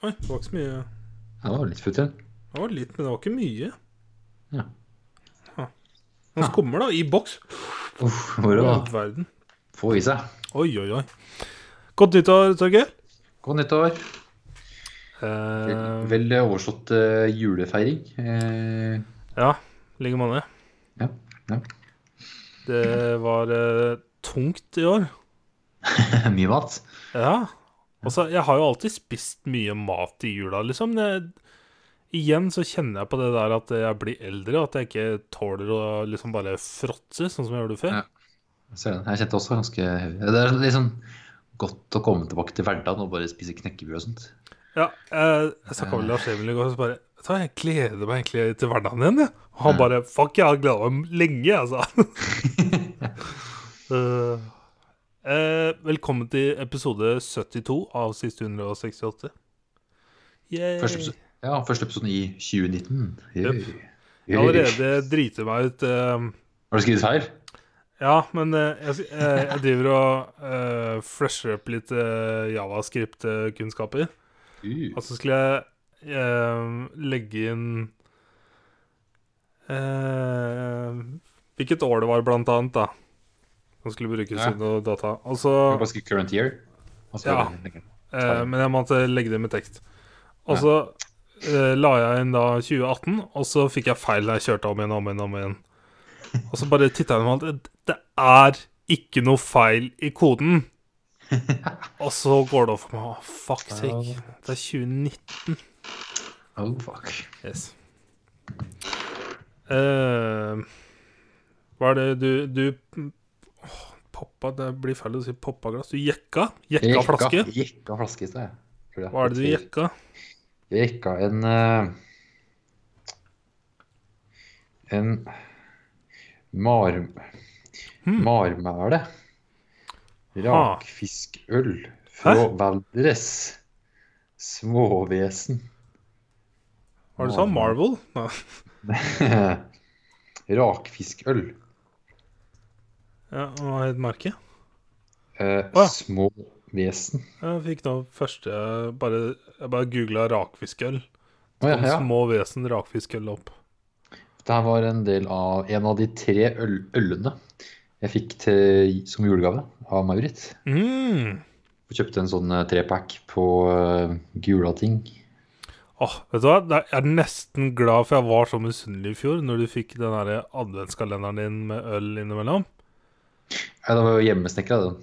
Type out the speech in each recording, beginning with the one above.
Oi, det var ikke så mye Ja, det var litt futt igjen. Det var litt, men det var ikke mye. Ja. Ha. Han skummer, da, i boks. Uff, hvor verden. Få i seg. Oi, oi, oi. Godt nyttår, Torgeir. Godt nyttår. Eh, Vel overstått eh, julefeiring. Eh, ja, i like måte. ja. ja. Det var tungt i år. Mye mat. Ja. Altså, jeg har jo alltid spist mye mat i jula, liksom. Jeg, igjen så kjenner jeg på det der at jeg blir eldre, og at jeg ikke tåler å liksom bare fråtse, sånn som jeg gjorde før. Ja. Jeg. Jeg kjente også ganske heavy. Det er liksom godt å komme tilbake til hverdagen og bare spise knekkebrød og sånt. Ja, jeg, jeg snakka med Lars Emil i går, og så bare så Jeg gleder meg egentlig til hverdagen igjen, jeg. Og han bare Fuck, jeg har gleda meg lenge, altså. uh, eh, velkommen til episode 72 av Siste 168. Yay. Første ja, første episoden i 2019. Yep. Jeg har allerede driter meg ut. eh, Har du skrevet feil? ja, men eh, jeg, jeg, jeg driver og uh, fresher opp litt uh, javascript-kunnskaper. Uh. Og så skulle jeg eh, legge inn eh, Hvilket år det var, blant annet, da. Som skulle brukes Ja. i noe data. Altså, skrive current year? Altså, Ja. eh, Men jeg måtte legge det med tekst. Og så eh, la jeg inn da 2018, og så fikk jeg feil da jeg kjørte om igjen om igjen. om igjen Og så bare titta jeg på alt. Det er ikke noe feil i koden. Og så går det opp for meg. Oh, fuck sake. Det er 2019. Oh, fuck. Yes. Uh, hva er det du Du Poppa Det blir feil å si poppa glass. Du jekka? Jekka flaske? Jekka flaske sa jeg. Hva er det du jekka? Jeg jekka en eh, En mar... Hmm. Marmæle. Rakfiskøl fra Valdres. Småvesen. Var det du sa? Marvel? Rakfiskøl. Ja, hva het merket? Eh, oh, ja. Små vesen. Jeg fikk nå første bare, Jeg bare googla rakfiskøl. Oh, ja, ja. Små vesen rakfiskøl opp. Det her var en del av en av de tre øl ølene jeg fikk til, som julegave av Maurits. Mm. Jeg kjøpte en sånn eh, trepack på uh, Gulating. Åh, vet du hva? Jeg er nesten glad for jeg var så misunnelig i fjor, når du fikk den der adventskalenderen din med øl innimellom. Ja, det var jo hjemmesnekra, den.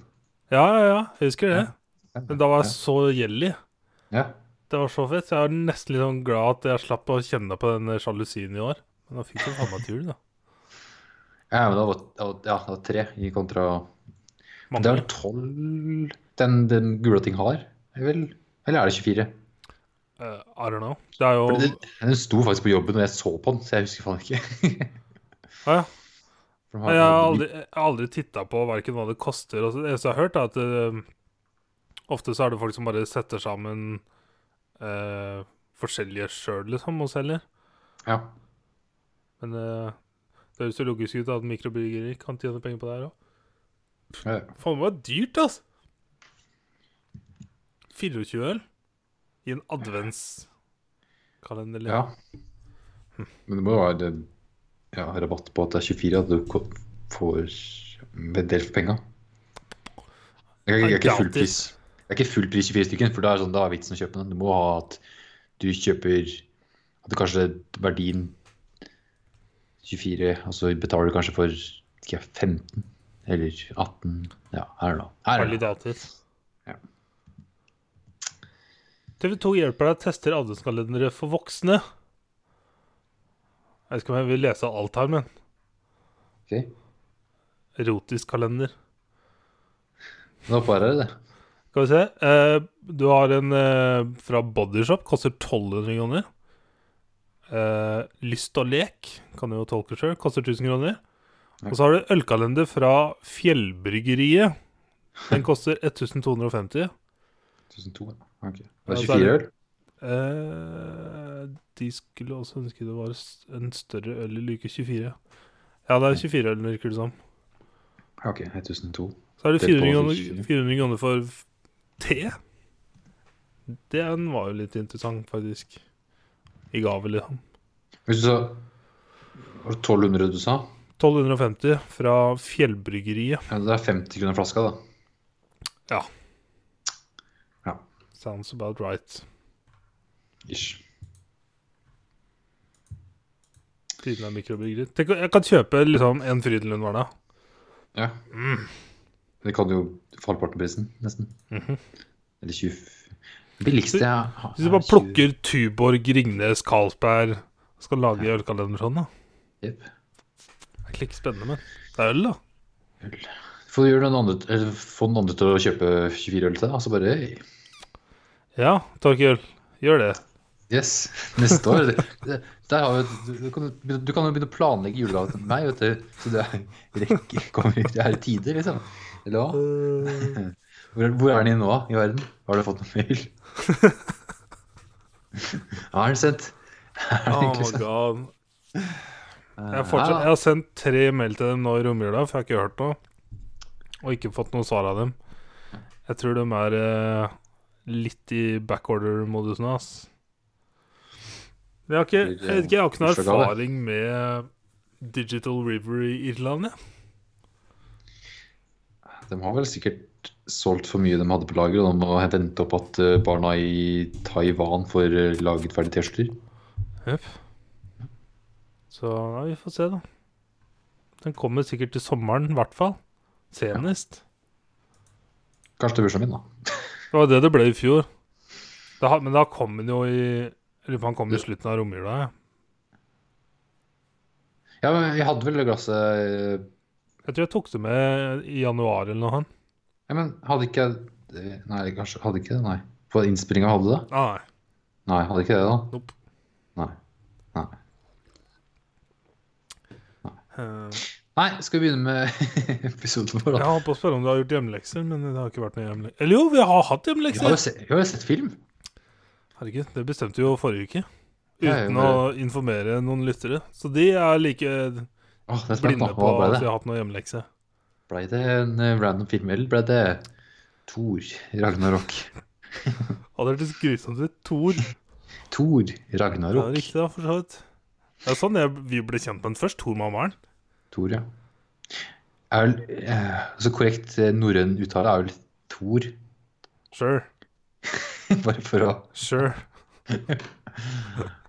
Ja, ja, ja. Jeg husker det. Ja. Men da var jeg så gjeldig. Ja. Det var så fett. Jeg er nesten litt sånn glad at jeg slapp å kjenne på den sjalusien i år. Men da fikk jeg faen meg til jul, da. ja, men det var, ja, det var tre i kontra Det er Mange. vel tolv den, den Gulating har? Er vel, eller er det 24? Uh, I don't know. Det er jo den sto faktisk på jobben og jeg så på den, så jeg husker faen ikke. Ja, ja. De Nei, Jeg har sånn- aldri, jeg har aldri titta på hverken hva det koster og Det eneste jeg har hørt, er at eh, ofte så er det folk som bare setter sammen eh, forskjellige sjøl, liksom, og selger. Ja. Men eh, det høres jo logisk ut at mikrobryggeri kan tjene penger på det her òg. Ja. Faen, det var dyrt, altså! 24 øl i en adventskalender. ja. Men det må jo være ja, rabatt på at det er 24, at du får en del for penga. Jeg, er ikke full pris. Det er ikke full pris 24 stykken, for da er, sånn, da er vitsen å kjøpe den. Du må ha at du kjøper At det kanskje verdien 24, og så betaler du kanskje for ikke, jeg, 15 eller 18 Ja, her er det. Don't know. Validater. Ja. TV2 hjelper deg å teste adventskalendere for voksne. Jeg vet ikke om jeg vil lese alt her, men Ok, erotisk kalender. Nå får jeg det. Skal vi se. Eh, du har en eh, fra Bodyshop. Koster 1200 kroner. Eh, Lyst og lek, kan du jo tolke sjøl. Koster 1000 kroner. Og så har du ølkalender fra Fjellbryggeriet. Den koster 1250. 1200. Ok. Det er er 24 det- øl? Eh, de skulle også ønske det var en større øl i luke 24. Ja, det er 24 øl, virker det som. Ok, 1002. Så er det Det er 400 på kroner, 24. 400 kroner for te. Den var jo litt interessant, faktisk. I gave, liksom. Hvis du sa Var det 1200 du sa? 1250 fra Fjellbryggeriet. Ja, det er 50 kroner flaska, da. Ja. Ja. Sounds about right. Ish. Er mikrobryggeri. Tenk, jeg kan kjøpe liksom en Frydenlund hver dag. Ja. Det kan jo halvparten av prisen, nesten. Mhm. Eller 20 Billigste jeg har Hvis du bare plukker Tuborg, Ringnes, Carlsberg skal lage ølkalender sånn, da. Yep. Det er ikke like spennende, men det er øl, da. Få gjøre noen andre, få andre til å kjøpe 24 øl til deg. Altså bare Ja, Torkel, gjør det. Yes, neste år. Det, det, der har vi, du, du, kan, du kan jo begynne å planlegge julegave til meg, vet du. Så det er, rekker, kommer, det her i tide, liksom. Eller hva? Hvor, hvor er den nå, i verden? Har du fått noen mail? Har den sendt? Er det Oh my god. Jeg Eh, fortsatt, jeg har sendt tre mail til dem nå i romjula, for jeg har ikke hørt noe. Og ikke fått noe svar av dem. Jeg tror de er eh, litt i backorder-modus nå, ass. Men Jeg har ikke, jeg vet ikke, jeg har ikke noe erfaring med Digital River i Irland, jeg. De har vel sikkert solgt for mye de hadde på lager, og de må vente opp at eh, barna i Taiwan får eh, laget ferdig T-skjorter. Jepp. Så ja, vi får se, da. Den kommer sikkert til sommeren, i hvert fall. Senest. Kanskje til bursdagen min, da. Det var det det ble i fjor. Det har, men da kom den jo i lurer på han kom i slutten av romjula. Ja. Ja, men jeg hadde vel det glasset eh, Jeg tror jeg tok det med i januar eller noe. Ja, men hadde ikke Nei, kanskje hadde ikke det, nei. På innspillinga hadde det? Ah, nei. Nei, hadde ikke det, da? Nope. Nei. Nei. Eh, Nei, skal vi begynne med episoden vår, da? jeg holdt på å spørre om du har gjort hjemmelekser, men det har ikke vært noe hjemmelekser. Eller jo, vi har hatt Vi har jo sett, vi har sett film. Herregud, det bestemte vi jo forrige uke. Ja, Uten å informere noen lyttere. Så de er like Åh, er blinde på at vi har hatt noe hjemmelekse. Ble det en eh, random film, eller ble det Thor Ragnarok? Hadde hørtes grusomt ut. Thor. Thor Ja, Ragnarok. riktig, da, for så vidt. Det er sånn jeg, vi ble kjent med den først. Thor-mammaren. Thor, ja. Er vel, eh, altså korrekt eh, norrøn uttale er vel Thor, Sure. bare for å Sure.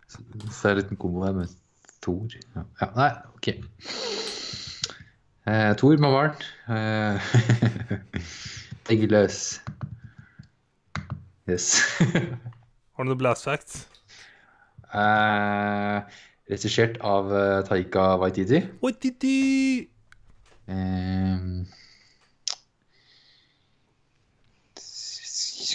Så det er en liten kombo her med Thor. Ja, ja nei, ok. Eh, Thor med barn. Eh, Eggeløs. Yes. Har du noen blast facts? eh, Regissert av eh, Taika Waititi. Waititi! Eh,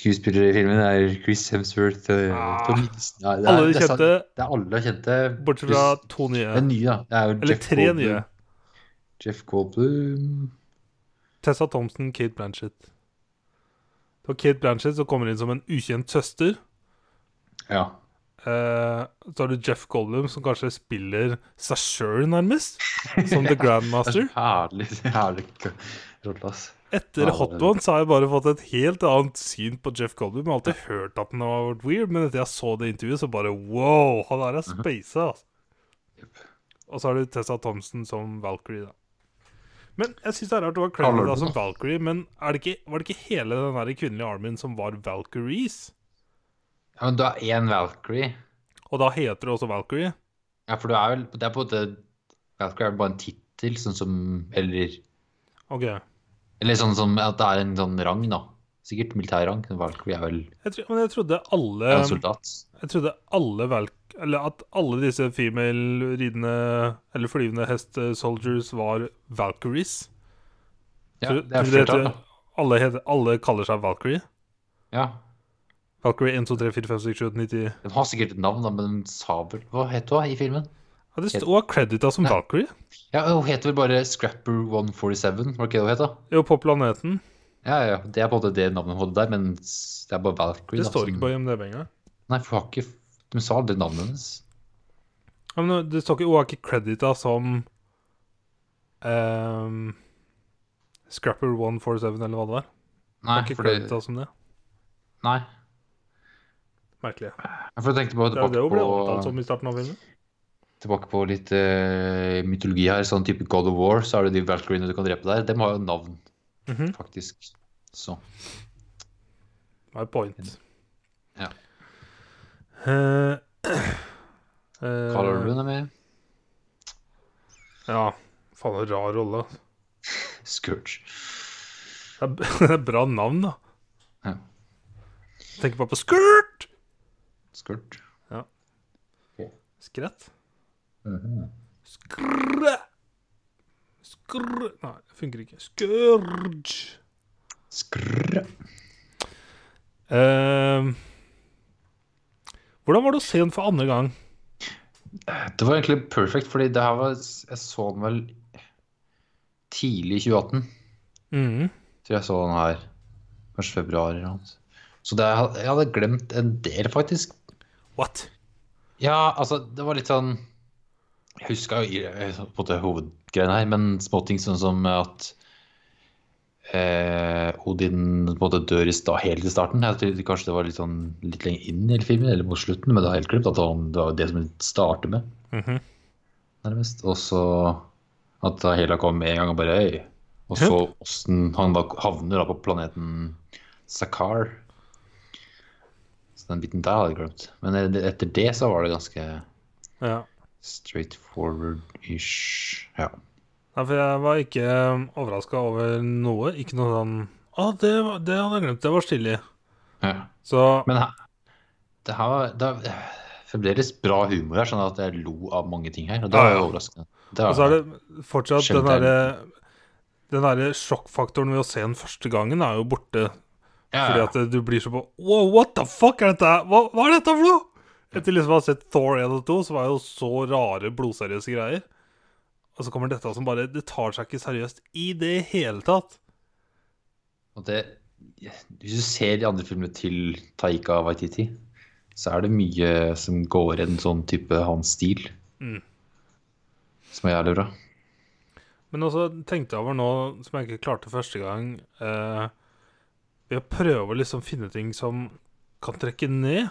skuespillere i filmen er Chris Hemsworth eh, Ah, Tom Hiddleston. Ja, det Alle de det er kjente, Det er alle kjente. bortsett fra to nye. Det er nye, da. Det er jo Eller Jeff tre Goldblum. nye. Jeff Goldblum Tessa Thompson, Kate Blanchett. Det var Kate Blanchett som kommer inn som en ukjent søster. Ja. Uh, så har du Jeff Goldblum, som kanskje spiller seg sjøl, nærmest. Som The Grandmaster. Det er herlig, herlig rolle, ass. Etter Ja, Hot Ones har jeg bare fått et helt annet syn på Jeff Goldblum. Jeg har alltid hørt at han har vært weird, men etter jeg så det intervjuet, så bare wow! Han er spasa, altså. Og så har du Tessa Thompson som Valkyrie, da. Men jeg syns det er rart du har Kaller deg som? Valkyrie, men det ikke, var det ikke hele den der kvinnelige armyen som var Valkyries? Ja, men du har én Valkyrie. Og da heter det også Valkyrie? Ja, for du er vel Det er på en måte Valkyrie er bare en tittel, sånn som Eller Ok. Eller sånn som at det er en sånn rang, da. Sikkert militær rang. Valkyrie er vel Jeg, tror, men jeg trodde alle. Jeg trodde alle Valk... Eller at alle disse female ridende Eller flyvende hest-soldiers var Valkyries. Ja, det er flertall, da. Alle, heter, alle kaller seg Valkyrie? Ja. Valkyrie 1, 2, 3, 4, 5, 6, 7, 8, 9, 10 De har sikkert et navn, da, men den sa vel Hva het hun i filmen? Ja, Det står credita som Valkyrie. Ja, Hun heter vel bare Scrapper 147, var det ikke det hun het? Jo, på planeten. Ja, ja, Det er på en måte det navnet hun hadde der, men det er bare Valkyrie. Det da, står som- ikke på IMDb engang. Nei, for hun har ikke De sa aldri navnet hennes. Ja, men det står ikke Hun er ikke credita som um, Scrapper 147, eller hva det var. Nei, Hun har ikke for det, som det. nei. Merkelig. Jeg tenkte bare tilbake på, Det er jo ble omtalt som i starten av filmen. Tilbake på litt uh, mytologi her. Sånn type God of War, så er det de Valkyriene du kan drepe der. Dem har jo navn, Mhm. faktisk. Så My point. Ja. Uh, uh, Carl Urban er med. Ja. Faen, en rar rolle. Scourge. Det er, bra navn, da. Ja. Tenker bare på Skurt! Scourge. Skrett? Skrre! Skrre Nei, det funker ikke. Skurj. Skrrr. Uh, hvordan var det å se den for andre gang? Det var egentlig perfect, fordi det her var Jeg så den vel tidlig i 2018. Mm. Tror jeg så den her. Kanskje februar eller noe. Så det, jeg hadde glemt en del, faktisk. What? Ja, altså, det var litt sånn Jeg huska jo eh, på måte hovedgreiene her, men småting sånn som at eh, Odin på en måte dør i sta, helt i starten. Jeg trodde kanskje det var litt sånn litt lenger inn i filmen, eller mot slutten, men det var helt glemt at det var- det var det som det starter med, Mhm. nærmest. Og så at Hela kom med en gang og bare Øy. Og så åssen han da havner da på planeten Sakar. Så den biten der hadde jeg glemt. Men eh, etter det så var det ganske Ja. Straightforward-ish. Ja. Nei, for jeg var ikke overraska over noe. Ikke noe sånn Å, det, det hadde jeg glemt. Det var stilig. ja. Så Men her, det her det er fremdeles bra humor her, sånn at jeg lo av mange ting her. Og det er var ja. overraskende. Det Og så er det fortsatt den derre Den derre sjokkfaktoren ved å se den første gangen er jo borte. ja, Fordi at du blir så på Wow, what the fuck er dette? Hva, hva er dette for noe? Etter liksom å ha sett Thor 1 og 2, så var det jo så rare, blodseriøse greier. Og så kommer dette som bare Det tar seg ikke seriøst i det hele tatt. Og det, hvis du ser de andre filmene til Taika Waititi, så er det mye som går i en sånn type hans stil. Mm. Som er jævlig bra. Men også tenkte jeg over nå, som jeg ikke klarte første gang eh, Ved å prøve å liksom finne ting som kan trekke ned.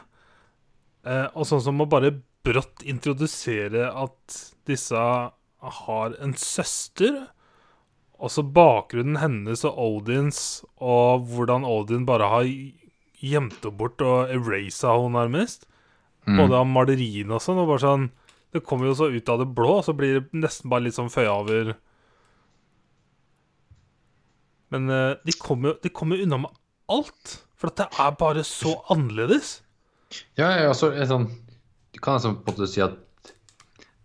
Eh, og sånn som å bare brått introdusere at disse har en søster. Også bakgrunnen hennes og Odins, og hvordan Odin bare har gjemt henne bort og erasa henne nærmest. Mm. Både av maleriene og sånn. Og bare sånn Det kommer jo så ut av det blå, og så blir det nesten bare litt sånn føya over Men eh, de kommer jo unna med alt. For at det er bare så annerledes. Ja, altså, sånn, du kan altså på en måte si at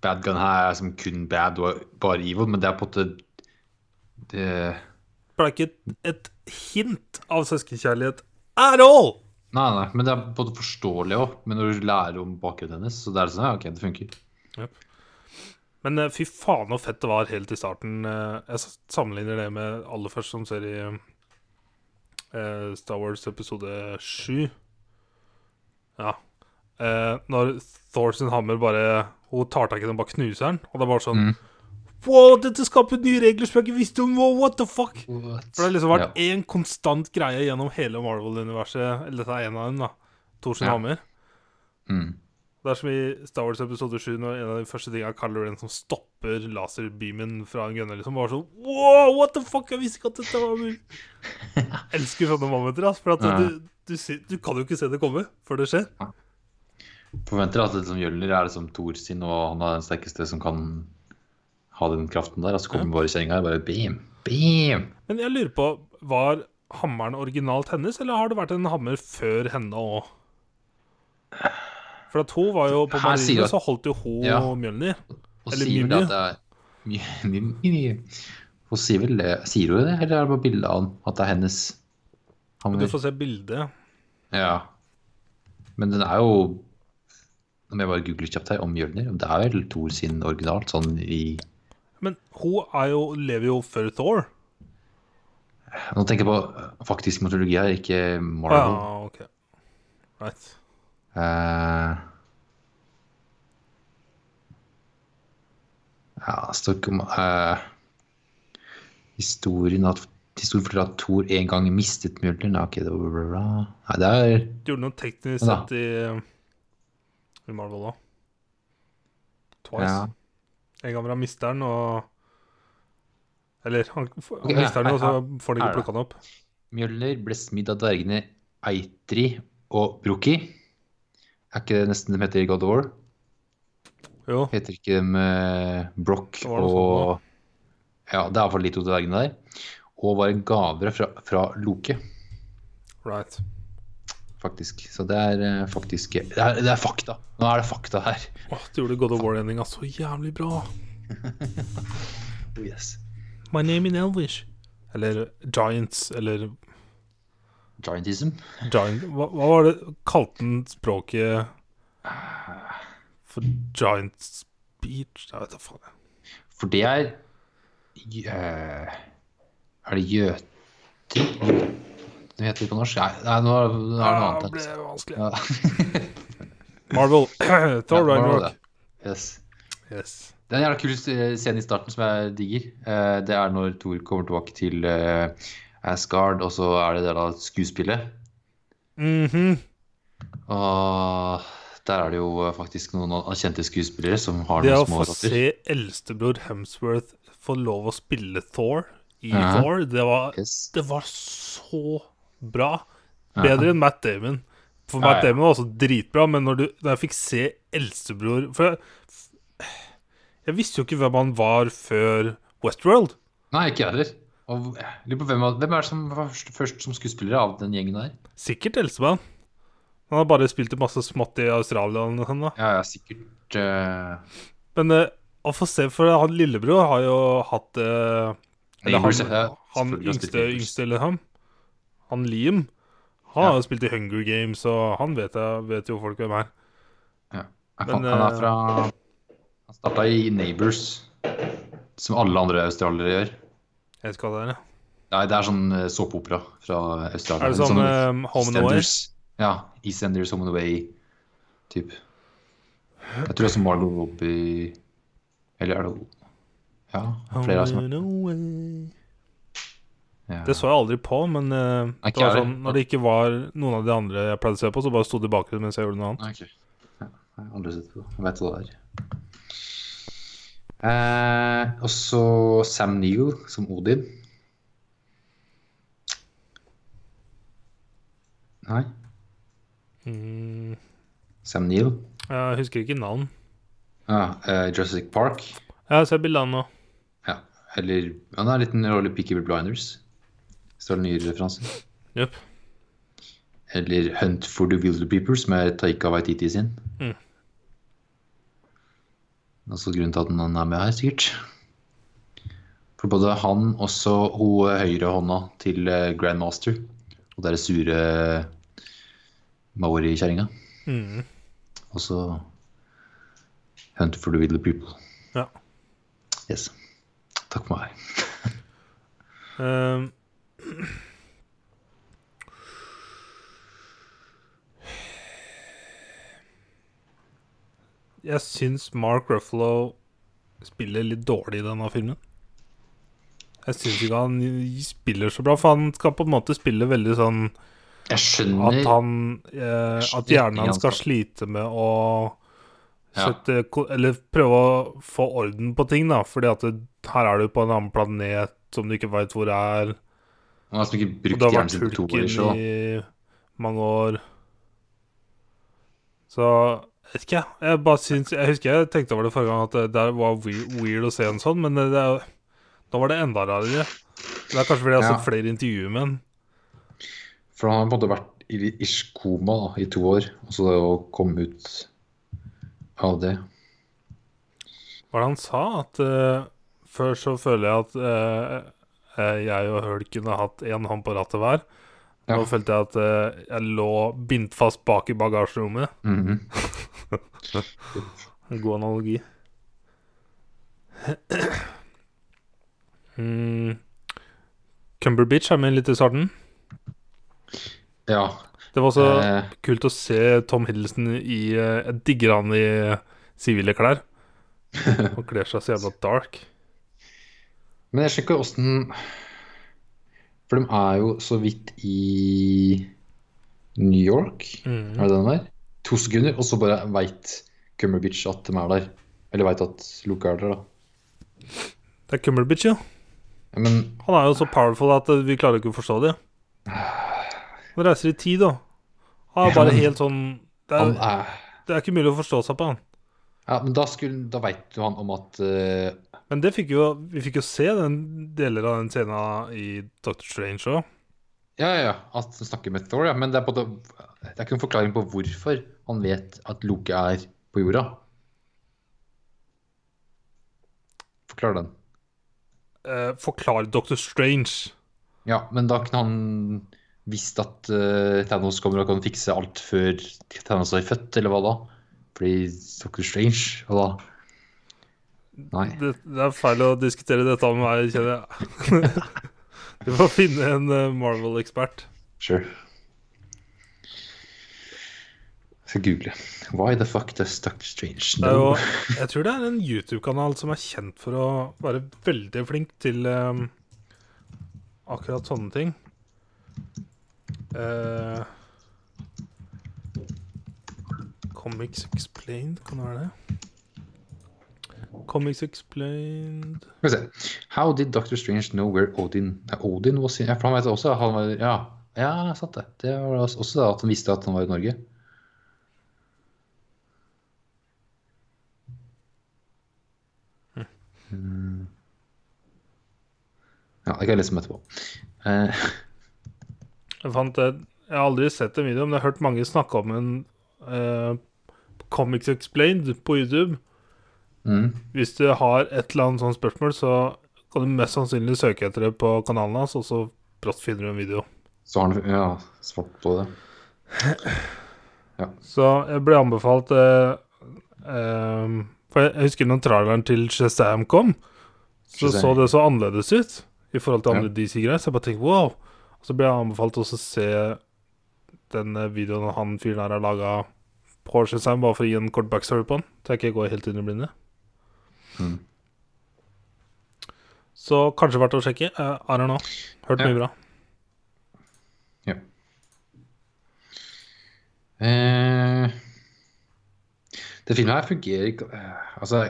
bad gun her er som kun bad og bare evil, men det er på en måte det, Ble ikke et, et hint av søskenkjærlighet at all! Nei, nei, men det er måte forståelig òg. Men når du lærer om bakgrunnen hennes, så det er sånn, ja, ok, det funker. Men eh, fy faen så fett det var helt i starten. Eh, jeg sammenligner det med aller først som ser i eh, Star Wars episode 7. Ja. Eh, når Thor sin hammer bare Hun tar tak i den og bare knuser den. Og det er bare sånn Mm. Wow, dette skaper nye regler som jeg ikke visste om! Wow, what the fuck? For det har liksom vært Ja. konstant greie gjennom hele Marvel-universet. Eller dette er en av dem, da. Thor sin Ja. hammer. Mm. Det er som i Star Wars episode 7, når en av de første tingene er Kylo Ren som stopper laserbeamen fra en gunner. Liksom bare sånn Wow, what the fuck? Jeg visste ikke at dette var mulig. Elsker sånne momenter, ass. For at Ja. du, du, ser- du kan jo ikke se det komme før det skjer. Forventer at det som Mjølner er liksom Thor sin, og han er den sterkeste som kan ha den kraften der. Og så kommer bare kjerringa her, bare bim, bim. Men jeg lurer på, var hammeren originalt hennes, eller har det vært en hammer før henne òg? For at hun var jo på Her marine, så holdt jo hun Ja. Mjølnir. Og Eller det er mye. Hun sier vel det, sier hun det, eller er det bare bilde av henne At det er hennes Men du får se bildet. Ja. Men den er jo Om jeg bare googler kjapt her om Mjølner, det er vel Thor sin originalt, sånn i Men hun jo, lever jo før Thor. Nå tenker jeg på faktisk mytologi her, ikke Marvel. ja, ok. Right. Uh, ja, det står ikke om eh, historien at Historien fordel at Thor en gang mistet Mjølner. Nei, ok, det var. Nei, det er De gjorde noe teknisk sett i, i Marvel òg. Twice. Ja. En gang hvor han mister den, og Eller han, han okay, mister den, og så får han ikke plukka den opp. Mjølner ble smidd av dvergene Eitri og Broki. Er ikke det nesten de heter i God of War? Jo. Heter ikke de eh, var noe og Ja, det er iallfall de to dvergene der. Og var en gave fra, fra Loke, Right. faktisk. Så det er eh, faktisk det er, det er fakta. Nå er det fakta her. Åh, du gjorde God of War-endinga så jævlig bra. Oh, yes. My name in Elvish. Eller Giants, eller Giantism. Giant Hva, hva var det Kalte den språket for Giant Speech? Jeg vet da faen. For det er eh, Er det gjøter? Det heter det på norsk? Nei, nei nå er det noe annet. ble det vanskelig. Ja. Marvel. Thor Ja, Ragnarok. Yes. Yes. Det er en jævla kul scene i starten som jeg digger. Eh, Det er når Thor kommer tilbake til eh, Asgard, og så er det det da skuespillet. Mhm. Og der er det jo faktisk noen kjente skuespillere som har noen små rotter. Det å få se eldstebror Hemsworth få lov å spille Thor i Ja. Thor, det var, Yes. det var så bra. Ja. Bedre enn Matt Damon. For Matt ja. Damon var også dritbra, men når, du, når jeg fikk se eldstebror For jeg, jeg visste jo ikke hvem han var før Westworld. Nei, ikke jeg heller. Og lurer på hvem, hvem er det som var først, først som skuespiller av den gjengen der? Sikkert eldstemann. Han har bare spilt i masse smått i Australia og sånn, da. Ja, ja, sikkert uh... Men uh, å få se, for han lillebror har jo hatt eh, Eller han, han yngste, yngste eller ham. Han Liam. Han Ja. har jo spilt i Hunger Games, og han vet, jeg, vet jo folk hvem er. ja. Han, Men, han er eh, fra Han starta i Neighbors, som alle andre australiere gjør. Jeg vet hva det er. ja. Nei, det er sånn eh, såpeopera fra Australia. Er det sånn eh, Home and Away? Ja. EastEnders Home and Away typ. Jeg tror det er som Margot Robbie Eller er det Ja, flere har Away. ja. Det så jeg aldri på, men uh, okay, det var sånn, når det ikke var noen av de andre jeg pleide å se på, så bare sto det i bakgrunnen mens jeg gjorde noe annet. Okay. Ja, jeg har aldri sett på. Jeg vet hva det er. Eh, og så Sam Neill som Odin. Nei, Mm, Sam Neill. jeg husker ikke navn. Ah, eh, Jurassic Park. Jeg ser bildet han nå. Eller Han er litt en rolle i Peaky Blinders. Hvis det er en ny referanse. Eller Hunt for the Wilder People, som er Taika Waititi sin. Mm. Altså grunnen til at han er med her, sikkert. For både han og så hun høyrehånda til eh, Grandmaster, og er sure maori-kjerringa. Mm. Og så Hunt for the Wilder People. Ja. Yes. Takk for meg. Ehm. jeg syns Mark Ruffalo spiller litt dårlig i denne filmen. Jeg syns ikke han spiller så bra, for han skal på en måte spille veldig sånn Jeg skjønner At han eh, At hjernen hans skal slite med å. Sette Eller prøve å få orden på ting, da. Fordi at det, her er du på en annen planet som du ikke veit hvor er. Man har liksom ikke brukt hjernen sin på to år. Så. i mange år. Så jeg vet ikke, jeg. Bare syns Jeg husker jeg tenkte over det forrige gang, at det der var weird å se en sånn, men det, det, da var det enda rarere. Det er kanskje fordi jeg har Ja. sett flere intervjuer med han. For han har på en måte vært i ish koma da, i to år, og så det å komme ut av det Hva var det han sa? At uh, før så føler jeg at eh, jeg og Høl kunne hatt én hånd på rattet hver. Nå Ja. følte jeg at uh, jeg lå bindt fast bak i bagasjerommet. Mhm. En god analogi. mm. Cumberbitch er med litt i starten. Ja. Det var også eh, kult å se Tom Hiddleston i eh, Jeg digger han i sivile klær. Han kler seg så jævla dark. men jeg skjønner ikke åssen For de er jo så vidt i New York, mm. er det den der? To sekunder, og så bare veit Cumberbitch at de er der. Eller veit at Luke er der, da. Det er Cumberbitch, ja. Men Han er jo så powerful at eh, vi klarer ikke å forstå det. Han reiser i tid, da. Han er bare helt sånn det er, er det er ikke mulig å forstå seg på han. Ja, men da, skulle, da veit jo han om at uh... Men det fikk jo, vi fikk jo se den deler av den scenen i Doctor Strange òg. Ja, ja, ja, at han snakker med Thor, ja. Men det er, både, det, er ikke en forklaring på hvorfor han vet at Loke er på jorda. Forklar den. Eh, forklar Doctor Strange. Ja, men da kunne han visst at uh, Thanos kommer og kan fikse alt før Thanos er født, eller hva da? Fordi Doctor Strange, hva da Nei. Det, det er feil å diskutere dette med meg, kjenner jeg. du får finne en eh, Marvel-ekspert. Sure. Jeg skal google. Why the fuck does Doctor Strange er jo, know? jeg tror det er en YouTube-kanal som er kjent for å være veldig flink til um, akkurat sånne ting. Eh, Comics Explained, kan det være det? Comics Explained Skal vi se. How did Doctor Strange know where Odin Odin was in Ja, for han vet også han var, Ja, ja sant det. Det var også da at han visste at han var i Norge. Mm. Ja, det kan jeg lese om etterpå. Eh, Jeg fant det Jeg har aldri sett en video, men jeg har hørt mange snakke om en uh, Comics Explained på YouTube. mm. Hvis du har et eller annet sånt spørsmål, så kan du mest sannsynlig søke etter det på kanalen hans, og så brått finner du en video. Så har han ja, svart på det. Så jeg ble anbefalt eh, eh, For jeg husker når traileren til Shazam kom, så Shazam. så det så annerledes ut i forhold til Ja. andre DC-greier. Så jeg bare tenkte wow. Så ble jeg anbefalt også å se den eh, videoen han fyren her har laga på Shazam, bare for å gi en kort backstory på den. Så jeg ikke går helt inn i blinde. Mm. Så kanskje verdt å sjekke. Uh, I don't know. Hørt Ja. mye bra. Eh, det filmet her fungerer ikke eh, Altså,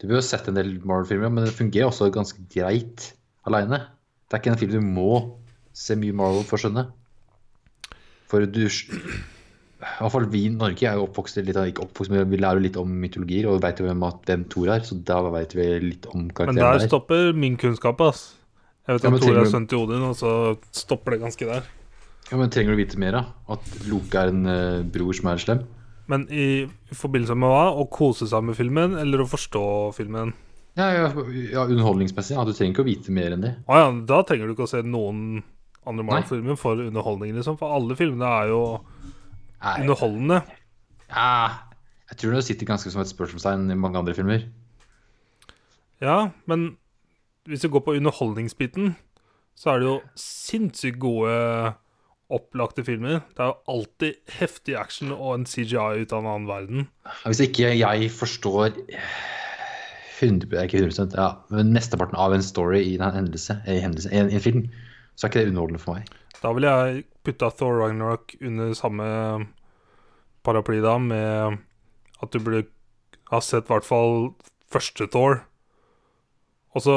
du bør jo sett en del Marvel-filmer, men det fungerer også ganske greit aleine. Det er ikke en film du må se mye Marvel for å skjønne. For du I hvert fall vi i Norge er jo oppvokst litt ikke oppvokst, men vi lærer litt om mytologier og vet jo hvem, hvem Thor er, så da vet vi litt om karakteren der der. stopper min kunnskap, ass. Jeg vet Ja, at Thor er sønnen sønn til Odin, og så stopper det ganske der. Ja, men trenger du vite mer, da? At Loke er en uh, bror som er slem? Men i forbindelse med hva? Å kose seg med filmen, eller å forstå filmen? Ja, ja, ja underholdningsmessig. Ja, du trenger ikke å vite mer enn det. Ah, ja, da trenger du ikke å se noen andre Marvel-filmer for underholdning, liksom. For alle filmene er jo Nei, underholdende. Ja, jeg tror det sitter ganske som et spørsmålstegn i mange andre filmer. Ja, men hvis vi går på underholdningsbiten, så er det jo sinnssykt gode opplagte filmer. Det er jo alltid heftig action og en CGI ut av en annen verden. Hvis ikke jeg forstår 100, ikke 100 ja, men mesteparten av en story i en hendelse, i en, hendelse, i en, i en film, så er ikke det underholdende for meg. Da ville jeg putta Thor Ragnarok under samme paraply da, med at du burde ha sett i hvert fall første Thor. Og så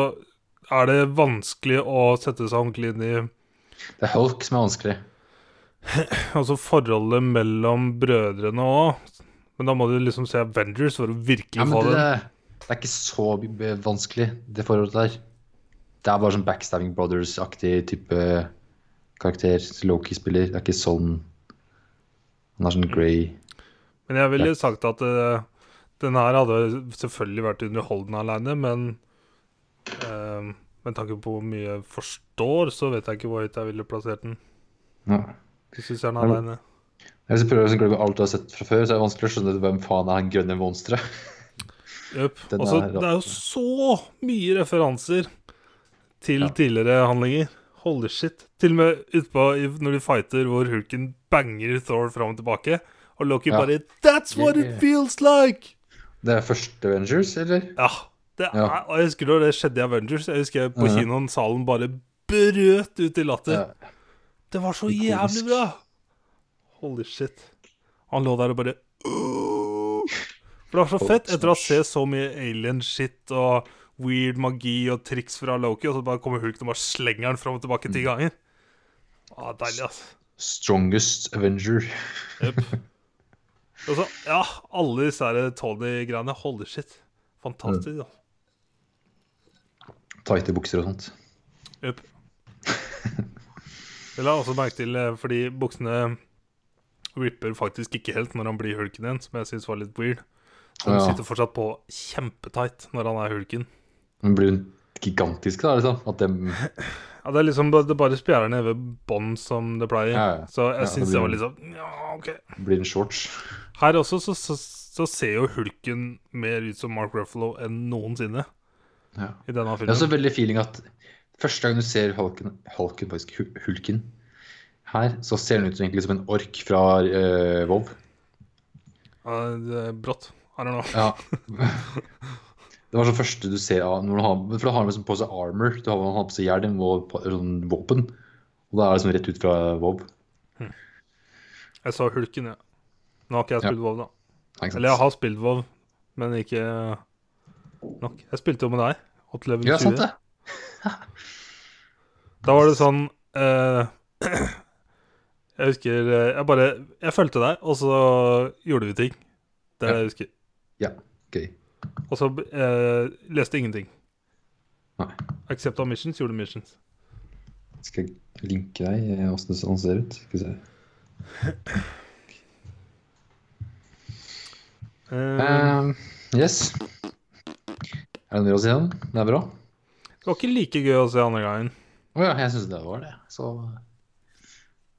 er det vanskelig å sette seg ordentlig inn i Det er Hulk som er vanskelig. altså forholdet mellom brødrene òg. Men da må du liksom se Avengers for å virkelig Ja, men få det, det er ikke så vanskelig, det forholdet der. Det er bare sånn Backstabbing Brothers-aktig type karakter Loki spiller. Det er ikke sånn Han er sånn grey Men jeg ville sagt at uh, den her hadde selvfølgelig vært underholdende aleine, men uh, med tanke på hvor mye jeg forstår, så vet jeg ikke hvor høyt jeg ville plassert den. ja. Hvis du ser den aleine. Hvis du prøver å glemme alt du har sett fra før, så er det vanskelig å skjønne hvem faen er han grønne monsteret. Yep. Også, er- det er jo så mye referanser til Ja. tidligere handlinger. Holy shit. Til og med utpå når de fighter hvor Hulken banger Thor fram og tilbake, og Loki Ja. bare That's what Yeah. it feels like! Det er første Avengers, eller? Ja. Det er, Ja. Og jeg husker da det skjedde i Avengers. Jeg husker på Mhm. kinoen salen bare brøt ut i latter. Ja. Det var så Ikonisk. jævlig bra! Holy shit. Han lå der og bare For det var så fett etter å ha sett så mye alien-shit og weird magi og triks fra Loki, og så bare kommer Hulk og bare slenger den fram og tilbake ti ganger. Ah, deilig, ass. Strongest Avenger. Jepp. Altså, ja, alle disse Tony-greiene. Holy shit. Fantastisk. da. Tighte bukser og sånt. Jepp. Det la jeg også merke til, eh, fordi buksene ripper faktisk ikke helt når han blir hulken igjen, som jeg syns var litt weird. Så han Ja. sitter fortsatt på kjempetight når han er hulken. Men blir hun gigantisk, da? liksom? At dem Ja, Det er liksom det bare spjærer ned ved bånd som det pleier. Ja, ja. Så jeg Ja, syns det var litt sånn Ja, OK. blir en shorts. Her også så, så, så ser jo hulken mer ut som Mark Ruffalo enn noensinne Ja. i denne filmen. Det er også veldig feeling at første gang du ser Hulken, Hulken, faktisk, Hulken her, så ser den ut egentlig som en ork fra uh, Vov. Ja, det er brått. I don't know. Ja. Det var sånn første du ser av når du har, For da har han liksom på seg armor. Du har, han på seg hjelm og sånn våpen. Og da er det liksom rett ut fra Vov. Jeg sa hulken, ja. Nå har ikke jeg Ja. spilt WoW, da. Eller jeg har spilt WoW, men ikke nok. Jeg spilte jo med deg. Opp til level Ja, 20. sant det. Da var det sånn eh, Jeg husker eh, Jeg bare Jeg fulgte deg, og så gjorde vi ting. Det er det jeg husker. Ja, gøy. Og så eh, leste ingenting. Nei. Accept of missions, gjorde missions. Skal jeg linke deg eh, åssen det sånn ser ut? Skal vi se. Eh, yes. Er det mye å si den? Det er bra? det var ikke like gøy å se andre gangen. Å ja, jeg syns det var det. Så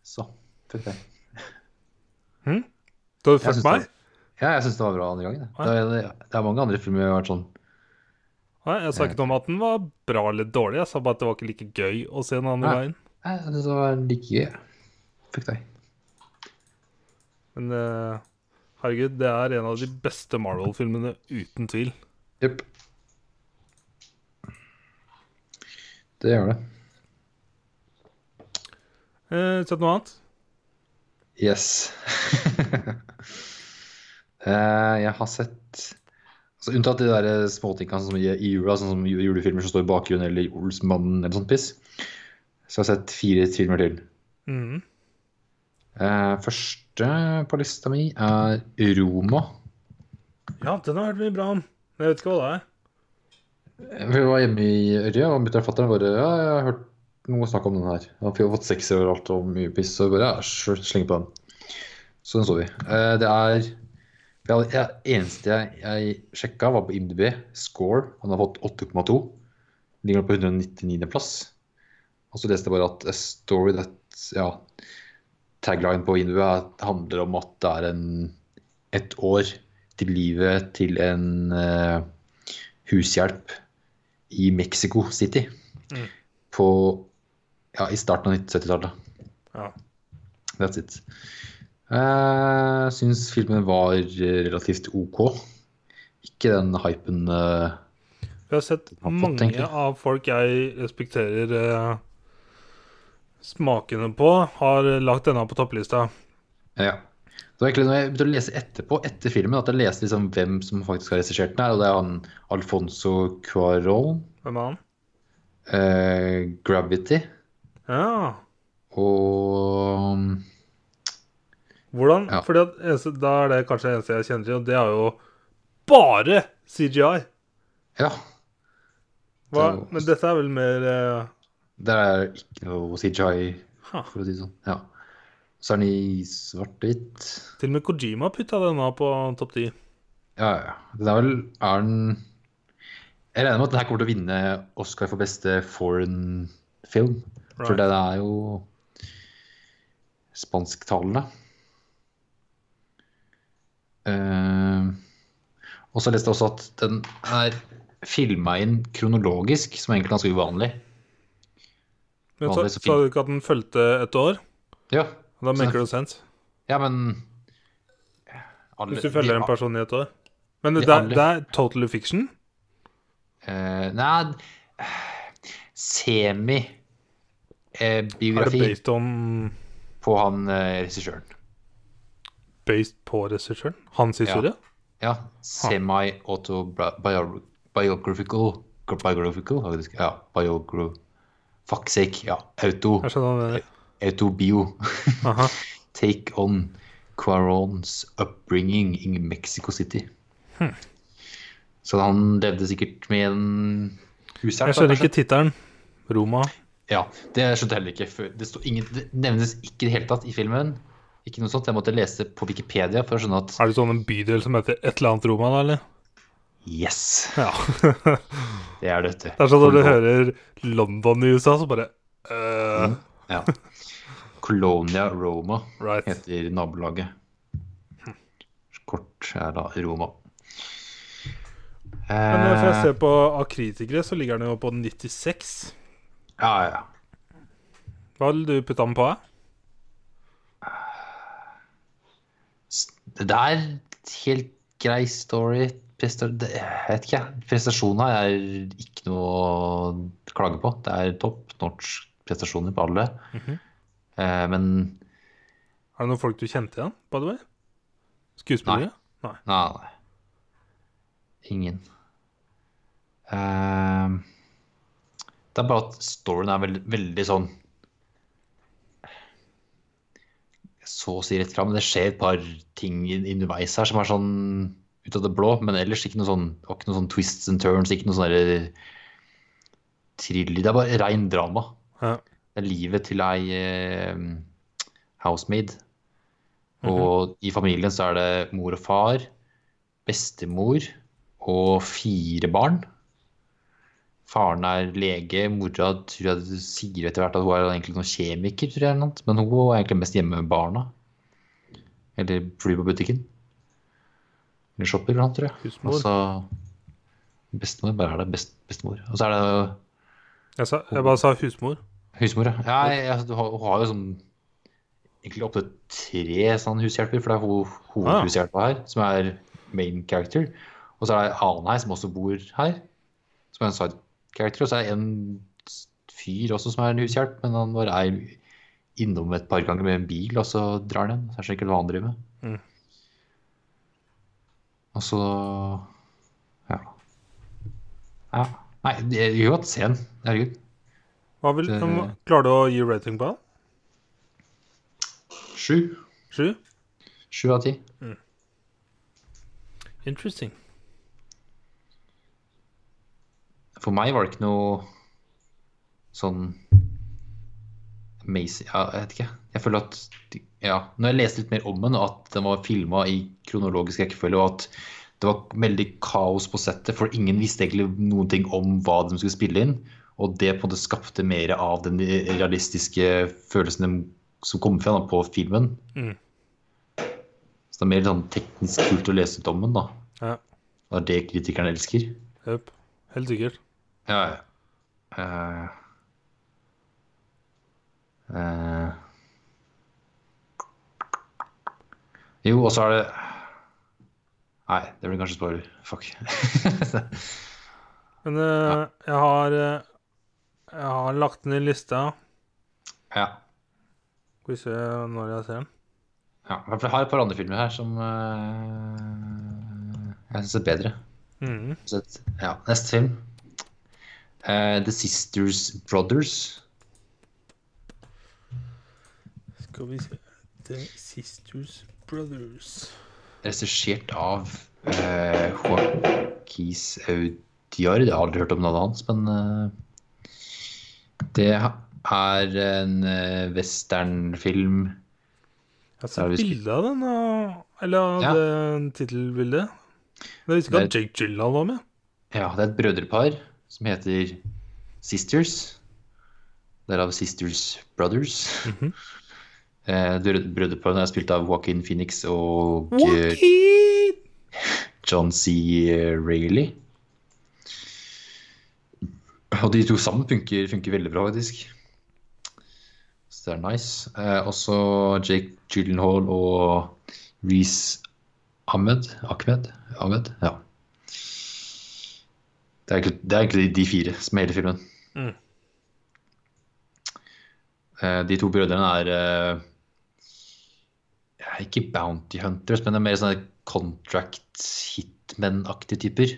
Så. Fuck deg. Du har du fulgt synes meg? Ja, jeg syns det var bra andre gangen. Det, det, det er mange andre filmer jeg har vært sånn Nei, jeg sa ikke noe om at den var bra eller dårlig. Jeg sa bare at det var ikke like gøy å se den andre Nei. gangen. Nei, Jeg syns det var like gøy. Fuck deg. Men uh, herregud, det er en av de beste Marvel-filmene, uten tvil. Jepp. Det gjør det. Eh, sett noe annet? Yes. Eh, jeg har sett altså, Unntatt de der småtingene som i, i jula, sånn som julefilmer som står i bakgrunnen, eller Olsmannen eller sånt piss, så jeg har sett fire filmer til. Mm. Eh, første på lista mi er Roma. Ja, den har hørt mye bra om. Jeg vet ikke hva det er. Vi var hjemme i Ørje, og mutter'n og fatter'n bare Ja, jeg har hørt noe snakk om den her. Han har fått sekser overalt og mye piss, så bare ja, sure, på den. Så den så vi. Eh, det er det eneste jeg, jeg sjekka, var på IMDb. Score. Han har fått 8,2. Ligger på 199. plass. Og så leste jeg bare at a story that Ja, tagline på IMDb er handler om at det er en et år til livet til en uh, hushjelp i Mexico City. Mm. På Ja, i starten av 1970-tallet. Ja. That's it. Jeg syns filmen var relativt OK. Ikke den hypen Jeg har sett har fått, mange jeg. av folk jeg respekterer uh, smakene på, har lagt denne på topplista. Ja. Det var egentlig når jeg begynte å lese etterpå, etter filmen, at jeg leste liksom hvem som faktisk har regissert den her. Og det er han Alfonso Cuarón, Hvem er han? Uh, Gravity Ja. og Hvordan? Ja. Fordi at eneste, Da er det kanskje det eneste jeg kjenner til, og det er jo bare CGI. Ja. Hva? Det Men dette er vel mer uh... Det er ikke noe CGI, for å si det sånn. Ja. Så er den i svart-hvitt. Til og med Kojima putta denne på topp ti. Ja, ja. Den er vel Er den Jeg regner med at den her kommer til å vinne Oscar for beste foreign film. For det den er jo spansktalende. Uh, og så leste jeg også at den er filma inn kronologisk, som egentlig er ganske uvanlig. Men så, så du ikke at den fulgte et år? Ja, Da maker det sense. ja men alle- Hvis du følger de- en person i et år. Men det, de er, alle- det er totally fiction? Uh, nei Semi eh, Er det biografi based on på han eh, regissøren. Based på regissøren? Hans historie? Ja. Semi-autobiographical Biographical? faktisk. Ja. Biogra... Fuck sake. Ja. Auto. Autobio. Take on Quarons upbringing in Mexico City. Hmm. Så han levde sikkert med en husert. Jeg skjønner ikke tittelen. Roma. Ja, det skjønte jeg heller ikke. Det, ingen, det nevnes ikke i det hele tatt i filmen. Ikke noe sånt. Jeg måtte lese på Wikipedia for å skjønne at Er det sånn en bydel som heter et eller annet Roma, da, eller? Yes, Ja. det er det, vet du. Det er sånn når du hører London i USA, så bare øh, Ja. Colonia Roma Right. heter nabolaget. Kort er da Roma. Men når jeg Eh, ser på av kritikere, så ligger den jo på 96. ja, ja. Hva vil du putte den på? da? Det er helt grei story. Det, jeg vet ikke. Prestasjonene er ikke noe å klage på. Det er topp norsk prestasjoner på alle. Mhm. eh, men Er det noen folk du kjente igjen, by the way? Skuespillere? Nei. Nei, nei. Ingen. Ehm, det er bare at storyen er veld, veldig sånn Så å si rett fram. Det skjer et par ting in- underveis her som er sånn ut av det blå, men ellers ikke noe sånn, ikke noe sånn twists and turns, ikke noe sånn derre thriller. Det er bare rein drama. Ja. Det er livet til ei eh, housemaid. Og i familien så er det mor og far, bestemor og fire barn. Faren er lege, mora tror jeg sier etter hvert at hun er egentlig noen kjemiker, tror jeg, men hun er egentlig mest hjemme med barna. Eller flyr på butikken. Eller shopper eller noe, tror jeg. Husmor. Altså, bestemor, bare er det best, bestemor. Og så er det Jeg, sa, jeg bare sa husmor. Husmor, ja. ja jeg, jeg, du har, hun har jo sånn egentlig opptil tre sånn hushjelper, for det er ho, hovedhushjelpa her, som er main character. Og så er det en annen her som også bor her, som er en side character. Og så er en fyr også som er en hushjelp, men han bare er innom et par ganger med en bil, og så drar han igjen. Det er ikke hva han driver med. Mm. Og så Ja. ja. Nei, jeg gjør godt se den. Herregud. Hva vil, Det- klarer du å gi rating på den? Sju. Sju? Sju av ti. Interesting. For meg var det ikke noe sånn amazing Jeg vet ikke. Jeg føler at ja, Når jeg leste litt mer om den, at den var filma i kronologisk rekkefølge, og at det var veldig kaos på settet, for ingen visste egentlig noen ting om hva de skulle spille inn, og det på en måte skapte mer av den realistiske følelsen som kom fra den på filmen. Mm. Så det er mer sånn teknisk kult å lese ut om den, da. Ja. Det er det kritikerne elsker. Yep. Helt sikkert. Ja, ja. Uh, uh. jo, og så er det Nei, det blir kanskje spoiler. Fuck. Men eh, jeg har Jeg har lagt den i lista. ja. Skal vi se når jeg ser den. ja. For jeg har et par andre filmer her som jeg syns er bedre. Mm. Så ja, neste film. Eh, The Sisters Brothers. Skal vi se The Sisters Brothers. Regissert av uh, Joaquis Audiard. Jeg har aldri hørt om navnet hans, men uh, det er en uh, westernfilm Jeg har sett bilde av den, eller av Ja. det tittelbildet. Jeg visste ikke at Jake Gyllenhaal var med. Ja, det er et brødrepar som heter Sisters. Derav Sisters Brothers. Du eh, på Brødreparene er spilt av Joaquin Phoenix og eh, Joaquin! John C. Reilly. Og de to sammen funker, funker veldig bra, faktisk. Så det er nice. Eh, også Jake Gyllenhaal og Reece Ahmed. Ahmed? Ahmed? Ja. Det er, egentlig, det er egentlig de fire som er hele filmen. Mm. Eh, De to brødrene er eh, ikke bounty hunters, men det er mer sånne contract hitmen-aktige typer.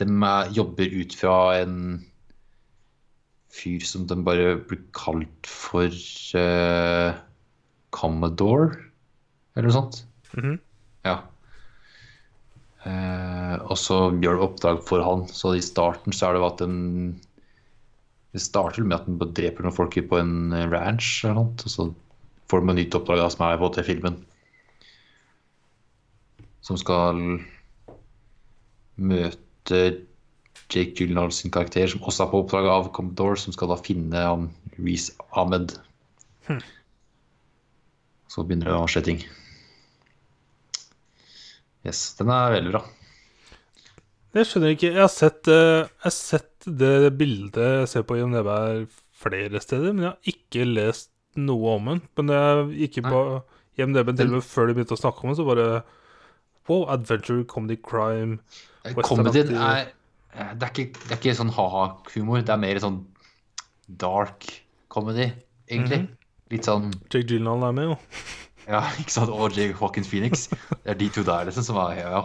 De er, jobber ut fra en fyr som de bare blir kalt for uh, Commodore, eller noe sånt. Mhm. Ja. Eh, og så gjør det oppdrag for han. Så i starten så er det jo at de Det starter med at den dreper noen folk på en eh, ranch eller noe, og så får de et nytt oppdrag da, som er på til filmen. Som skal møte Jake Gyllenhaal sin karakter, som også er på oppdrag av Commodore, som skal da finne han Reece Ahmed. Så begynner det å skje ting. Yes, den er veldig bra. Jeg skjønner ikke. Jeg har sett, eh, jeg har sett det bildet jeg ser på IMDb her flere steder, men jeg har ikke lest noe om den. Men jeg gikk på IMDb til og med før de begynte å snakke om den, så bare Wow, adventure, comedy, crime Comedyen er det er, ikke, det er ikke sånn ha-ha-humor. Det er mer sånn dark comedy, egentlig. Litt sånn Jake Gyllenhaal er med, jo. Ja, ikke sant? Og Jake Hawkins Phoenix. Det er de to der liksom som er Ja, ja.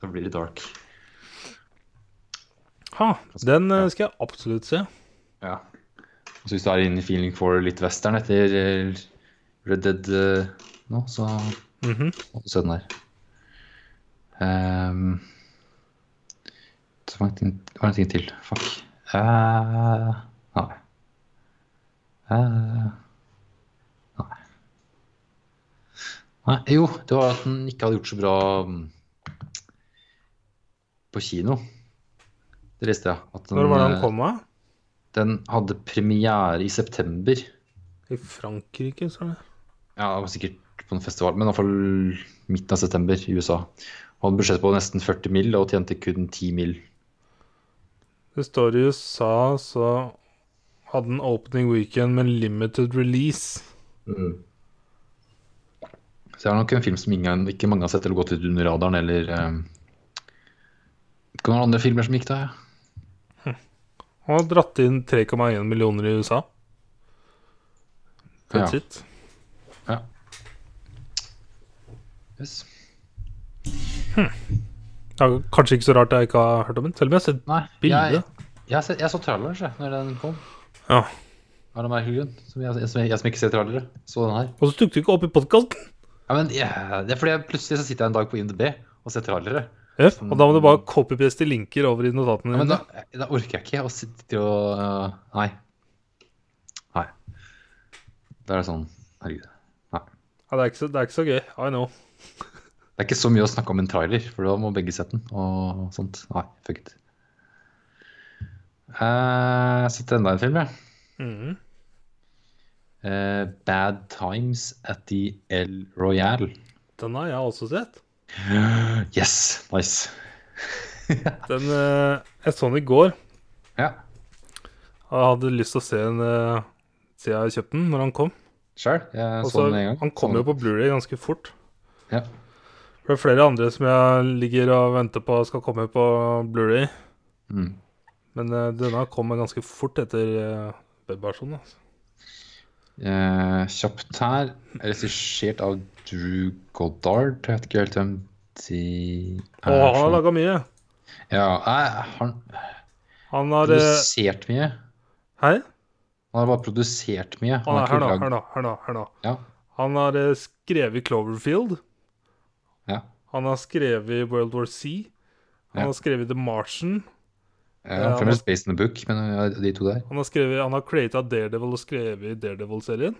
Da blir det dark. Ha, den eh, skal jeg absolutt se. Ja. Og så hvis du er inne i feeling for litt western etter eh, Red Dead eh, nå, så Mhm. må du se den der. Um, så var det en ting- det en ting til. Fuck. Eh, nei. Eh, nei. Nei, jo, det var at den ikke hadde gjort så bra mm, på kino. Det leste jeg. At den, Når var det den han kom med? den hadde premiere i september. I Frankrike, sa du? Ja, det var sikkert på en festival, men i hvert fall midten av september i USA. Han hadde budsjett på nesten 40 mill. og tjente kun 10 mill. Det står i USA, så hadde den opening weekend med limited release. Så det er nok en film som ingen, ikke mange har sett eller gått ut under radaren, eller eh, Ikke noen andre filmer som gikk da, ja. Han har dratt inn 3,1 millioner i USA. That's Ja. it. Yes. Ja, kanskje ikke så rart jeg ikke har hørt om den, selv om jeg har sett Nei, bildet. jeg, jeg, har jeg så traileren jeg, når den kom. Ja. Av en merkelig grunn. Som jeg, som jeg, jeg som ikke ser trailere, så den her. Og så tok du ikke opp i podkasten! Ja, men yeah, det er fordi jeg plutselig så sitter jeg en dag på IMDb og ser trailere. Og da må du bare copypaste linker over i notatene Ja, men da, da orker jeg ikke å sitte og uh, Nei. Nei. Da er det sånn Herregud. Nei. Ja, det, er så, det er ikke så gøy. I know. Det er ikke så mye å snakke om en trailer, for da må begge sette den og sånt. Nei, fuck it. Eh, Jeg sitter enda enda en film, jeg. Mhm. Eh, Bad Times at the El Royale. Den har jeg også sett. Yes, nice. Den, uh, jeg så den i går. Ja, Jeg hadde lyst til å se den eh, siden jeg kjøpte den, når han kom. Sure, Jeg Også, så den en gang. han kom jo på Blu-ray ganske fort. Ja. For det er flere andre som jeg ligger og venter på skal komme på Blu-ray. Mm. Men denne kom ganske fort etter uh, webversjonen. Altså. Eh, kjapt her. Regissert av Drew Goddard. Jeg vet ikke helt hvem de Og han har laga mye. Ja, jeg, han Han har eh, produsert mye. Hei? Han har bare produsert mye. Han er, her nå, her nå, her nå. her nå. Ja. Han har eh, skrevet Cloverfield. Ja. Han har skrevet World War C. Han Ja. har skrevet The Martian. Ja, Ja, mest based on the book, men ja, de to der. Han har, skrevet, han har creata Daredevil og skrevet i Daredevil-serien.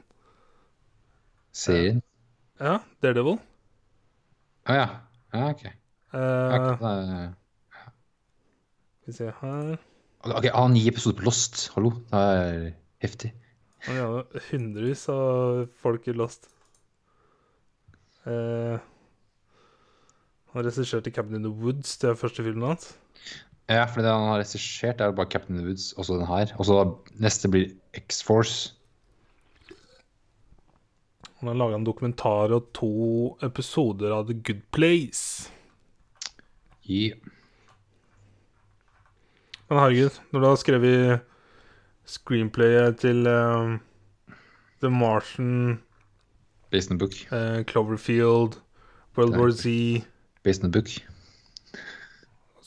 Serien. Ja, Daredevil. Å ja. Ja, ok. Eh, Ja, ok, da- Skal vi se her Ok, Han har ni episoder på Lost. Hallo, det er heftig. Han har hundrevis av folk i Lost. Uh, han regisserte Cabin in the Woods, det er første filmen hans. Ja, for det han har regissert, er bare Captain Woods Og også den her. Og så neste blir X-Force. Han har laga en dokumentar og to episoder av The Good Place. I Men herregud, når du har skrevet screenplayet til uh, The Martian, Based on the book. Uh, Cloverfield, World War Z. Based on the book.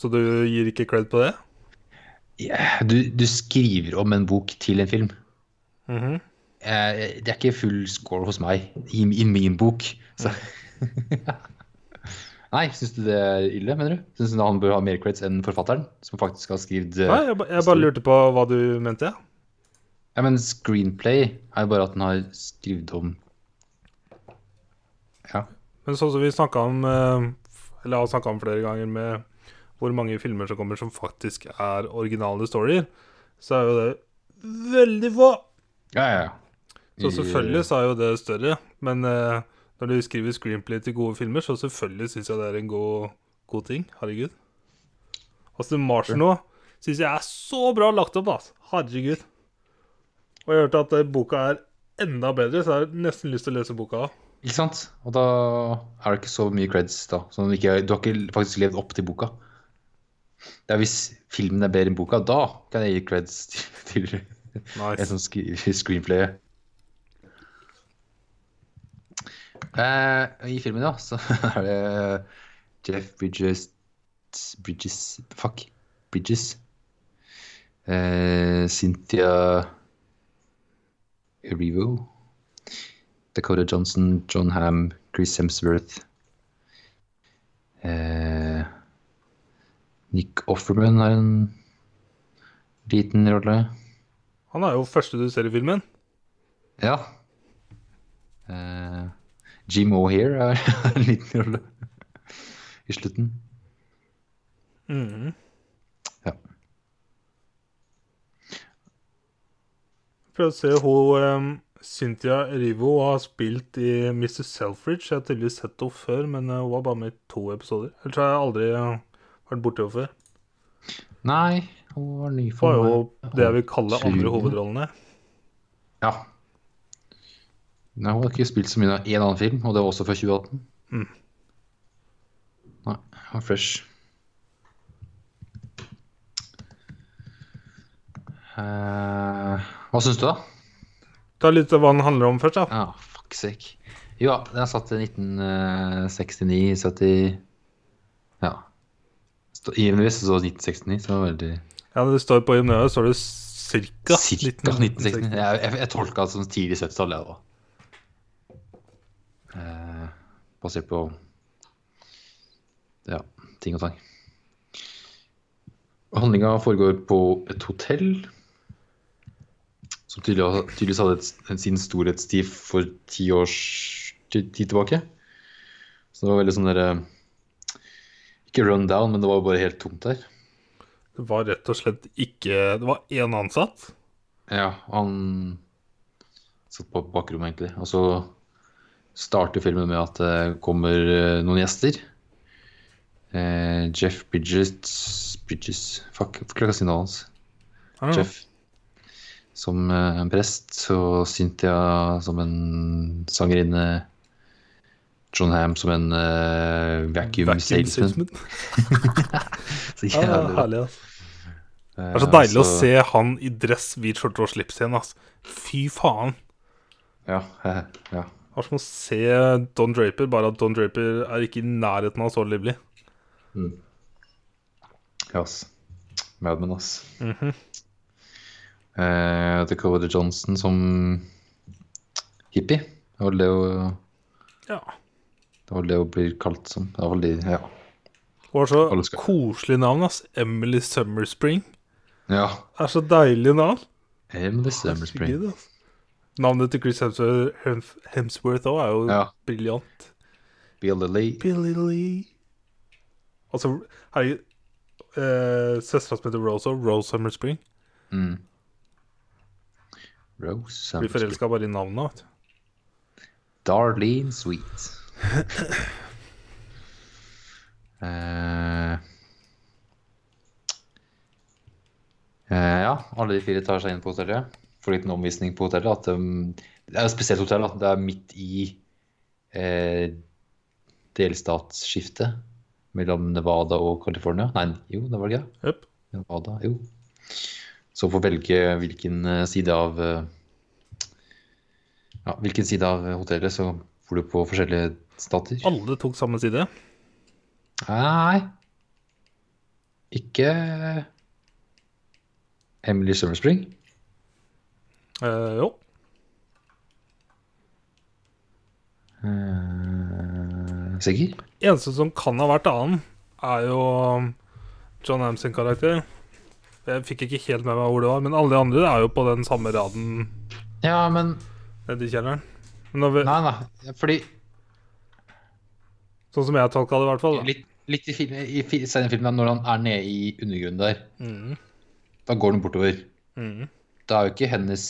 Så du gir ikke cred på det? Ja, du, du skriver om en bok til en film. Mhm. Eh, det er ikke full score hos meg i, i min bok. Så. Nei, syns du det er ille, mener du? Syns du han bør ha mer creds enn forfatteren, som faktisk har skrevet eh, Nei, jeg, ba- jeg bare lurte på hva du mente. Ja. Ja, men screenplay er jo bare at den har skrevet om Ja. Men sånn som vi snakka om, eh, eller har snakka om flere ganger, med hvor mange filmer som kommer som faktisk er originale storyer, så er jo det veldig få. Ja, ja, ja. Så selvfølgelig så er jo det større, men eh, når du skriver screenplay til gode filmer, så selvfølgelig syns jeg det er en god, god ting. Herregud. Altså, Mars nå syns jeg er så bra lagt opp, altså. Herregud. Og jeg har hørt at eh, boka er enda bedre, så jeg har nesten lyst til å lese boka. Ikke sant? Og da er det ikke så mye creds, da. Sånn ikke, du har ikke faktisk levd opp til boka. Det er hvis filmen er bedre enn boka, da kan jeg gi creds til, til en Nice. som skriver screenplayet. Uh, I filmen, ja, så er det Jeff Bridges Bridges Fuck. Bridges. Uh, Cynthia Erivo. Dakota Johnson, John Ham, Chris Hemsworth. Eh, Nick Offerman har en liten rolle. Han er jo første du ser i filmen. Ja. Uh, Jim O'Hear er en liten rolle i slutten. Mm. Ja. Prøv å se hun um, Cynthia Erivo har spilt i Mr. Selfridge. Jeg har tydeligvis sett henne før, men uh, hun var bare med i to episoder. Ellers har jeg aldri uh, vært borti henne før. Nei, hun var ny Hun var jo det jeg vil kalle andre hovedrollene. Ja. Nei, hun har ikke spilt så mye av én annen film, og det var også fra 2018. Mm. Nei, hun er fresh. Eh, hva syns du, da? Ta litt av hva den handler om først, da. Ja, fuck sake. Jo, den er satt til 1969, 70 Ja. I IMDb så står det 1969, så det var veldig Ja, Det står på IMDb står det cirka, Cirka 1969. Jeg, jeg, jeg tolka det som tidlig 70-tall, jeg, da. Eh, basert på ja, ting og tang. Handlinga foregår på et hotell som tydeligvis hadde sin storhetstid for ti års ti- tid tilbake. Så det var veldig sånn derre Ikke run down, men det var bare helt tomt der. Det var rett og slett ikke Det var én ansatt. Ja, han satt på bakrommet, egentlig. Og så starter filmen med at det kommer eh, noen gjester. Eh, Jeff Bridges Bridges Fuck, jeg klarer ikke å si navnet hans. Ja. Jeff som eh, en prest, og Cynthia som en sangerinne. John Ham som en uh, vacuum, Vacuum salesman. salesman. Så Ja, jævlig bra. herlig, altså. Det er så deilig å se han i dress, hvit skjorte og slips igjen. Altså. Fy faen. Ja, ja, ja. Det er som å se Don Draper, bare at Don Draper er ikke i nærheten av så livlig. Ja, ass. Madman, ass. Mhm. eh, Dakota Johnson som hippie. Det var det hun, Ja. Det var det hun blir kalt som. Det var de, ja. Hun har så koselig navn, ass. Emily Summerspring. ja. Det er så deilig navn. Emily Summerspring. Herregud. Navnet til Chris Hemsworth òg er jo Ja. briljant. Billy Lee. Billy Lee. Altså, herregud eh, Søstera som heter Rose òg. Rose Summerspring. Mm. Rose Blir Summerspring. forelska bare i navnet. Darlene Sweet. Eh, eh, ja, alle de fire tar seg inn på hotellet. Får en liten omvisning på hotellet. At, um, det er et spesielt hotell. Det er midt i eh, delstatsskiftet mellom Nevada og California. Nei, jo, det var det ikke? Jep. Nevada, jo. Så får velge hvilken side av Ja, hvilken side av hotellet så bor du på forskjellige stater? Alle tok samme side. Nei. Ikke Emily Summer Spring. Eh, jo. Uh, sikker? Eneste som kan ha vært annen, er jo um, John Hams sin karakter. Jeg fikk ikke helt med meg hvor det var, men alle de andre er jo på den samme raden Ja, men Nedi kjelleren. Vi, Nei, nei. Fordi sånn som jeg tolka det, i hvert fall. Da. litt, litt i, film, i scenen filmen, når han er nede i undergrunnen der, Mm, da går han bortover. mm. Det er jo ikke hennes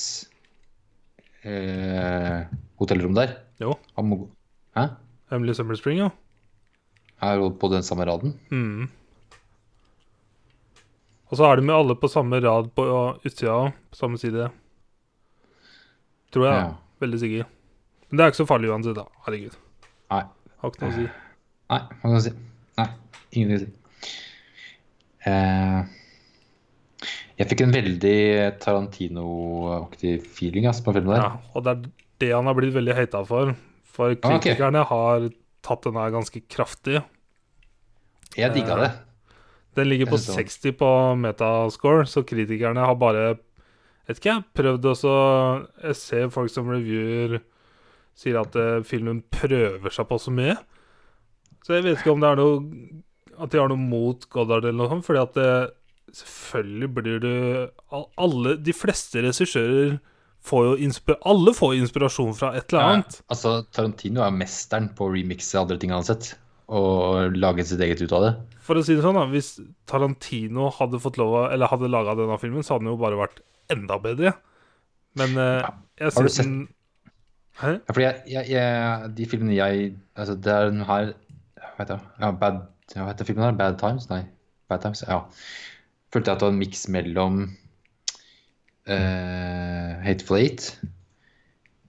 eh, hotellrom der. Jo. Han må gå Hæ? Emily Summer Spring, jo. Er jo på den samme raden. Mm. Og så er de med alle på samme rad på utsida, på samme side. Tror jeg. Ja. Veldig sikker. Men det er ikke så farlig uansett, da. Herregud. Nei. Har ikke noe å si. Nei, hva skal jeg si? Nei, ingenting å si. Eh, jeg fikk en veldig Tarantino-aktig feeling ass, på filmen der. Ja, og det er det han har blitt veldig hata for. For Ah, kritikerne har tatt den her ganske kraftig. Jeg digga det. Den ligger på 60 på metascore, så kritikerne har bare Vet ikke, jeg prøvd også Jeg ser folk som reviewer sier at eh, filmen prøver seg på så mye. Så jeg vet ikke om det er noe At de har noe mot Goddard eller noe sånt, fordi at det, selvfølgelig blir du Alle De fleste regissører får jo Alle får inspirasjon fra et eller annet. Ja, altså, Tarantino er mesteren på å remixe andre ting han har sett, og lage sitt eget ut av det. For å si det sånn, da hvis Tarantino hadde fått lov å Eller hadde laga denne filmen, så hadde den jo bare vært enda bedre. Men eh, jeg syns den Hæ? Ja, fordi jeg, jeg, jeg, de filmene jeg Altså, det er den her Hva heter? Ja, Bad, hva heter filmen her? Bad Times? Nei. Bad Times, ja. Følte jeg at det var en miks mellom uh, Hateful Eight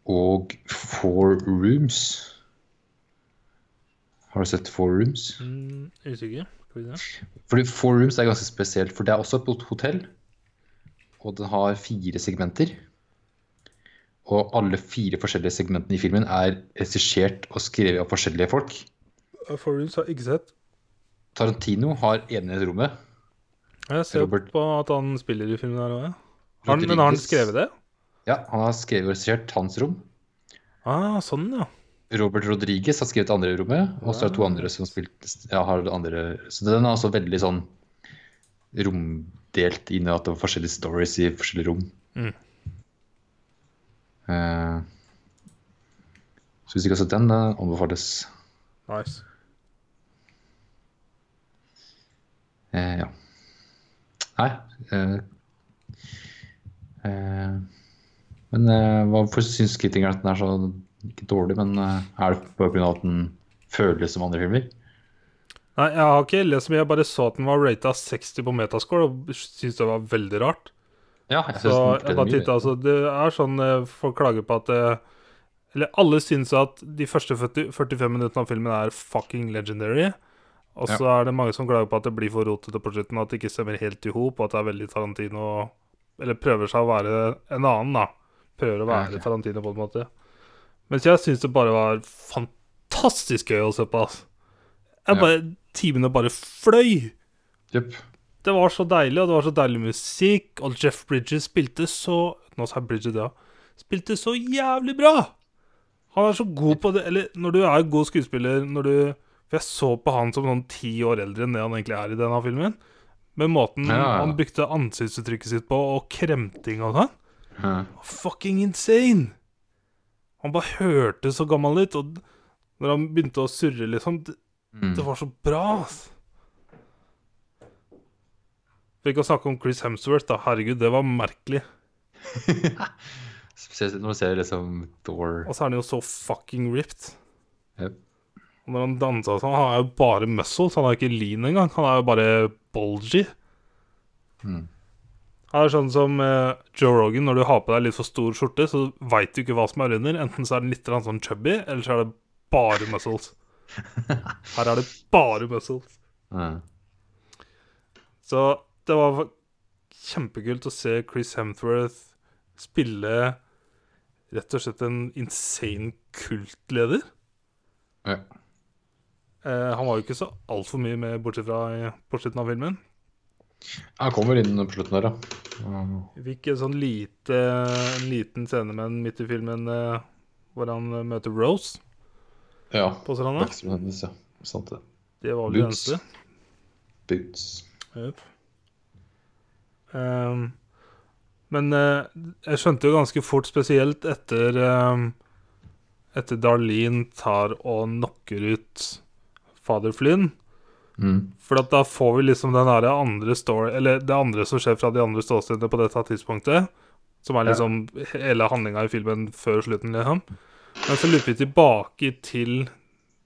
og Four Rooms. Har du sett Four Rooms? Mm, usikker. Fordi Four Rooms er ganske spesielt, for det er også et hotell. Og den har fire segmenter. Og alle fire forskjellige segmentene i filmen er regissert og skrevet av forskjellige folk. Uh, har ikke sett. Tarantino har enhetsrommet. Jeg ser Robert- på at han spiller i filmen her òg. Men har han skrevet det? Ja, han har skrevet og regissert hans rom. Ah, sånn, ja. Robert Rodriguez har skrevet det andre rommet, og så er det to andre som spilt, ja, har det andre. Så den er altså veldig sånn romdelt inn i at det var forskjellige stories i forskjellige rom. Mm. Eh, så hvis du ikke har sett den, det anbefales. Nice. Eh, ja. Nei eh, eh, Men hvorfor syns kritikeren at den er så ikke dårlig, men er det av at den føles som andre filmer? Nei, jeg har ikke lest så mye. Jeg bare så at den var rata 60 på metascore, og syntes det var veldig rart. Ja, jeg Så synes jeg bare titta, altså, Det er sånn eh, folk klager på at eh, Eller alle syns at de første 40, 45 minuttene av filmen er fucking legendary. Og så er det mange som klager på at det blir for rotete på slutten, at det ikke stemmer helt i hop, og at det er veldig Tarantino Eller prøver seg å være en annen, da. Prøver å være Ja, ok. Tarantino på en måte. Mens jeg syns det bare var fantastisk gøy å se på. Altså. Jeg Ja. Timene bare fløy. Jepp. Det var så deilig, og det var så deilig musikk. Og Jeff Bridges spilte så Nå sa jeg Bridges, ja. Spilte så jævlig bra! Han er så god på det Eller når du er god skuespiller når du For jeg så på han som sånn ti år eldre enn det han egentlig er i denne filmen. Med måten Ja, ja. han brukte ansiktsuttrykket sitt på, og kremting og sånn. Ja. Fucking insane! Han bare hørtes så gammel ut, og når han begynte å surre, liksom Det, Mm. det var så bra, ass. For ikke å snakke om Chris Hemsworth, da. Herregud, det var merkelig. Spesielt når du ser liksom Thor Og så er han jo så fucking ripped. Yep. Og når han dansa sånn, han er jo bare muscles. Han er ikke lean engang. Han er jo bare bulgy. Mm. Han er sånn som eh, Joe Rogan. Når du har på deg litt for stor skjorte, så veit du ikke hva som er under. Enten så er den litt sånn chubby, eller så er det bare muscles. Her er det bare muscles. Mm. Så det var kjempekult å se Chris Hemsworth spille rett og slett en insane kultleder. Ja. Eh, han var jo ikke så altfor mye med, bortsett fra i, på slutten av filmen. Han kommer inn på slutten der, ja. Mm. Fikk en sånn lite, en liten scene med midt i filmen eh, hvor han møter Rose Ja. på stranda. Ja. Sant det. Det var vel det Boots. eneste. Boots. Jep. Ehm, men uh, jeg skjønte jo ganske fort, spesielt etter um, Etter Darlene tar og knocker ut fader Flynn. Mm. For at da får vi liksom den andre story Eller det andre som skjer fra de andre ståstedene på dette tidspunktet. Som er Ja. liksom hele handlinga i filmen før slutten, liksom. Men så løper vi tilbake til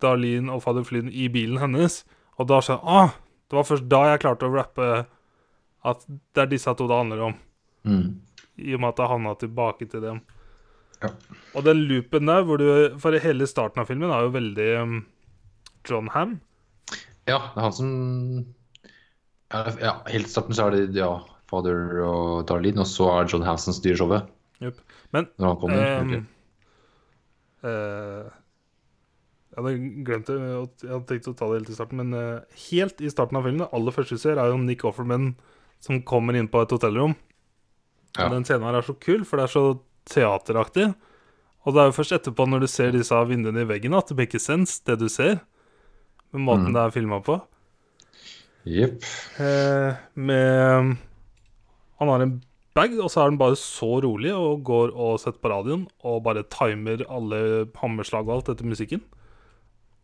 Darlene og fader Flynn i bilen hennes. Og da jeg ah, Det var først da jeg klarte å rappe at det er disse to det handler om. Mm. I og med at det havna tilbake til dem. Ja. Og den loopen der, hvor du For hele starten av filmen er jo veldig um, John Ham. Ja, det er han som ja, ja, helt starten så er det ja, Father og Darlene, og så er John Hansen styrer showet. Yep. Men Når han kommer. Um, jeg hadde glemt det. Jeg hadde tenkt å ta det helt i starten, men eh, helt i starten av filmen, det aller første vi ser, er jo Nick Offerman som kommer inn på et hotellrom. Ja. Den scenen her er så kul, for det er så teateraktig. Og det er jo først etterpå, når du ser disse vinduene i veggen, at det blir ikke sens, det du ser. Med måten Mm. det er filma på. Jepp. Eh, med Han har en bag, og så er den bare så rolig og går og setter på radioen og bare timer alle hammerslag og alt etter musikken.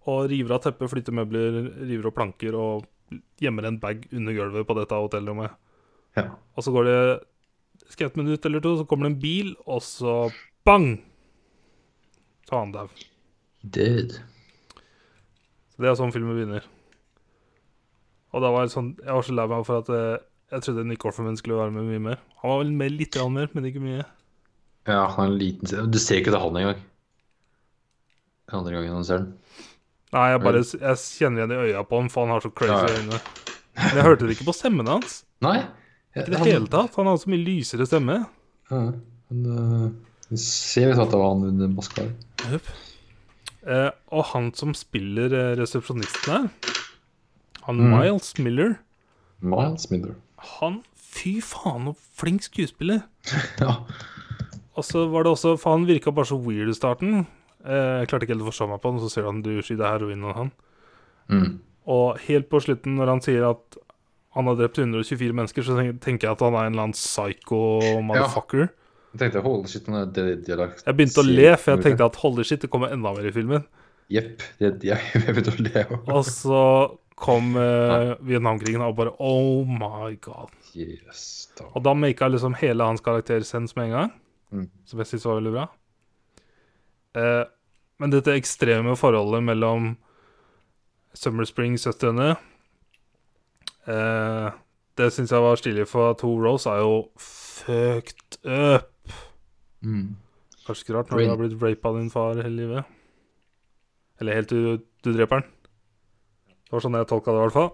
Og river av teppet, flytter møbler, river opp planker og gjemmer en bag under gulvet på dette hotellrommet. Ja. Og så går det skal et minutt eller to, så kommer det en bil, og så bang! Så er han dau. Død. Det er sånn filmen begynner. Og da var jeg sånn Jeg var så lei meg for at eh, jeg trodde Nick Offerman skulle være med mye mer. Han var vel med litt mer, men ikke mye. Ja, han er en liten. Du ser ikke det han engang. Den andre gangen han ser den. Nei, jeg bare Jeg kjenner igjen i øya på han, for han har så crazy øyne. Men jeg hørte det ikke på stemmen hans. Nei. Ikke i det hele tatt. Han har så mye lysere stemme. Ja, men uh, vi ser litt at det var han under maska. Yep. Eh, og han som spiller eh, resepsjonisten her, han Mm. Miles Miller Miles Miller. Han Fy faen, så flink skuespiller. Ja. Og så var det også For han virka bare så weird i starten. Eh, jeg klarte ikke helt å forstå meg på han, så ser han du skyter heroin og han. Mm. Og helt på slutten, når han sier at han har drept 124 mennesker, så tenker jeg at han er en eller annen psycho motherfucker. Jeg tenkte holy shit, han er dead. Jeg begynte å le, for jeg tenkte at holy shit, det kommer enda mer i filmen. Jepp. Jeg, jeg begynte å le òg. Og så kom eh, Vietnamkrigen og bare oh my god. Yes, da. Og da maka liksom hele hans karakter sens med en gang. Mm. Som jeg syntes var veldig bra. Eh, men dette ekstreme forholdet mellom Summer Spring-søstrene eh, Det syns jeg var stilig, for to Rose er jo fucked up. Mm. Kanskje ikke rart når du har blitt rapet av din far hele livet. Eller helt til du, du dreper han. Det var sånn jeg tolka det, i hvert fall.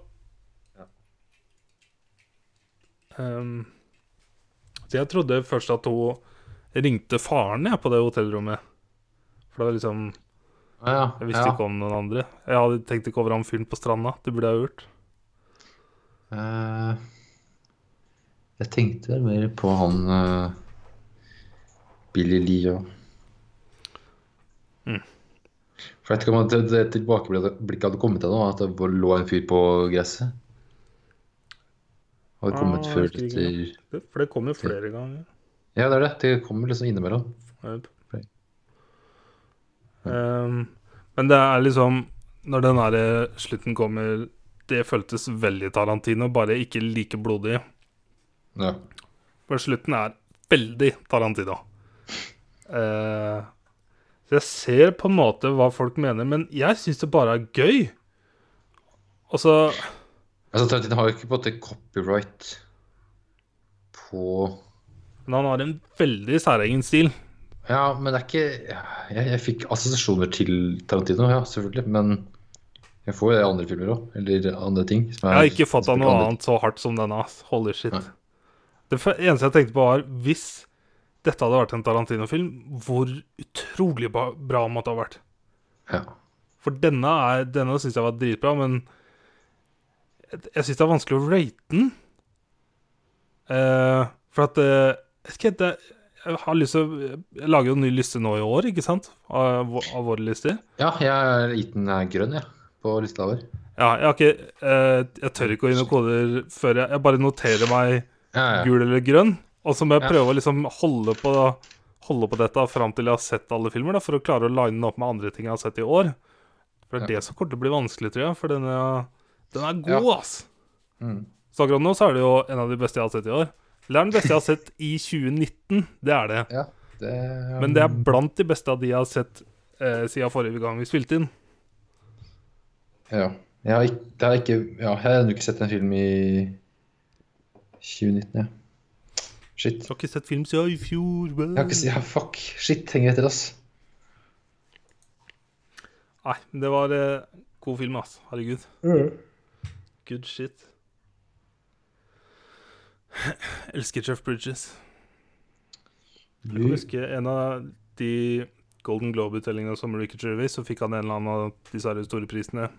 Ja. Ehm, så jeg trodde først at hun ringte faren jeg, på det hotellrommet. For det var liksom ja. Jeg visste ja. ikke om noen andre. Jeg hadde tenkt ikke over han fyren på stranda. Det burde jeg ha gjort. Eh, jeg tenkte vel mer på han uh, Billy Lee òg. Mm. For jeg vet ikke om det, det tilbakeblikket hadde kommet ennå, at det lå en fyr på gresset. Hadde kommet Ah, før etter Det- For det kom jo flere ganger. Ja, det er det. Det kommer liksom innimellom. Yep. Ehm, men det er liksom Når den eh, slutten kommer Det føltes veldig Tarantino, bare ikke like blodig. Ja. For slutten er veldig Tarantino. Uh, så jeg ser på en måte hva folk mener, men jeg syns det bare er gøy. Og så Altså, Tarantino har jo ikke på en måte copyright på Men han har en veldig særegen stil. Ja, men det er ikke Jeg, jeg fikk assosiasjoner til Tarantino, ja, selvfølgelig. Men jeg får jo det i andre filmer òg. Eller andre ting. Jeg har ikke fått av noe annet så hardt som denne. Holy shit. Nei. Det eneste jeg tenkte på, var hvis dette hadde vært en Tarantino-film, hvor utrolig bra den måtte ha vært. Ja. For denne, er- denne syns jeg var dritbra, men jeg, syns det er vanskelig å rate den. Eh, for at eh, Jeg vet ikke, det, jeg har lyst til å jo en ny liste nå i år, ikke sant? Av, av våre lister. ja, jeg gitt den er grønn, jeg, på lista vår. Ja, jeg har ikke eh, Jeg tør ikke å inn noen koder før jeg Jeg bare noterer meg Ja, ja. gul eller grønn. Og så må jeg prøve å liksom holde på, holde på dette fram til jeg har sett alle filmer, da, for å klare å line den opp med andre ting jeg har sett i år. For det er det som kommer til å bli vanskelig, tror jeg. For den er, den er god, ass. Mm. Så akkurat nå så er det jo en av de beste jeg har sett i år. Eller er den beste jeg har sett i 2019. Det er det. ja det, Men det er blant de beste av de jeg har sett eh, siden forrige gang vi spilte inn. Ja. Jeg har ikke, det har ikke Ja, jeg har ennå ikke sett en film i 2019, ja. Shit. Jeg har ikke sett film siden i fjor. Jeg har ikke sett, ja, fuck. Shit, henger etter, ass. Nei, men det var eh, god film, ass. Herregud. Good shit. Elsker Jeff Bridges. Jeg kan huske en av de Golden Globe-utdelingene som Ricky Gervais, så fikk han en eller annen av disse store prisene.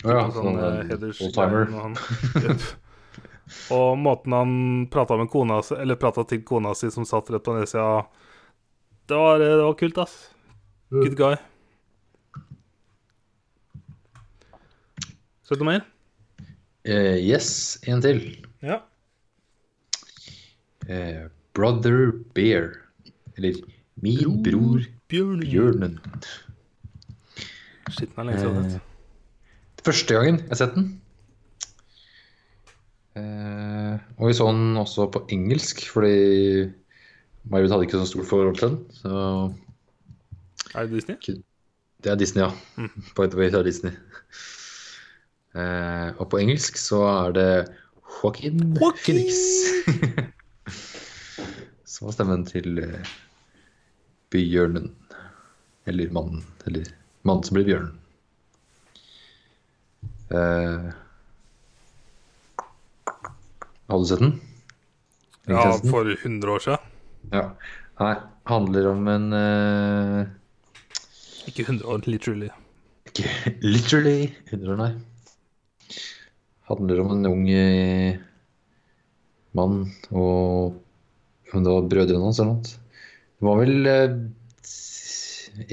Ja, sånn sånn eh, eh, og måten han prata med kona si, eller prata til kona si som satt rett på nedsida det, var- det var kult, ass. Good guy. Sett noe mer? Uh, yes, en til. Ja. Uh, Brother Bear. Eller Min bror Bjørn. Bjørnen. Shit, den er lenge siden. Uh, du. Første gangen jeg har sett den. Eh, og vi så den også på engelsk, fordi Margaret hadde ikke så stort forhold til den. Så Er det Disney? det er Disney, ja. By the way, det er Disney. Eh, og på engelsk så er det Joaquin Joaquin! Phoenix. som var stemmen til eh, bjørnen. Eller mannen. Eller mannen som blir bjørnen. Eh, har du sett den? Ja, for 100 år siden. ja. Nei, handler om en eh, Ikke 100 år, literally. Ikke literally 100 år, nei. Handler om en ung eh, mann og om det var brødrene hans eller noe. Det var vel eh,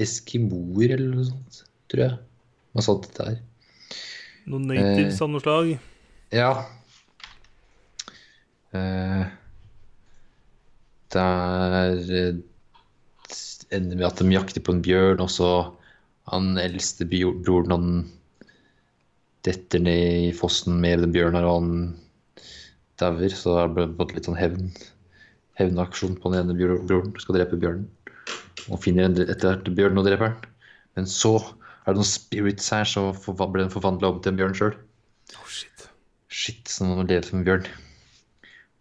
eskimoer eller noe sånt, tror jeg. Man satt der. Noen natives av noe slag. Ja. Eh, det er eh, ender med at de jakter på en bjørn, og så han eldste broren han detter ned i fossen med den bjørnen, og han dauer. Så det ble fått litt sånn hevn hevnaksjon på den ene broren. Skal drepe bjørnen. Og finner etter hvert bjørnen og dreper den. Men så er det noen spirits her, så ble den forvandla om til en bjørn sjøl. Oh, shit. Shit, så nå lever som en bjørn.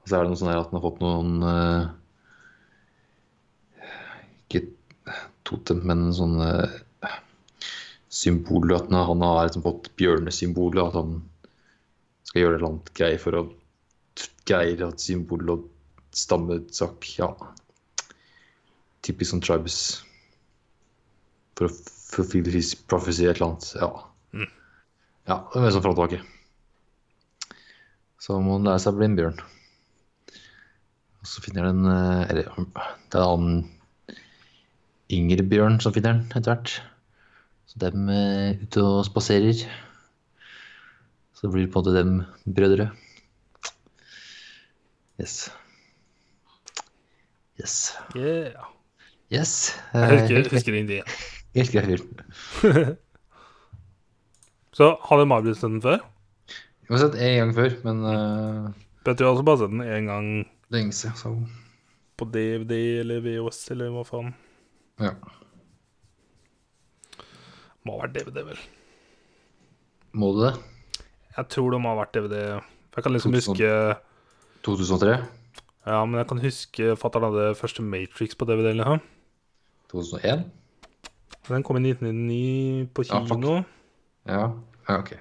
Og så er det noe sånn her at den har fått noen uh, Ikke totem, men sånne uh, symboler. At han han har liksom fått bjørnesymboler, at han skal gjøre et eller annet greie for å greie at symbol og stammesak Ja. Typisk sånn tribes. For å fulfill his prophecy, et eller annet. Ja. Ja, det er mer og tilbake. Så må han lære seg å bli en bjørn. Og så finner den eh, Eller det er en annen yngre bjørn som finner han etter hvert. Så dem er ute og spaserer. Så blir det på en måte dem brødre. Yes. Yes. Yeah. Yes. Jeg Eh, husker, helt, husker ingenting. Helt grei film. Så hadde Marvel-sett den før? Jeg har sett en gang før, men uh, Petter har også bare sett den én gang lenge siden. Så på DVD eller VHS eller hva faen. ja. Må ha vært DVD, vel. Må du det? Jeg tror det må ha vært DVD. Jeg kan liksom 2000. huske 2003? Ja, men jeg kan huske fatter'n hadde første Matrix på DVD. eller noe. 2001? Den kom i 1999 på kino. Ja. ja, ok.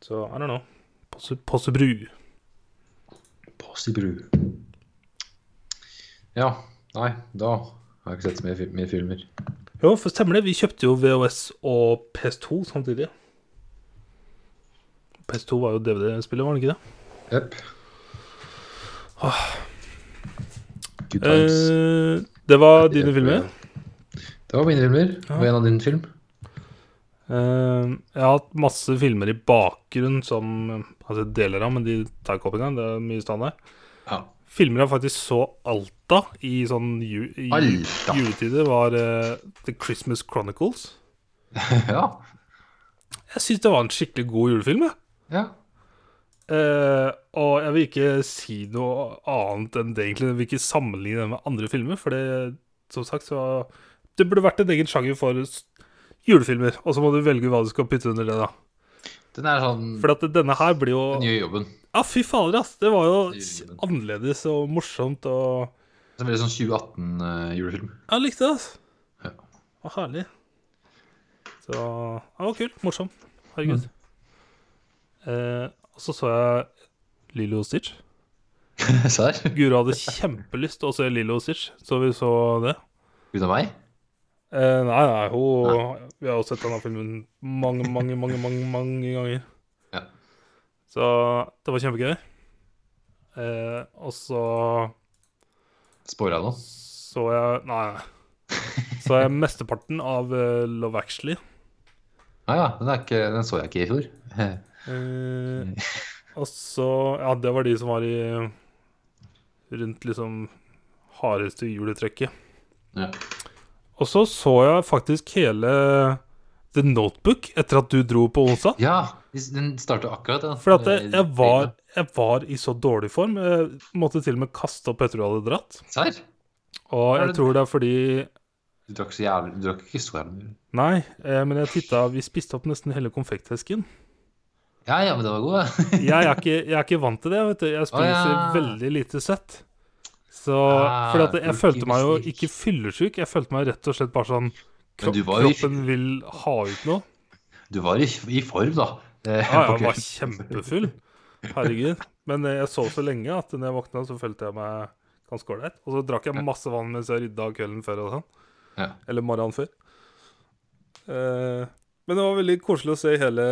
Så I don't know. Posse- Possebru. Possibru. Ja. Nei, da har jeg ikke sett så mye, mye filmer. Jo, for stemmer det. Vi kjøpte jo VHS og PS2 samtidig. PS2 var jo DVD-spillet, var det ikke det? Jepp. Good times. Eh, det var dine filmer. Det var mine filmer. Og en av din film. Uh, jeg har hatt masse filmer i bakgrunn som Altså deler av, men de tar ikke opp engang. Det er mye standard. Ja. Filmer jeg faktisk så Alta i sånn ju, i Alta. juletider, var uh, The Christmas Chronicles. ja. Jeg syns det var en skikkelig god julefilm. jeg. ja. Uh, og jeg vil ikke si noe annet enn det, egentlig. Jeg vil ikke sammenligne det med andre filmer, for det, som sagt, så Det burde vært en egen sjanger for julefilmer, og så må du velge hva du skal putte under det, da. Den er sånn For at denne her blir jo Den gjør jobben. Ja, fy fader, ass! Det var jo annerledes og morsomt og Det er veldig sånn 2018-julefilm. Jeg likte det, ass. Ja. Det var herlig. Så det var kult. Morsomt. Herregud. Eh, og så så jeg Lilo og Stitch. Serr? Guro hadde kjempelyst til å se Lilo og Stitch, så vi så det. Uten meg? Eh, nei, nei, hun Vi har jo sett denne filmen mange, mange, mange, mange, mange ganger. Ja. Så det var kjempegøy. Eh, og så Spora nå? så jeg Nei, nei. Så jeg mesteparten av uh, Love Actually. Ah, ja, den, ikke, den så jeg ikke i fjor. Eh, og så Ja, det var de som var i Rundt liksom hardeste juletrekket. Ja. Og så så jeg faktisk hele The Notebook etter at du dro på onsdag. ja, den starta akkurat, Ja. For at jeg, jeg, var, jeg var i så dårlig form. Jeg måtte til og med kaste opp etter du hadde dratt. Serr? Og jeg tror det er fordi Du drakk så jævlig Du drakk ikke så jævlig mye. Nei, eh, men jeg titta Vi spiste opp nesten hele konfektesken. Ja, ja, men det var god, ja. Jeg er ikke, jeg er ikke vant til det. Vet du. Jeg spiser ja. veldig lite søtt. Så Ah, fordi at jeg følte meg jo ikke fyllesyk. Jeg følte meg rett og slett bare sånn kro Men du var jo i- Kroppen vil ha ut noe. Du var i, i form, da. Eh, Ja, jeg var kjempefull. Herregud. Men jeg sov så lenge at når jeg våkna, så følte jeg meg ganske ålreit. Og så drakk jeg masse vann mens jeg rydda kvelden før og sånn. Ja. Eller morgenen før. Eh, men det var veldig koselig å se hele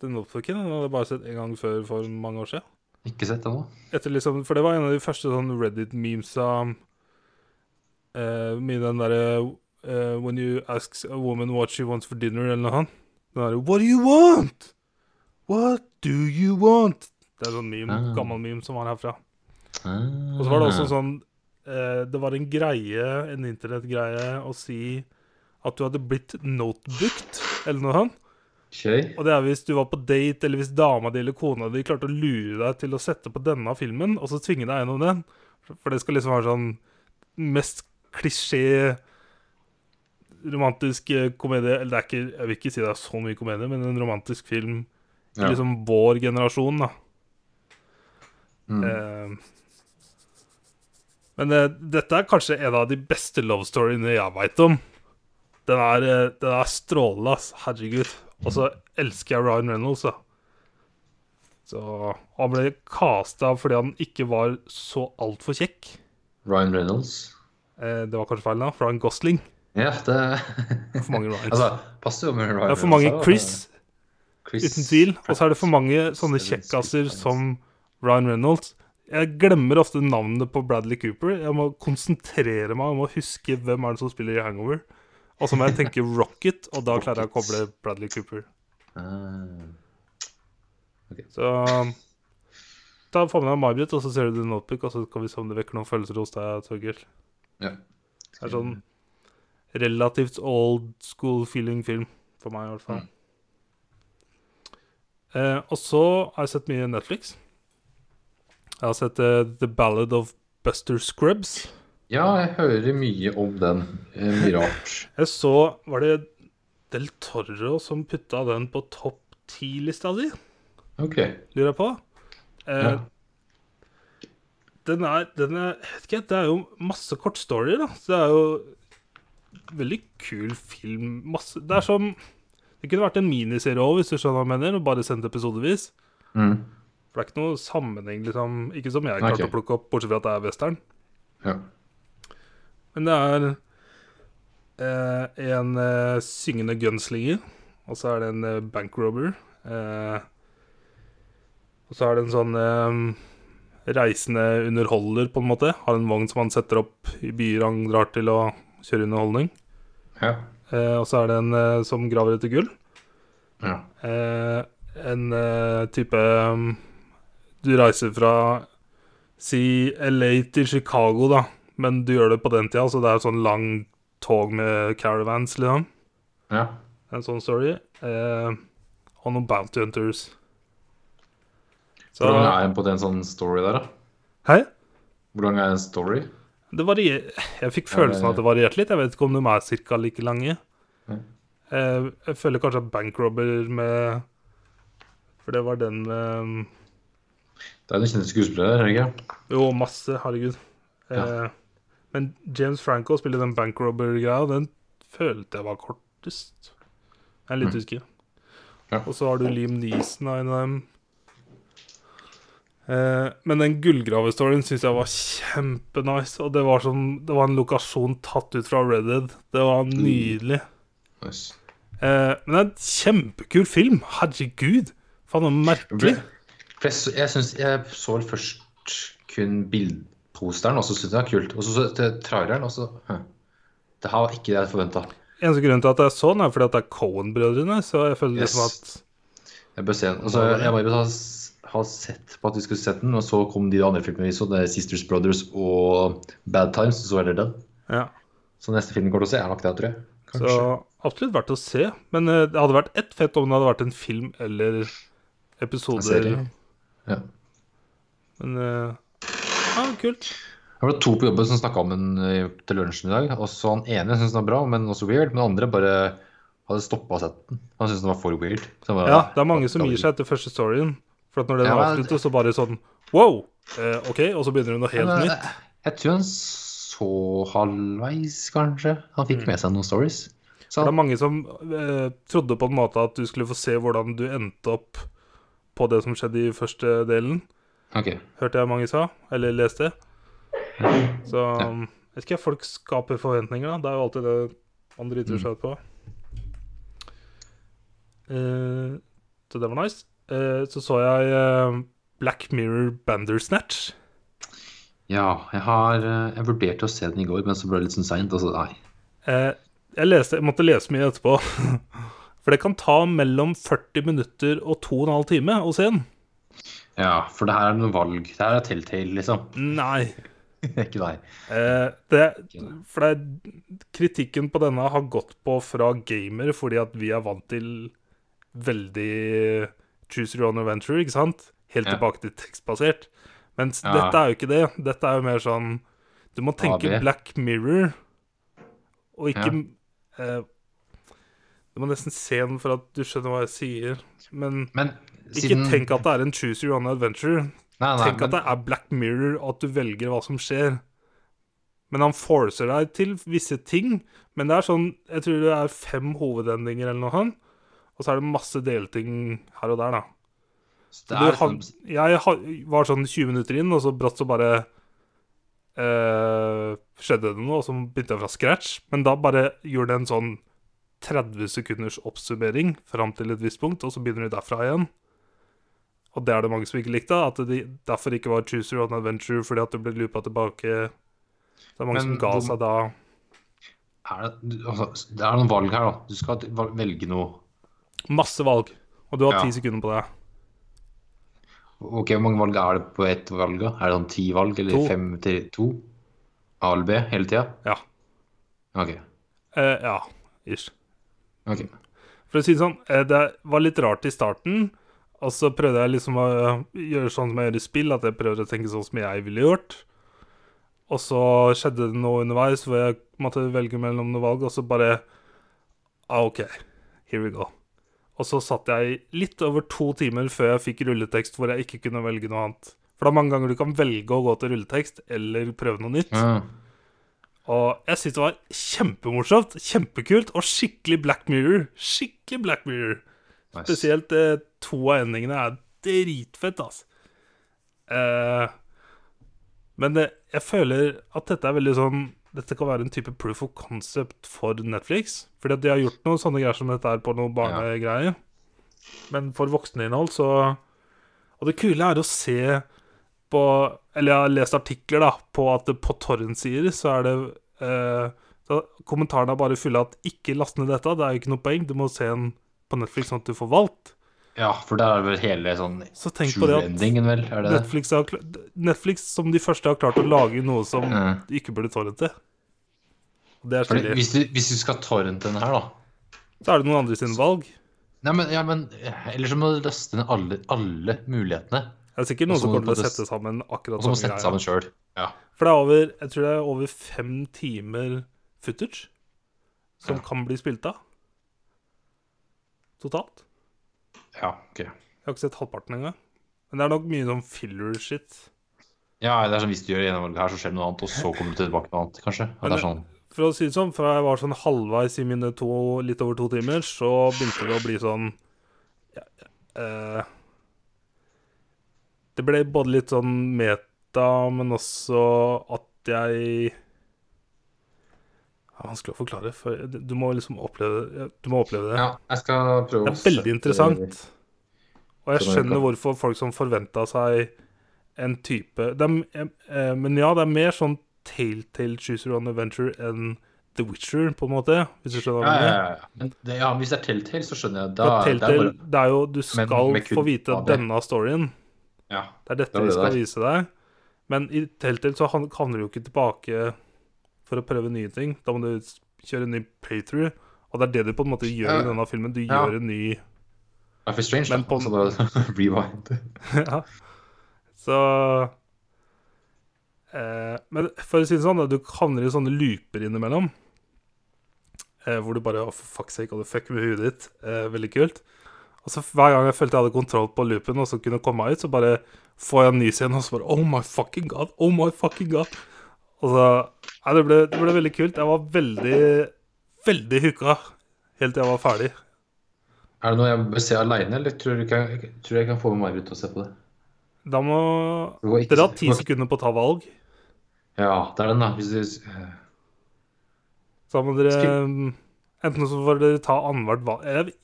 den opptaken. Den hadde jeg bare sett en gang før for mange år siden. Ikke sett det nå. Etter liksom, for det var en av de første sånn Reddit-memesa uh, med den derre uh, When you ask a woman what she wants for dinner, eller noe sånt. Den derre What do you want? What do you want? Det er sånn meme, Ah. gammel meme som var herfra. Og Og så var det også sånn uh, Det var en greie, en internettgreie, å si at du hadde blitt notebooked, eller noe sånt. Okay. Og det er hvis du var på date, eller hvis dama di eller kona di klarte å lure deg til å sette på denne filmen, og så tvinge deg gjennom den. For det skal liksom være sånn mest klisjé romantisk eh, komedie Eller det er ikke, jeg vil ikke si det er så mye komedie, men en romantisk film i Ja. liksom vår generasjon, da. Mm. Eh, men det, dette er kanskje en av de beste love storyene jeg veit om. Den er, eh, den er strålende, ass. Herregud. Og så elsker jeg Ryan Reynolds, da. Så Han ble casta fordi han ikke var så altfor kjekk. Ryan Reynolds. Eh, det var kanskje feil, da. Ryan Gosling. Ja, det For mange Ryans. Altså, passer jo med Ryan det er for mange Chris, Chris uten tvil. Og så er det for mange sånne kjekkaser som Ryan Reynolds. Jeg glemmer ofte navnet på Bradley Cooper. Jeg må konsentrere meg om å huske hvem er det som spiller i Hangover. Og så må jeg tenke Rocket, og da klarer jeg å koble Bradley Cooper. Ah. Så ta få med deg May-Britt, og så ser du The Notebook, og så kan vi se om det vekker noen følelser hos deg, Torgeir. Ja. Det er sånn relativt old school feeling film, for meg i hvert fall. Mm. Eh, og så har jeg sett mye Netflix. Jeg har sett uh, The Ballad of Buster Scrubs. Ja, jeg hører mye om den. Mirage Mye rart. Jeg så Var det Del Toro som putta den på topp ti-lista di? Ok. lurer jeg på. Eh, Ja. Den er, den er ikke, Det er jo masse kortstorier, da. Så det er jo veldig kul film. Masse, det er som Det kunne vært en miniserie òg, hvis du skjønner hva jeg mener. Og bare sendt episodevis. Mm. For det er ikke noe sammenheng, liksom. Ikke som jeg klarte okay. å plukke opp, bortsett fra at det er western. Ja. Men det er eh, en eh, syngende gunslinger, og så er det en eh, bankrobber. Eh, og så er det en sånn eh, reisende underholder, på en måte. Har en vogn som han setter opp i byer han drar til å kjøre underholdning. Ja. Eh, og så er det en som graver etter gull. ja. Eh, en type um, Du reiser fra si LA til Chicago, da. Men du gjør det på den tida, så det er sånn lang tog med caravans, liksom. ja. En sånn story. Eh, og noen Bounty Hunters. Så Hvor lang er en på den sånn story der, da? Hei? Hvor lang er en story? Det varier Jeg fikk følelsen av at det varierte litt. Jeg vet ikke om de er ca. like lange. Eh, jeg føler kanskje at Bankrobber med For det var den med Det er en kjent skuespiller, er det ikke? Jo, masse. Herregud. Ja. Eh, men James Franco spiller den bankrobber-greia, den følte jeg var kortest. Jeg er litt Mm. usikker. Ja. Og så har du Liam Neeson av en av dem. Eh, men den gullgravestoryen syns jeg var kjempenice. Og det var, sånn, det var en lokasjon tatt ut fra Red Dead. Det var nydelig. Nice. Eh, men det er en kjempekul film. Herregud. Faen, er merkelig. Jeg, så- jeg, synes, jeg så vel først kun bildposteren, og så syntes jeg det var kult. Og så til traileren, og så huh. Det her var ikke det jeg forventa. Eneste grunnen til at det er sånn, er fordi at det er Cohen-brødrene. Så jeg føler Yes. liksom at Jeg bør se den. Altså, jeg bare har, har sett på at vi skulle sett den, og så kom de andre filmene vi så, det er Sisters Brothers og Bad Times, og så er det den. Ja. Så neste film vi kommer til å se, er nok det, tror jeg. Kanskje. Så absolutt verdt å se. Men eh, det hadde vært ett fett om det hadde vært en film eller En episoder. serie. Ja. Men ja, kult. Det var to på jobben som snakka om den eh, til lunsjen i dag. Og så Han ene syntes den var bra, men også weird. Men den andre bare hadde stoppa å sette den. Han syntes den var for weird. Så bare, Ja, det er mange "Ah, som gir seg etter første storyen. For at når den Ja, avslutter, så bare sånn Wow! Eh, OK, og så begynner hun noe helt Men, nytt. eh, Jeg tror han så halvveis, kanskje. Han fikk med seg noen stories. Så det er mange som eh, trodde på en måte at du skulle få se hvordan du endte opp på det som skjedde i første delen. OK. Hørte jeg mange sa, eller leste. Så Jeg vet ikke, folk skaper forventninger, da. Det er jo alltid det man driter seg ut på. Uh, så det var nice. Uh, så så jeg uh, Black Mirror Bandersnatch. Ja, jeg har Jeg vurderte å se den i går, men så ble det litt sånn seint. Altså, nei. Jeg, leste, jeg måtte lese mye etterpå. For det kan ta mellom 40 minutter og 2 12 time å se den. Ja, for det her er noen valg. Det her er Telltale, liksom. Nei. Ikke deg. Eh, det, for det, kritikken på denne har gått på fra gamer, fordi at vi er vant til veldig choose your own adventure, ikke sant? Helt Ja. tilbake til tekstbasert. Mens Ja. dette er jo ikke det. Dette er jo mer sånn Du må tenke AB. Black Mirror, og ikke eh, Du må nesten se den for at du skjønner hva jeg sier. Men Men ikke siden tenk at det er en choose your own adventure. Nei, nei, Tenk at det er Black Mirror, og at du velger hva som skjer. Men han forcer deg til visse ting. Men det er sånn Jeg tror det er fem hovedendinger eller noe sånt. Og så er det masse delting her og der, da. det Du, liksom, jeg var sånn 20 minutter inn, og så brått så bare eh, skjedde det noe, og så begynte jeg fra scratch. Men da bare gjorde det en sånn 30 sekunders oppsummering fram til et visst punkt, og så begynner du derfra igjen. Og det er det mange som ikke likte, at det derfor ikke var Choose Your Own Adventure fordi at du ble loopa tilbake. Det er mange Men som ga seg da. er det, altså, det er noen valg her, da. Du skal velge noe. Masse valg, og du har Ja. ti sekunder på det. Ok, Hvor mange valg er det på ett valg? da? Er det sånn ti valg, eller To. fem til to? A eller B hele tida? Ja. Ok. Eh, ja, ish. ok. For å si det sånn, eh, det var litt rart i starten. Og så prøvde jeg liksom å gjøre sånn som jeg gjør i spill, at jeg prøver å tenke sånn som jeg ville gjort. Og så skjedde det noe underveis hvor jeg måtte velge mellom noen valg, og så bare ah, OK, here we go. Og så satt jeg litt over to timer før jeg fikk rulletekst hvor jeg ikke kunne velge noe annet. For det er mange ganger du kan velge å gå til rulletekst eller prøve noe nytt. Ja. Og jeg syntes det var kjempemorsomt, kjempekult og skikkelig Black Mirror. Skikkelig Black Mirror. Nice. Spesielt eh, to av endingene er dritfett, altså. Eh, men det, jeg føler at dette er veldig sånn dette kan være en type proof of concept for Netflix. Fordi at de har gjort noen sånne greier som dette er på noen barnegreier. Men for vokseninnhold så Og det kule er å se på Eller jeg har lest artikler da på at på torrent-sider så er det eh, så Kommentarene er bare fulle av at 'ikke last ned dette'. Det er jo ikke noe poeng. Du må se en på Netflix sånn at du får valgt. Ja, for der er vel hele sånn Så tenk på det at true-endingen, vel? Er det? Netflix, har, Netflix som de første har klart å lage noe som mm. du ikke burde torrente. Det er stilig. hvis, du, hvis du skal torrente den her, da Så er det noen andre sine valg. Nei, men, ja, men Eller så må du laste ned alle, alle mulighetene. Det er sikkert noen som kommer til å sette sammen akkurat samme sette sammen sjøl. Ja. For det er over Jeg tror det er over fem timer footage som Ja. kan bli spilt av. Totalt. ja, ok. Jeg har ikke sett halvparten engang. Men det er nok mye sånn filler-shit. Ja, det er sånn hvis du gjør gjennomvalget her, så skjer det noe annet, og så kommer du tilbake noe annet, kanskje. Men det er sånn. For å si det sånn, fra jeg var sånn halvveis i mine to, litt over to timer, så begynte det å bli sånn ja, eh, Det ble både litt sånn meta, men også at jeg Det er vanskelig å forklare, for du må liksom oppleve Du må oppleve det. Ja, jeg skal prøve Det er veldig interessant. Og jeg Sånn er det skjønner hvorfor folk som forventa seg en type det er, eh, Men ja, det er mer sånn Telltale Chooser on Adventure enn The Witcher, på en måte. Hvis du skjønner hva Ja, jeg ja, mener. ja. Men det, ja, hvis det er Telltale, så skjønner jeg. Da, Telltale, det det er jo Du skal men, få vite AB. denne storyen. ja. Det er dette Det vi skal vise deg. Men i Telltale så handler havner du jo ikke tilbake for å prøve nye ting. Da må du kjøre en ny playthrough. Og det er det du på en måte gjør Ja. i denne filmen. Du Ja. gjør en ny Life is Strange, Men da. på- Altså, da rewind. ja. Så eh, Men for å si det sånn, du havner i sånne looper innimellom. Eh, hvor du bare oh, for fuck's sake, og du fucker med huet ditt. Eh, veldig kult. Og så Hver gang jeg følte jeg hadde kontroll på loopen og så kunne komme meg ut, så bare får jeg en ny scene, og så bare Oh my fucking god! Oh my fucking god! Og så Nei, det ble, det ble veldig kult. Jeg var veldig, veldig hooka helt til jeg var ferdig. Er det noe jeg bør se aleine, eller tror du ikke tror jeg kan få med May-Britt til å se på det? Da må Dere har ti sekunder på å ta valg. Ja, det er den, da. Hvis du eh, Så må dere Skriv- Enten så får dere ta annethvert valg jeg,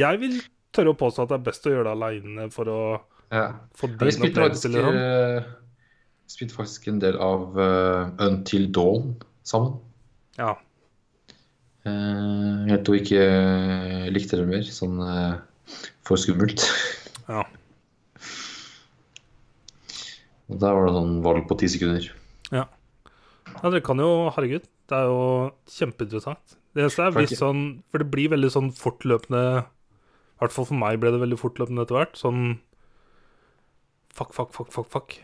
jeg vil tørre å påstå at det er best å gjøre det aleine for å ja. få din opplevelse. Spilte faktisk en del av uh, Until Dawn sammen. Ja. Uh, helt til hun ikke eh, likte det mer. Sånn uh, for skummelt. Ja. Og Der var det sånn valg på ti sekunder. ja, ja. dere kan jo Herregud, det er jo kjempeinteressant. Det eneste er hvis sånn For det blir veldig sånn fortløpende I hvert fall for meg ble det veldig fortløpende etter hvert. Sånn Fuck, fuck, fuck, fuck. fuck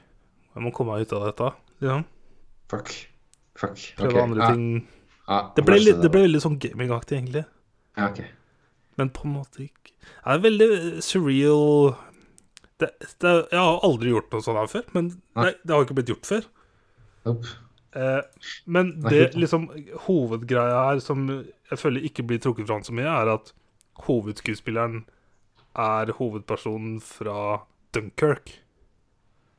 Jeg må komme meg ut av dette. Liksom. Fuck. Fuck. Prøve okay. andre ting. Ah. Ah, Det ble, litt, det ble veldig sånn gamingaktig, egentlig. Ja, okay. Men på en måte ikke Det er veldig surreal det, det, Jeg har aldri gjort noe sånt her før. Men nei, det har ikke blitt gjort før. Opp. Eh, men det liksom hovedgreia her som jeg føler ikke blir trukket fram så mye, er at hovedskuespilleren er hovedpersonen fra Dunkerque.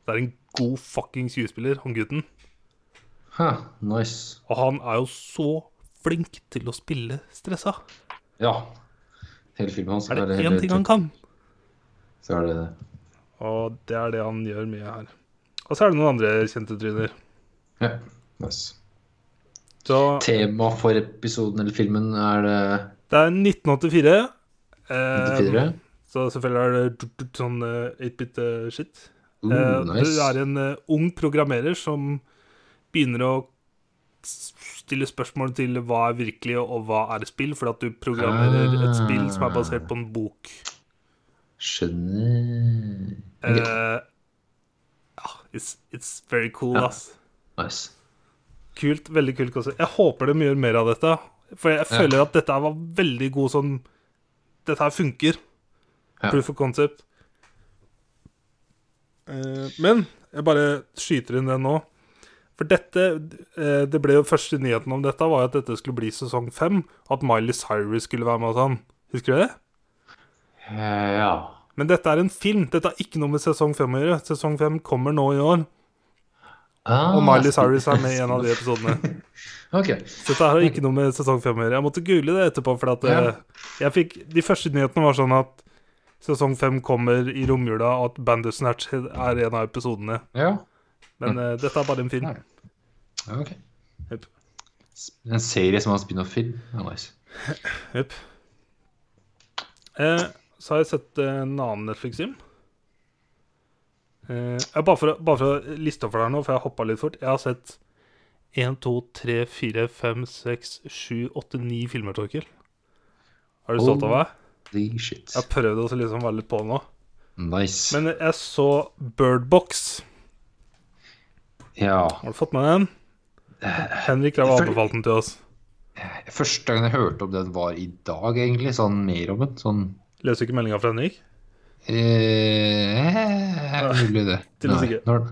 Det er en god fucking skuespiller, han gutten. Ha, nice. Og han er jo så flink til å spille stressa. Ja. Hele filmen hans Er det én ting han kan? Så er det det. Og det er det han gjør mye her. Og så er det noen andre kjente tryner. Ja, nice. Så Tema for episoden eller filmen er det det er 1984. Eh, 1984. så selvfølgelig er det tut- tut- sånn eh, 8-bit-shit. Uh, Eh, nice. Du er en eh, ung programmerer som begynner å stille spørsmål til hva er virkelig og hva er spill, fordi at du programmerer et spill som er basert på en bok. Skjønner. uh, ja, it's, it's very cool, Ja. ass. Nice. Kult, veldig kult Også. Jeg håper de gjør mer av dette. For jeg Ja. føler at dette var veldig god sånn Dette her funker. Ja. Proof of concept. Eh, men jeg bare skyter inn det nå. For dette eh, Det ble jo første nyheten om dette var at dette skulle bli sesong fem. At Miley Cyrus skulle være med og sånn. Husker du det? Eh, ja. Men dette er en film. Dette har ikke noe med sesong fem å gjøre. Sesong fem kommer nå i år. Ah, Og Miley Cyrus er med i en av de episodene. Ok. Så dette har ikke noe med sesong fem å gjøre. Jeg måtte google det etterpå, for at Ja. jeg fikk De første nyhetene var sånn at sesong fem kommer i romjula, og at Bandersnatch er en av episodene. Ja. Men eh, dette er bare en film. Ok. Yep. En serie som har spin-off-film. Ja, nice. Jepp. Eh, så har jeg sett eh, en annen Netflix-film. Eh, bare, for, bare for å liste opp for deg nå, for jeg hoppa litt fort. Jeg har sett 1, 2, 3, 4, 5, 6, 7, 8, 9 filmer, Torkil. Er du stolt av meg? Holy shit. Jeg har prøvd å liksom være litt på nå. Nice. Men jeg så Birdbox. ja. Har du fått med den? Henrik har anbefalt den til oss. Første gangen jeg hørte om den, var i dag, egentlig. Sånn mer om den. Sånn Leser du ikke meldinga fra Henrik? eh, Mulig det. til Nei. Når,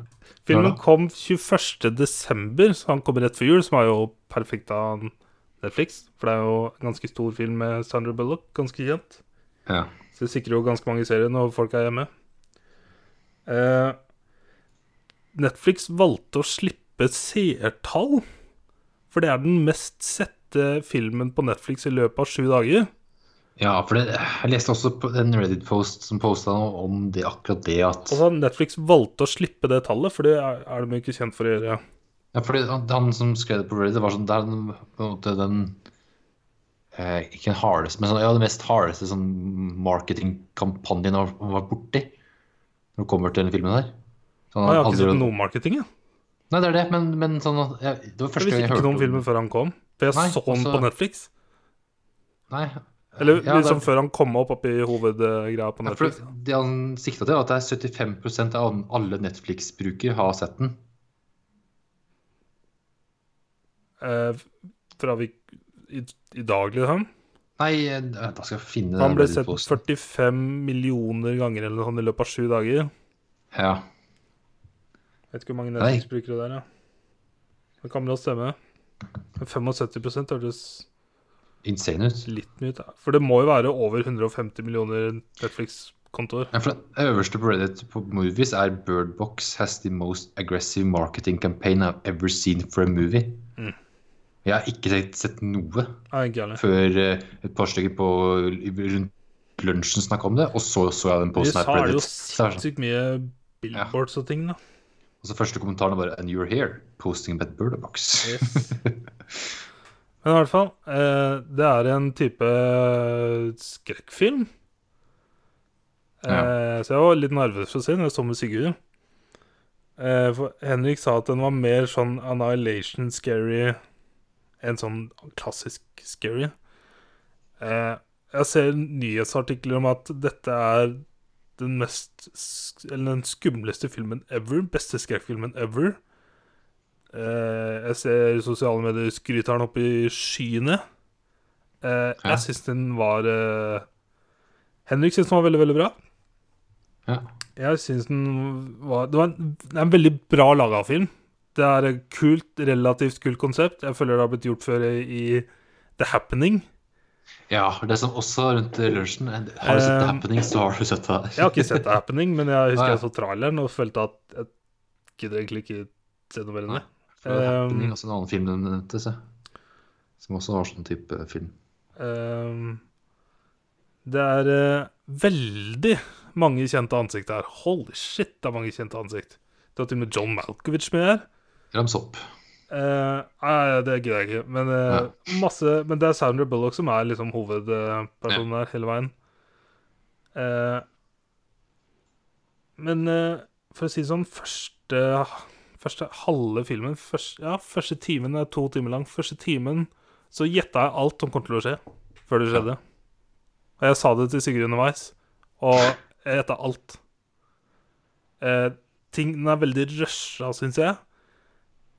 Filmen Når kom 21. desember, så han kommer rett før jul, som er jo perfekt av Netflix. For det er jo en ganske stor film med Sandra Bullock, ganske kjent. Ja. Så det sikrer jo ganske mange serier når folk er hjemme. Eh, Netflix valgte å slippe seertall, for det er den mest sette filmen på Netflix i løpet av sju dager. ja, for det, jeg leste også på en Reddit-post som posta noe om det, akkurat det at Altså Netflix valgte å slippe det tallet, for det er, er de ikke kjent for å gjøre. Ja, for han, han som skrev det på Reddit, det var sånn Det er den, på en måte den eh, Ikke den hardeste, men sånn, ja, det mest hardeste sånn marketingkampanjen han har vært borti når det kommer til denne filmen her. Sånn, Ah, jeg har ikke sett noe marketing, jeg. Nei, det er det, men, men sånn jeg, Det var Jeg første gang jeg ikke hørte om filmen før han kom. For jeg Nei, så den altså- på Netflix. Nei. Eller Ja, det- liksom før han kom opp oppi hovedgreia på Ja, Netflix. det han sikta til, var at det er 75% av alle Netflix-brukere har sett den. Eh, fra vi, i, I dag, liksom. Nei, eh, da skal jeg finne Han ble sett Reddit-posten. 45 millioner ganger eller noe sånt i løpet av sju dager. Ja. Vet ikke hvor mange. Netflix-brukere det er, ja. Det kan vel stemme. Men 75 hørtes Insane ut. litt mye ut. ja. For det må jo være over 150 millioner Netflix-kontoer. Ja, for det øverste på Reddit på Movies er Bird Box has the most aggressive marketing campaign I've ever seen for a movie. Jeg har ikke sett, sett noe ah, før uh, et par stykker på rundt lunsjen snakka om det, og så så jeg den posten her på jo Reddit. Så har det sånn. sinnssykt mye billboards og ting, da. Og så første kommentaren bare And you're here, posting about Box. Yes. Men i hvert fall, uh, det er en type skrekkfilm. Eh, Så jeg var litt nervøs for å se den. Jeg så med Sigurd. Eh, for Henrik sa at den var mer sånn Annihilation scary enn sånn klassisk scary. Eh, jeg ser nyhetsartikler om at dette er den mest Eller den skumleste filmen ever. Beste skrekkfilmen ever. Eh, jeg ser sosiale medier skryter den opp i skyene. Eh. Jeg syns den var eh, Henrik syns den var veldig, veldig bra. Ja. Jeg syns den var Det var en, det er en veldig bra laga film. Det er et kult, relativt kult konsept. Jeg føler det har blitt gjort før i, The Happening. ja, det som også rundt lunsjen Har du sett The Eh, Happening, så har du sett det. her. Jeg har ikke sett The Happening, men jeg husker jeg så traileren og følte at jeg gidder egentlig ikke se noe mer enn det. The Happening, Um, også en annen film den nevnte, se. Som også har sånn type film. Ehm, det er eh, veldig mange kjente ansikt her. Holy shit, det er mange kjente ansikt. Det var til og med John Malkovich med her. Rams opp. Eh, nei, det gidder jeg ikke. Men, uh, masse, men det er Sandra Bullock som er liksom hovedpersonen her hele veien. Uh, men for å si det sånn, første, første halve filmen første, Ja, første timen er to timer lang. Første timen så gjetta jeg alt som kom til å skje, før det skjedde. Og jeg sa det til Sigurd underveis, og jeg gjetta alt. ting, den er veldig rusha, syns jeg.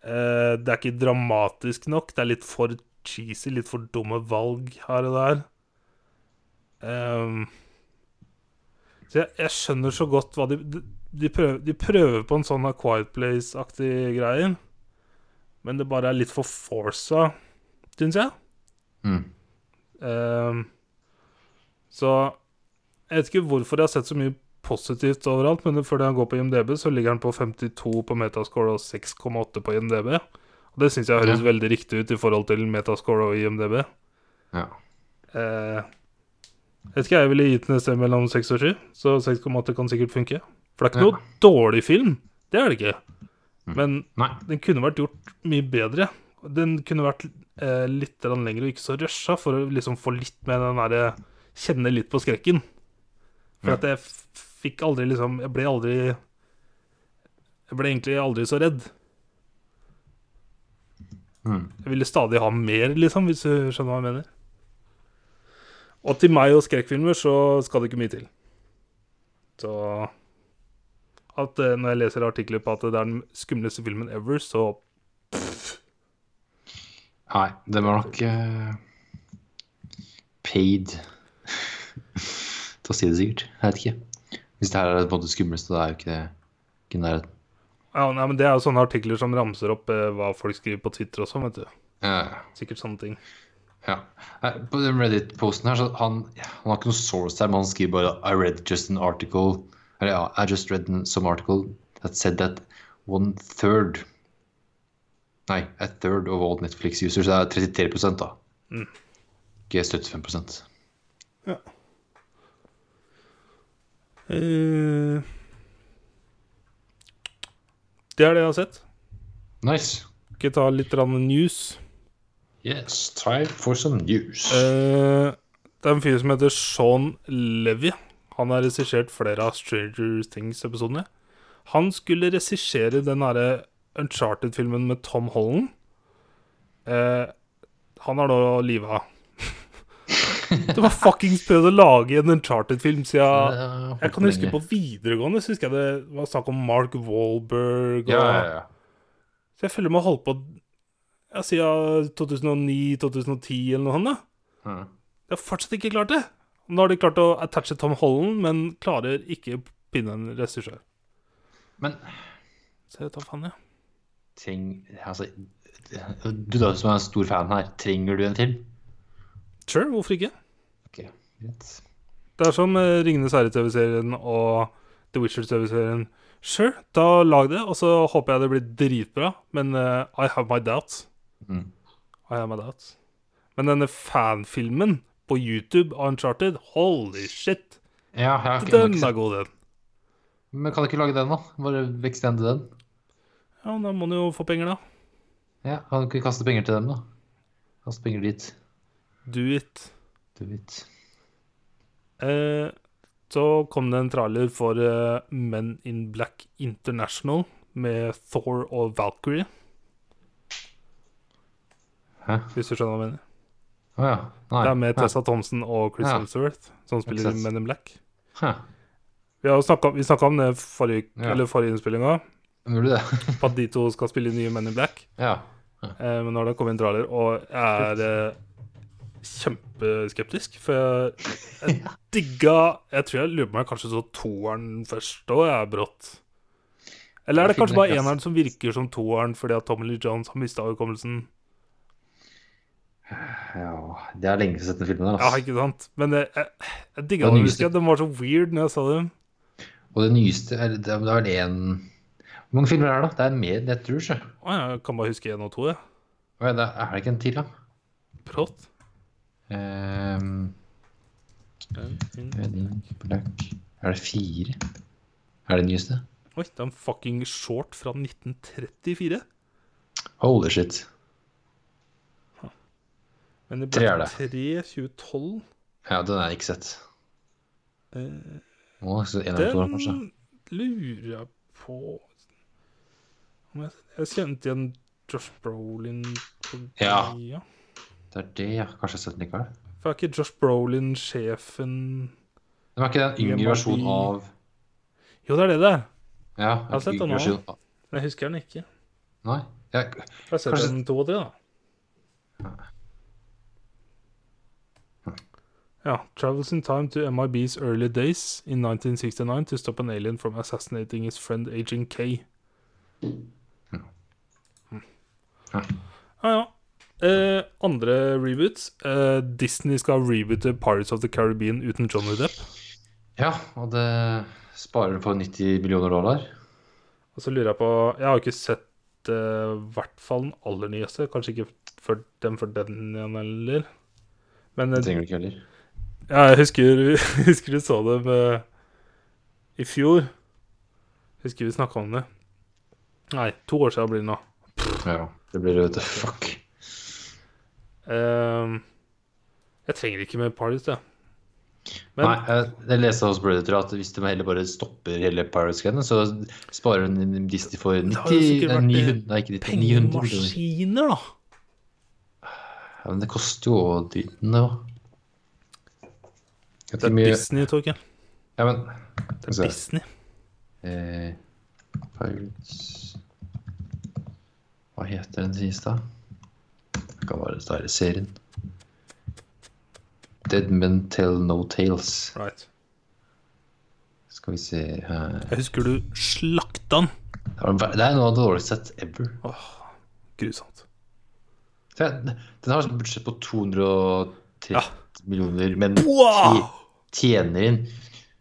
Eh, det er ikke dramatisk nok. Det er litt for cheesy, litt for dumme valg her og der. Um, så jeg, jeg skjønner så godt hva de De, de, prøver, de prøver på en sånn Quiet Place-aktig greie, men det bare er litt for forsa, syns jeg. Mm. Um, så jeg vet ikke hvorfor jeg har sett så mye positivt overalt, men fordi han går på IMDb, så ligger han på 52 på metascore og 6,8 på IMDb. Og det syns jeg høres Ja. veldig riktig ut i forhold til metascore og IMDb. Ja. Eh, vet ikke, jeg ville gitt den et sted mellom 6 og 7, så 6,8 kan sikkert funke. For det er ikke Ja. noe dårlig film, det er det ikke. Mm. Men Nei. den kunne vært gjort mye bedre. Den kunne vært eh, litt lengre og ikke så rusha, for å liksom få litt med den derre Kjenne litt på skrekken. For at jeg fikk aldri liksom Jeg ble aldri Jeg ble egentlig aldri så redd. Mm. Jeg ville stadig ha mer, liksom, hvis du skjønner hva jeg mener. Og til meg og skrekkfilmer så skal det ikke mye til. Så at eh, Når jeg leser artikler på at det er den skumleste filmen ever, så Nei, det var nok uh, paid til å si det sikkert. Jeg vet ikke. Hvis det her er på en måte skumleste, da er jo ikke det ikke nærheten. ja, nei, men Det er jo sånne artikler som ramser opp eh, hva folk skriver på Twitter også, vet du. Ja, ja. Sikkert sånne ting. Ja. På den Reddit-posten her, så han, han har ikke noe source her, men han skriver bare I read just an article Eller ja, I just read some article that said that one third Nei, a third of all Netflix users det er 33 da. Mm. Ikke 75 Eh, det er det jeg har sett. Nice. Skal jeg ta litt news? Yes, time for some news. Eh, det er en fyr som heter Sean Levy. Han har regissert flere av Stranger Things-episodene. Han skulle regissere den derre Uncharted-filmen med Tom Holland. Eh, han har da liva. det har fuckings prøvd å lage en Uncharted-film siden Jeg kan huske på videregående så husker jeg det var snakk om Mark Wahlberg. Og, Ja, ja, ja. Så jeg føler meg holdt på ja, siden 2009-2010 eller noe sånt. da. De har fortsatt ikke klart det. Nå har de klart å attache Tom Holland, men klarer ikke pinne en regissør. Men Så jeg tar faen, ja. treng, altså, Du da som er en stor fan her, trenger du en film? Sure, hvorfor ikke? Greit. Det er som eh, Ringenes herre-TV-serien og The Witcher-TV-serien. Sure, da lag det, og så håper jeg det blir dritbra. Men uh, I have my doubts. Mm. I have my doubts. Men denne fanfilmen på YouTube av Uncharted, holy shit! Ja, jeg Den er god, den. Men kan du ikke lage den, da? Bare extende den? Ja, da må du jo få penger, da. Ja, Kan du ikke kaste penger til dem, da? Kaste penger dit. Do it. Do vet. Eh, så kom det en trailer for eh, Men in Black International med Thor og Valkyrie, Hæ? hvis du skjønner hva jeg mener. Å ja. Nei. Det er med Tessa Thompson og Chris Ja. Hemsworth, som spiller i. Men in Black. Hæ. Vi snakka om det forrige, Ja. eller forrige innspillinga, på at de to skal spille nye Men in Black. ja. Eh, men nå har det kommet en trailer, og jeg er kjempeskeptisk. For jeg, jeg digga Jeg tror jeg lurer på om jeg kanskje så toeren først òg, jeg brått. Eller er det kanskje bare eneren som virker som toeren fordi at Tommy Lee Jones har mista hukommelsen? ja. Det er lenge siden jeg har sett den filmen der, Ja, altså. ikke sant? Men jeg, jeg, jeg digga Den nyeste- Den var så weird når jeg sa den. Og det nyeste er, Det er det vel én Hvor mange filmer er det, da? Det er mer enn jeg tror, sjø. Å, jeg kan bare huske én og to, jeg. Ja, er det ikke en til, da? Brått. Um, Black Er det fire? Er det nyeste? Oi, det er en fucking short fra 1934. Holy shit. Men det Tre er det. 3 2012. Ja, den har jeg ikke sett. Eh, Å, så en eller to kanskje. Lurer jeg på jeg kjente igjen Josh Brolin på Ja. Det er det, ja. Kanskje jeg har sett den likevel. For er ikke Josh Brolin sjefen Det var ikke den yngre versjonen av Jo, det er det der. Ja, har sett den nå. av- Men jeg husker den ikke. Nei. Jeg, Jeg har sett Kanskje- den to og tre, da. Ja. Travels in time to MIB's early days in 1969 to stop an alien from assassinating his friend Agent K. Hmm. Ja. Ja, ja. Eh, andre reboots. Uh, Disney skal reboote Pirates of the Caribbean uten Johnny Depp. ja, og det Sparer du på 90 millioner dollar. Og så lurer jeg på Jeg har ikke sett i uh, hvert fall den aller nyeste. Kanskje ikke for den for den igjen heller. Men Det eh, trenger du ikke heller. ja, jeg husker, husker du så det med, i fjor. Husker vi snakka om det. Nei, to år siden blir det nå. Ja, det blir vet du, Fuck. Ehm, jeg trenger ikke mer parties, jeg. Men Nei, jeg, leste hos Predator at hvis de heller bare stopper hele Pirates-greiene, så sparer de Disney for 90 Det har jo sikkert vært, 900, nei, 900 pengemaskiner, da. Ja, men det koster jo dyden, det òg. Det er Disney, Torkel. Ja, men Det er Disney. eh, Pirates Hva heter den siste? Det kan være det er serien. Dead Men Tell No Tales. Right. Skal vi se her Jeg husker du slakta den. Det er noe av det dårligste sett ever. Grusomt. Den, den har et budsjett på 230 Ja. millioner, men Wow! tjener inn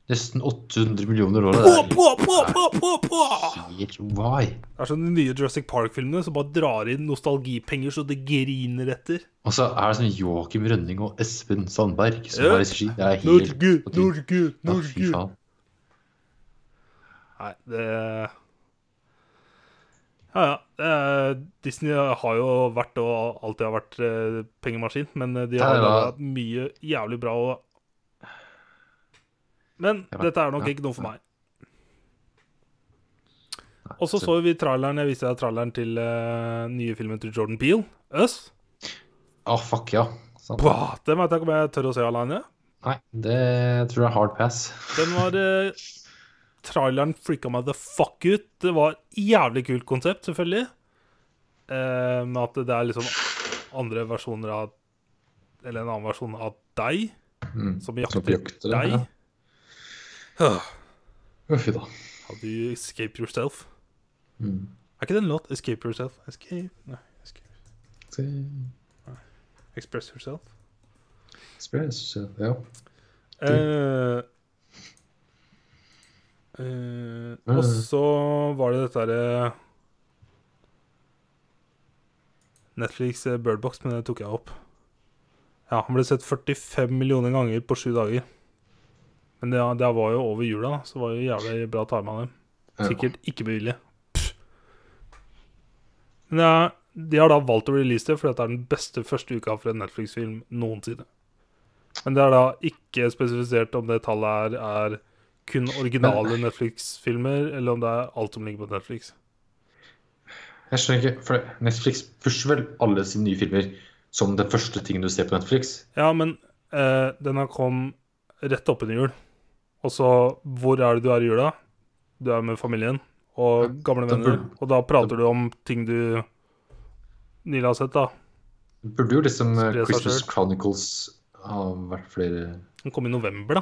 nesten 800 millioner år. På, på, på, på, på, på! er helt why? Det er som de nye Jurassic Park-filmene som bare drar inn nostalgipenger så det griner etter. Og så er det sånn Joakim Rønning og Espen Sandberg som Ja. har regi. Det er helt Norge, på. Norge, Ja. Nei, det Ja, ja. eh, Disney har jo vært og alltid har vært eh, pengemaskin, men eh, de har Ja, ja. mye jævlig bra og Men dette er nok ja, ikke noe for meg. Og så så vi traileren, jeg viste deg traileren til uh, nye filmen til Jordan Peel, Us. Å, fuck ja. Sant. Bah, den veit jeg ikke om jeg tør å se alene. Nei, det tror jeg er hard pass. Den var uh, Traileren freaka meg the fuck ut. Det var et jævlig kult konsept, selvfølgelig. Uh, med at det er liksom andre versjoner av Eller en annen versjon av deg Mm. som Som jakter som jakter, deg. ja. Uff da. How do you escape yourself? Mm. Er ikke det en låt? Escape yourself? Escape Nei, escape. Se- Express yourself. Express, ja. Uh, uh, og så var det dette derre Netflix Birdbox, men det tok jeg opp. Ja, han ble sett 45 millioner ganger på sju dager. Men det, det var jo over jula, da, så det var jo jævlig bra time av dem. Sikkert ikke med vilje. Men ja, de har da valgt å release det fordi det er den beste første uka for en Netflix-film noensinne. Men det er da ikke spesifisert om det tallet er, er kun originale Netflix-filmer, eller om det er alt som ligger på Netflix. Jeg skjønner ikke, for Netflix pusher vel alle sine nye filmer som den første tingen du ser på Netflix. Ja, men eh, den har kom rett oppunder jul. Og så, hvor er det du er i jula? Du er med familien og Ja, gamle venner. burde- Og da prater du om ting du nylig har sett, da. Burde jo liksom eh, Christmas. Chronicles ha vært flere Den kom i november, da.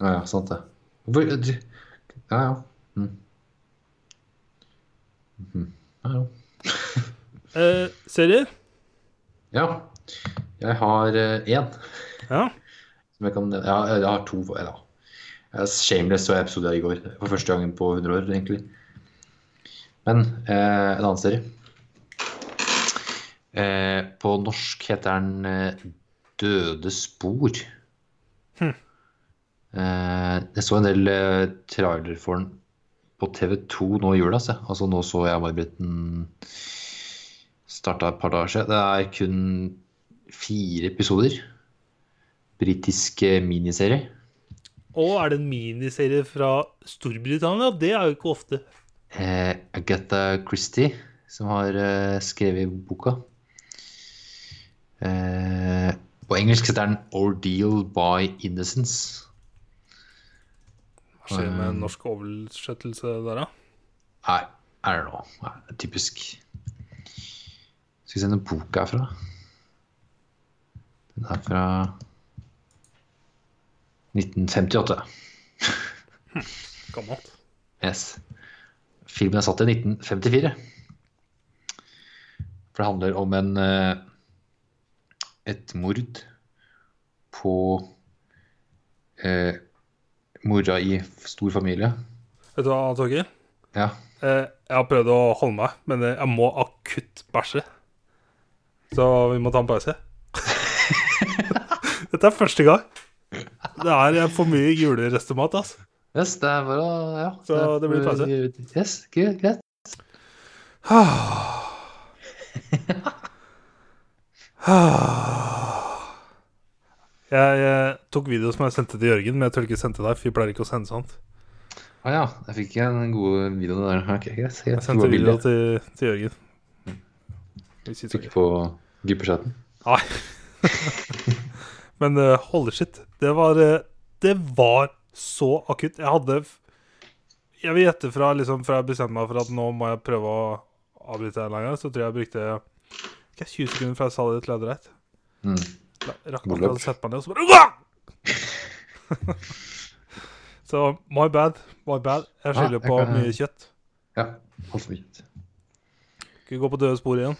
Ja, ja, sant det. Hvor, ja, ja. Mm. Mm. Ja, ja. Eh, serier? Ja. Jeg har én Ja. som jeg kan Ja, jeg har to. Ja. Shameless så jeg episode i går. For første gangen på 100 år, egentlig. Men eh, en annen serie. Eh, på norsk heter den eh, Døde spor. Hm. Eh, jeg så en del eh, trailer for den på TV2 nå i jula. Altså, altså nå så jeg May-Britten starta et par dager siden. Det er kun fire episoder. Britisk miniserie. Og er det en miniserie fra Storbritannia? Det er jo ikke ofte. Eh, Agatha Christie, som har eh, skrevet boka. Eh, på engelsk heter den 'Ordeal by Innocence'. Hva skjer med Um, en norsk oversettelse der, da? Nei, I don't know. Nei, det er typisk. Skal vi se hvor boka er fra. Den er fra 1958. Gammelt. Yes. Filmen er satt i 1954. For det handler om en eh, et mord på eh, mora i stor familie. Vet du hva, Torgeir? Ja. Eh, jeg har prøvd å holde meg, men eh, jeg må akutt bæsje. Så vi må ta en pause. Dette er første gang. Det er for mye julerestemat, altså. Yes, det er bare å Ja. Så det blir pause? Yes, good, greit. Jeg, jeg tok video som jeg sendte til Jørgen, men jeg tør ikke sende til deg, for vi pleier ikke å sende sånt. Ah, ja, jeg fikk ikke en god video der. Okay, greit. greit. Jeg sendte video til, til Jørgen. Hvis vi Fikk trykker. på gruppechatten. Nei. Men uh, holy shit. Det var, uh, det var så akutt. Jeg hadde Jeg vil gjette fra, liksom, fra jeg bestemte meg for at nå må jeg prøve å avbryte en gang, så tror jeg jeg brukte ikke 20 sekunder fra jeg sa det til jeg dreit. Mm. Rakk ikke å sette meg ned, og så bare! Så my bad. My bad. Jeg skylder på mye kjøtt. Ja, altfor mye. Skal vi gå på døde spor igjen?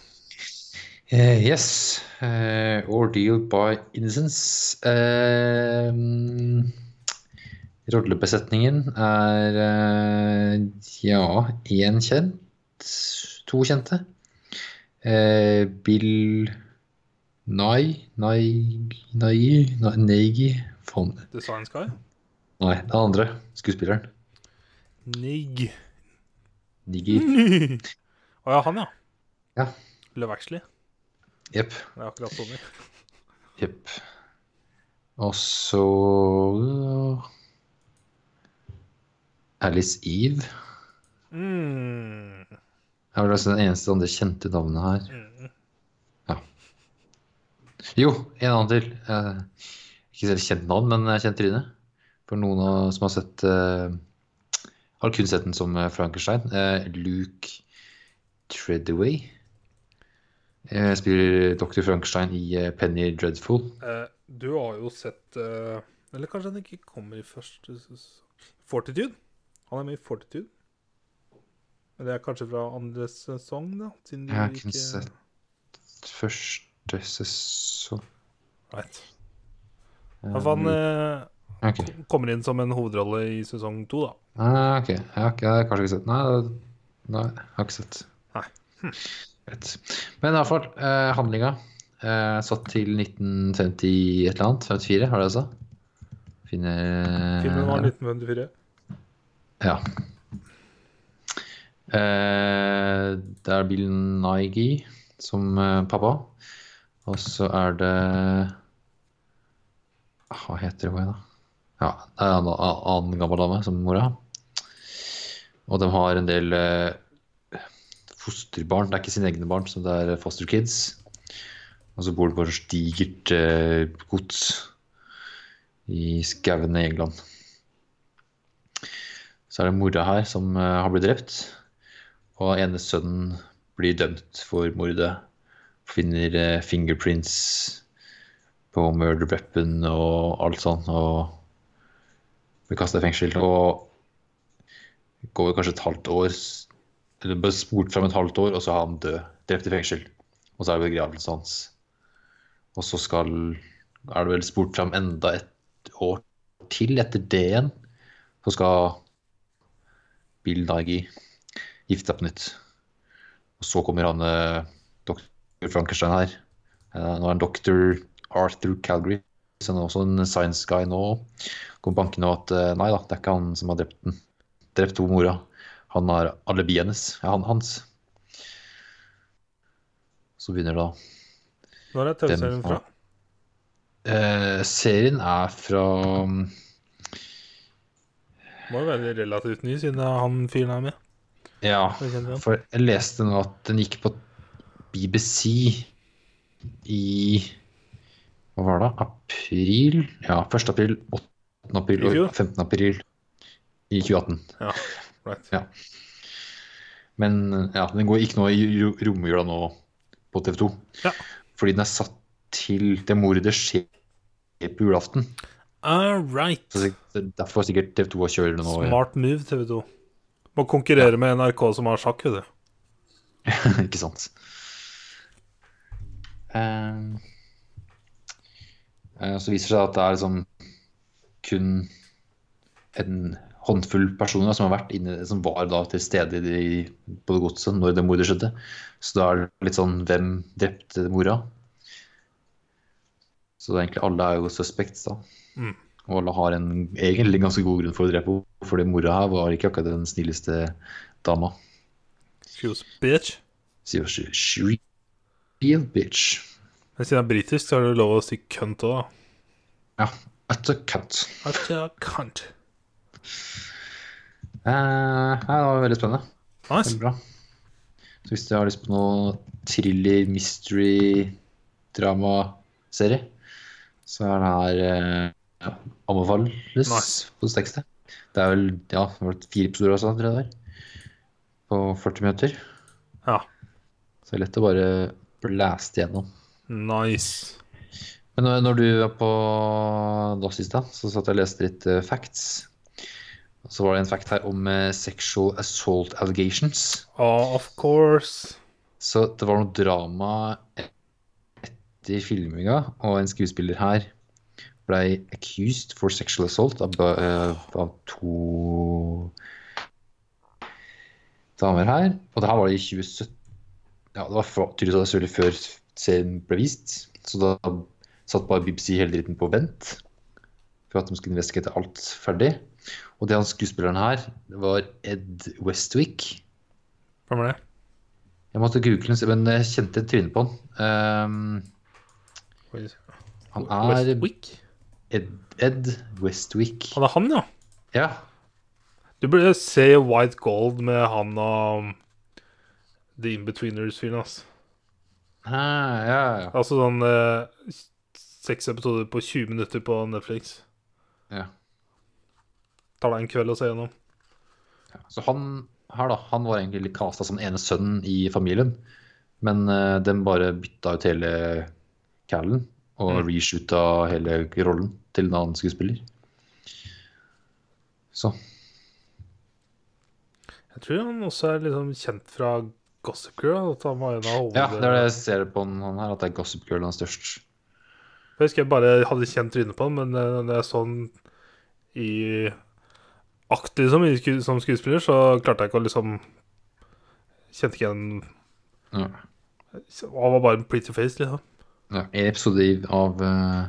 Eh, yes. Uh, ordeal by innocence. Uh, rollebesetningen er ja, én kjent. To kjente. Bill Nye Nye Negi Faen. Design Sky? Nei, den andre skuespilleren. Nig. Niggi. Å ja, han, ja. Ja. Actually. Jepp. Det er akkurat sånn. Jepp. Og så Alice Eve. Mm. Det er vel altså den eneste andre kjente navnet her. Mm. Jo, en annen til. Eh, ikke selv kjent navn, men eh, kjent tryne. For noen av, som har sett eh, Har kun sett den som eh, Frankenstein. Eh, Luke Treadaway. Eh, spiller Dr. Frankenstein i eh, Penny Dreadful. Eh, du har jo sett eh, Eller kanskje han ikke kommer i første Fortitude? Han er med i Fortitude. Men det er kanskje fra andre sesong, da? Siden Jeg har ikke sett første sesong Right. For han eh, okay. kommer inn som en hovedrolle i sesong to, da. Ah, ok. Jeg har, ikke, jeg har kanskje ikke sett Nei, nei jeg har ikke sett. Nei. Greit. Men i hvert fall, eh, handlinga eh, satt til 1950 et eller annet. 54, var det altså? Finner Filmen var 1954. Ja. Eh, det er Bill Nighy som eh, pappa. Og så er det Hva heter igjen, da? Ja, det er en annen gammel dame som mora. Og de har en del eh, fosterbarn. Det er ikke sine egne barn, så det er foster kids. Og så bor de på et digert eh, gods i skauen i England. Så er det mora her som eh, har blitt drept. Og ene sønnen blir dømt for mordet. Finner eh, fingerprints på murder weapon og alt sånt. Og blir kasta i fengsel. Og går kanskje et halvt år Eller bare spurt fram et halvt år, og så er han død. Drept i fengsel. Og så er det begravelsen hans. Og så skal er det vel spurt fram enda et år til etter det igjen. Så skal Bill Nighy gifte seg på nytt. Og så kommer han eh, doktor Frankenstein her. Eh, nå er han doktor Arthur Calgary. Så han er også en science guy nå. Kommer banken og at eh, nei da, det er ikke han som har drept den. Drept to mora. Han har alibiet hennes. Ja, han, hans. Så begynner da Når er TV-serien fra? eh, Serien er fra Må jo være relativt ny, siden er han fyren er med. Ja, for jeg leste nå at den gikk på BBC i Hva var det? April? Ja, 1. april, 8. april og 15. april i 2018. Ja, right. Ja. Men ja, den går ikke nå i ro- romjula nå på TV 2. Ja. Fordi den er satt til det mordet skjer på julaften. All right. Så derfor er sikkert TV 2 å kjøre det nå. Smart move, TV2. Må konkurrere med NRK som har sjakk, vet du. ikke sant? Uh, uh, så viser det seg at det er liksom kun en håndfull personer som har vært inne, som var da til stede i, på det godset når det mordet skjedde. Så da er det litt sånn hvem drepte mora? Så egentlig alle er jo suspects, da. Mm. Og alle har en egentlig ganske god grunn for å drepe henne, fordi mora her var ikke akkurat den snilleste dama. She was bitch. Sier she, was real bitch. Men siden det er britisk, så er det lov å si cunt òg, da. Ja, a cut. At a cunt. Eh, nei, det var veldig spennende. Nice. Veldig bra. Så hvis du har lyst på noe thriller, mystery, drama-serie, så er det her uh, anbefales Nice. på det sterkeste. Det er vel ja, det fire episoder også, tror jeg det er. På 40 minutter. Ja. Så det er lett å bare blaste gjennom. Nice. Men når- når du var på DOS i stad, så satt jeg og leste litt eh, facts. Så var det en fact her om eh, sexual assault allegations. Oh, of course. Så det var noe drama etter filminga, og en skuespiller her ble accused for sexual assault av, eh, av to damer her. Og det her var i 2017 Ja, det var tydeligvis selvfølgelig før serien ble vist, så da satt bare BBC hele dritten på vent for at de skulle investigere alt ferdig. Og det han skuespilleren her, det var Ed Westwick. Hvem er det? Jeg måtte google den, men jeg kjente trynet på han. Um, han er Westwick? Ed, Ed Westwick. Han er han, ja. Ja. Du burde se White Gold med han og The Inbetweeners-fyren, ass. Ah, ja, ja. Altså sånn eh, seks episoder på 20 minutter på Netflix. ja. Tar deg en kveld å se gjennom. ja. Så han her, da, han var egentlig kasta som ene sønnen i familien. Men uh, den bare bytta ut hele callen og Mm. reshoota hele rollen til en annen skuespiller. Så Jeg tror han også er liksom kjent fra Gossip Girl. At han var en av hoved... Ja, det er det jeg ser på han her, at det er Gossip Girl han er størst. Jeg husker jeg bare hadde kjent trynet på han, men det når jeg så han i akt liksom, som skuespiller, så klarte jeg ikke å liksom Kjente ikke igjen Ja. Han var bare en pretty face, liksom. Ja, en episode av uh,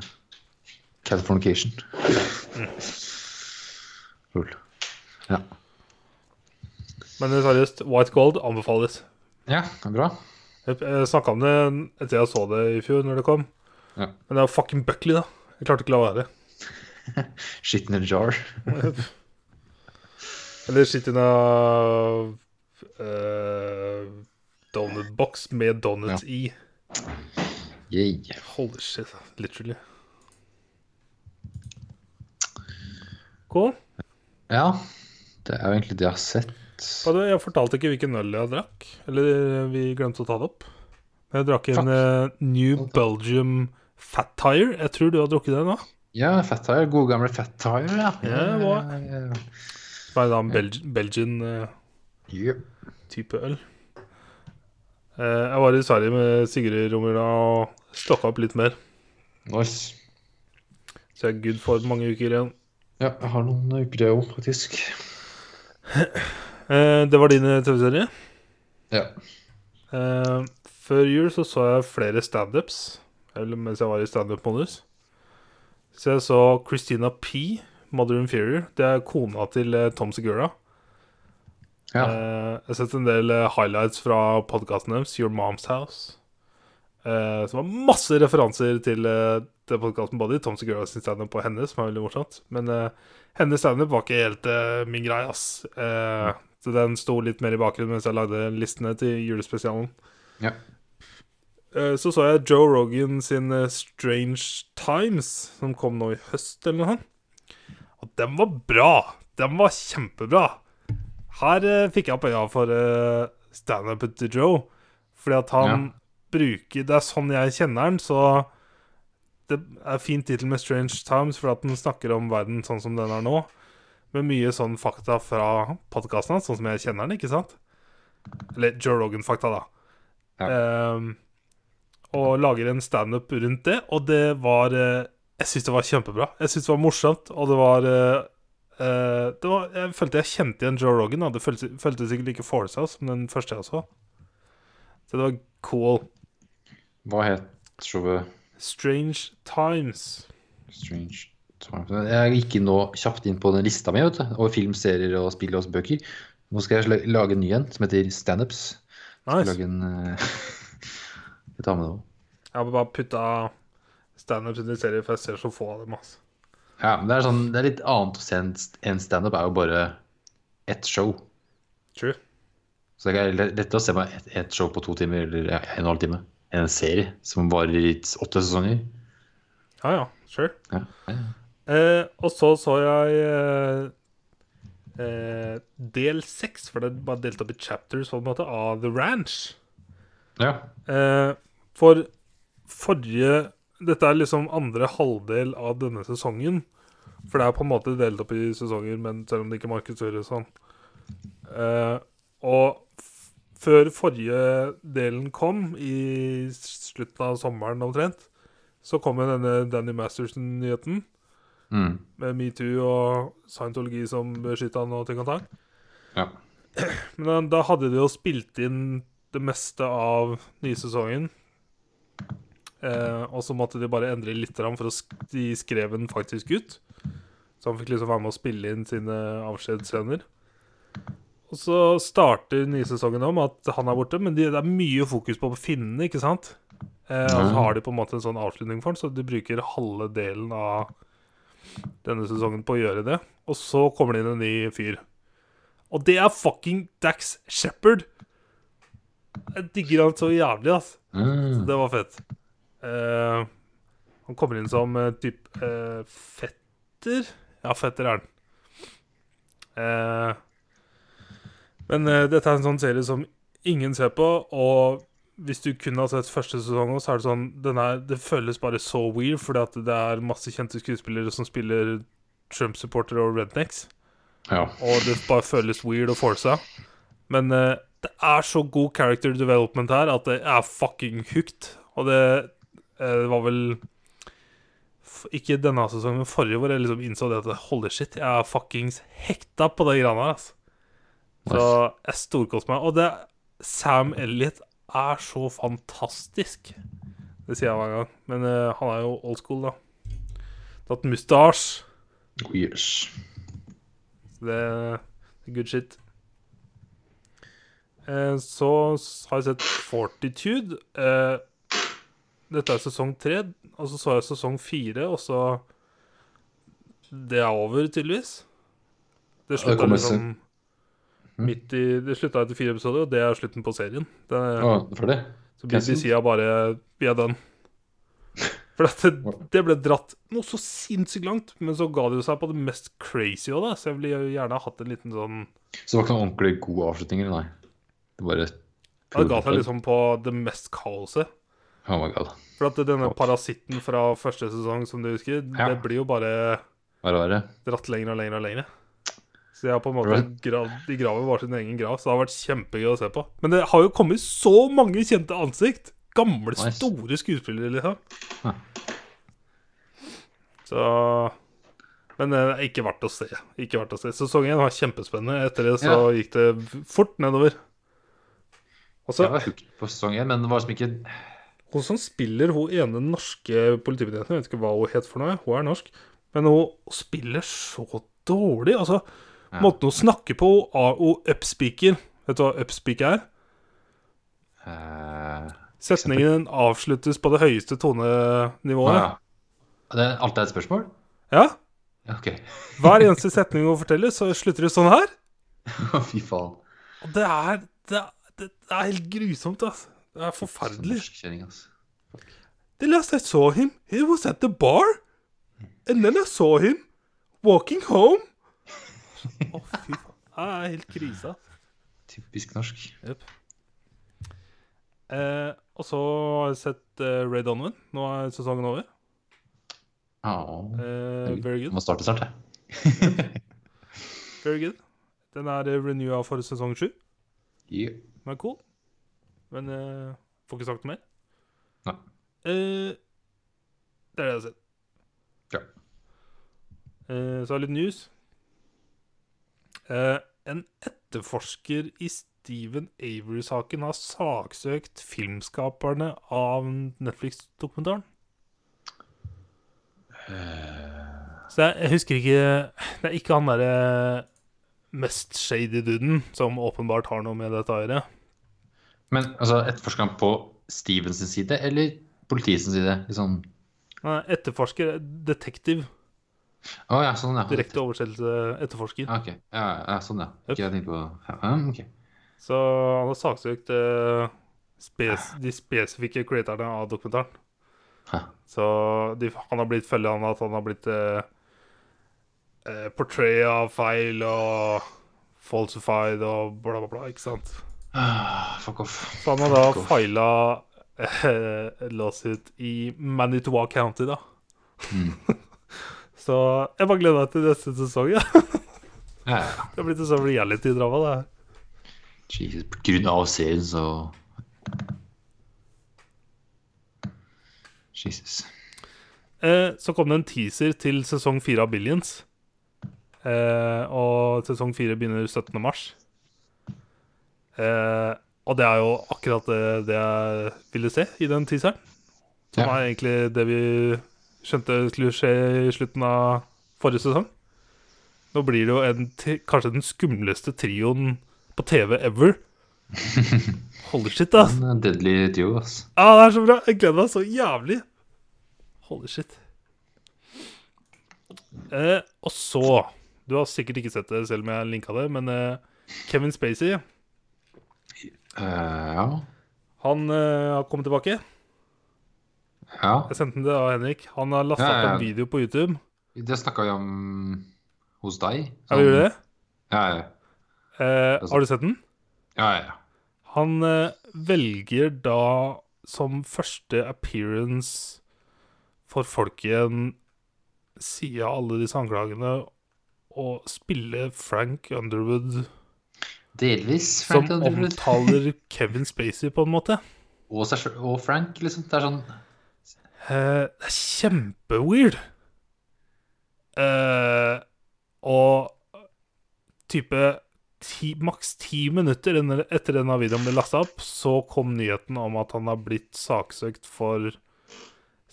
Californication. Cool. Ja. Men seriøst, White Gold anbefales. ja, det er bra. Jeg, jeg snakka om det etter jeg så det i fjor, når det kom. Ja. Men det var fucking Buckley, da. Jeg klarte ikke å la være. Shit in a jar. Eller sitte i en uh, donutbox med donuts i. Yay. Holy shit, literally. Cool. Ja, det er jo egentlig det jeg har sett. Jeg fortalte ikke hvilken øl jeg drakk. Eller eh, vi glemte å ta det opp. Jeg drakk en eh, New Belgium Fat Tire. Jeg tror du har drukket den, nå. Ja, Fat Tire. Gode gamle Fat Tire, ja. Ja, ja, ja. Er da en Belg Belgian-type Yep. øl. Uh, jeg var i Sverige med Sigrid Romula og stokka opp litt mer. Nice. Så jeg er good for mange uker igjen. Ja, jeg har noen uker jeg òg, faktisk. uh, det var din eh, TV-serie. Ja. Eh, før jul så så jeg flere standups, eller mens jeg var i standup-modus. Så jeg så Christina P, Mother Inferior. Det er kona til eh, Tom Segura. ja. Eh, jeg har sett en del eh, highlights fra podkasten deres, Your Mom's House. Som har masse referanser til uh, den podkasten, både i Tom Segura sin standup og hennes, som er veldig morsomt. Men hennes standup var ikke helt min greie, ass. Så den sto litt mer i bakgrunnen mens jeg lagde listene til julespesialen. Ja. Så så jeg Joe Rogan sin Strange Times, som kom nå i høst, eller noe sånt. Og den var bra! Den var kjempebra. Her eh, fikk jeg opp øya for uh, standupet til Joe. Fordi at han bruker Det er sånn jeg kjenner han, så det er fin tittel med Strange Times, fordi at den snakker om verden sånn som den er nå. Med mye sånn fakta fra podkasten hans, sånn som jeg kjenner den, ikke sant? Eller Joe Rogan-fakta, da. Ja. Um, og lager en standup rundt det, og det var eh, Jeg syns det var kjempebra. Jeg syns det var morsomt, og det var uh, det var, jeg følte jeg kjente igjen Joe Rogan. Da. Det føltes, føltes ikke like forsa som den første jeg så. Så det var cool. Hva het showet? Strange Times. Strange Times Jeg gikk nå kjapt inn på den lista mi vet du, over film, serier og spill og bøker. Nå skal jeg lage en ny en som heter Standups. Skal lage en uh, Jeg tar med det òg. Jeg har bare putta standups inn i serier, for jeg ser så få av dem. Altså. Ja, men det er, sånn, det er litt annet å se enn enn standup. er jo bare ett show. True. Så det er lett- lettere å se meg ett et show på to timer eller en og en halv time enn en serie som varer i åtte sesonger. Ja, ja. Sure. Ja, ja, ja. Eh, og så så jeg eh, eh, del seks, for det var delt opp i chapters på en måte, av The Ranch. ja. Eh, for forrige Dette er liksom andre halvdel av denne sesongen. For det er på en måte delt opp i sesonger, men selv om det ikke markedsføres sånn. Eh, og før forrige delen kom, i slutten av sommeren omtrent, så kom jo denne Danny Masterson-nyheten Mm. med metoo og scientologi som beskytta han og ting og tang. ja. Men da, da hadde de jo spilt inn det meste av nye sesongen. Eh, og så måtte de bare endre litt for å de skrev den faktisk ut. Så han fikk liksom være med å spille inn sine avskjedsscener. Og så starter nye sesongen om at han er borte, men de, det er mye fokus på finnene, ikke sant? Eh, og så har de på en måte en sånn avslutning for den, så de bruker halve delen av denne sesongen på å gjøre det. Og så kommer det inn en ny fyr. Og det er fucking Dax Shepherd. Jeg digger han så jævlig, ass. Mm. Det var fett. Eh, han kommer inn som uh, typ uh, fetter. Ja, fetter er han. Eh, men eh, dette er en sånn serie som ingen ser på, og hvis du kun har sett første sesong, så er det sånn den er, Det føles bare så weird, fordi at det er masse kjente skuespillere som spiller Trump-supportere og rednecks. Ja. Og det bare føles weird og forsa. Men eh, det er så god character development her at det er fucking hooked. Og det, eh, det var vel Ikke denne sesongen, men forrige, hvor jeg liksom innså det at holy shit, jeg er fuckings hekta på de greiene her. Altså. Så jeg storkoste meg. Og det Sam Elliot er så fantastisk. Det sier jeg hver gang. Men uh, han er jo old school, da. Tatt mustasje. Oh, yes. Så det er good shit. Uh, så har jeg sett Fortitude. Eh, dette er sesong tre, og så så jeg sesong fire, og så Det er over, tydeligvis. Det slutta liksom midt i Det slutta etter fire episoder, og det er slutten på serien. Det, Å, for det? så BBC har bare Vi er done. For det, det ble dratt noe så sinnssykt langt, men så ga det jo seg på det mest crazy òg, da. Så jeg ville gjerne hatt en liten sånn Så det var ikke noen ordentlig god avslutning, nei? Det bare Ja, Det ga seg liksom på det mest kaoset. Oh my god. For at denne parasitten fra første sesong, som du husker, Ja. det blir jo bare verre. dratt lenger og lenger og lenger. Så jeg har på en måte grav, De graver bare sin egen grav, så det har vært kjempegøy å se på. Men det har jo kommet så mange kjente ansikt! Gamle, Nice. store skuespillere, liksom. Ja. Så Men det er ikke verdt å se. Ikke verdt å se. Sesong én var kjempespennende. Etter det så gikk det fort nedover. Også, Jeg var hooked på sesong én, men det var som ikke Som spiller hun ene norske politibetjenten, jeg vet ikke hva hun het for noe, hun er norsk, men hun spiller så dårlig. Altså, Ja. måten hun snakker på, hun, upspeaker Vet du hva upspeak er? Uh, Setningen avsluttes på det høyeste tonenivået. ja. Det er alltid et spørsmål? Ja. Ja, OK. Hver eneste setning hun forteller, så slutter det sånn her. Fy faen. Det er, det er, det er helt grusomt, altså. Det er forferdelig. Norskkjenning, altså. The last I saw him, he was at the bar. And then I saw him walking home. Å, fy faen. Det er helt krisa. Typisk norsk. Eh, og så har jeg sett eh, Ray Donovan. Nå er sesongen over. Ja. Eh, very good. Må starte snart, jeg. Very good. Den er eh, renewa for sesong sju. Yeah. Den er cool. Men uh, får ikke sagt noe mer. Nei. Uh, det er det jeg har sett. Ja. Uh, så har jeg litt news. Uh, en etterforsker i Steven Avery-saken har saksøkt filmskaperne av Netflix-dokumentaren. Så jeg, jeg husker ikke Det er ikke han derre mest shady duden som åpenbart har noe med dette å gjøre. Men altså, etterforsker han på Stevens side eller politiets side? Nei, Etterforsker, detektiv. Å ja, sånn, ja. Direkte oversettelse etterforsker. Ok, ja, ja, sånn, ja. Ikke jeg tenkte på ja, okay. Så han har saksøkt eh, spes de spesifikke creatorene av dokumentaren. Hæ. Så de, han har blitt følge han at han har blitt eh, eh, av feil og falsified og bla, bla, bla. Ikke sant? Ah, fuck off. Så han har da fila eh, lawsuit i Manitoua County, da. Mm. Så jeg bare gleder meg til neste sesong. Ja. Ja, ja. Det har blitt en sånn reality-drama, det her. Jesus, på grunn av serien, så Jesus. Eh, så kom det en teaser til sesong fire av Billions. Eh, og sesong fire begynner 17. mars. Eh, og det er jo akkurat det, det jeg ville se i den teaseren. Som Ja. er egentlig det vi skjønte skulle skje i slutten av forrige sesong. Nå blir det jo en, kanskje den skumleste trioen på TV ever. Holy shit, ass. En deadly duo, ass. Ja, det er så bra. Jeg gleder meg så jævlig. Holy shit. Eh, og så Du har sikkert ikke sett det selv om jeg linka det, men eh, Kevin Spacey, Eh, ja. han eh, har kommet tilbake. Ja. Jeg sendte den til deg, Henrik. Han har lasta Ja, ja, opp en video på YouTube. Det snakka vi om hos deg. Ja, vi det? Ja, ja. Eh, har du sett den? ja, ja. Han eh, velger da som første appearance for folk igjen, siden av alle disse anklagene, å spille Frank Underwood Delvis Frank Som omtaler Kevin Spacey, på en måte. Og, og Frank, liksom. Det er sånn uh, det er kjempeweird. Uh, og type ti, maks ti minutter etter denne videoen ble lasta opp, så kom nyheten om at han har blitt saksøkt for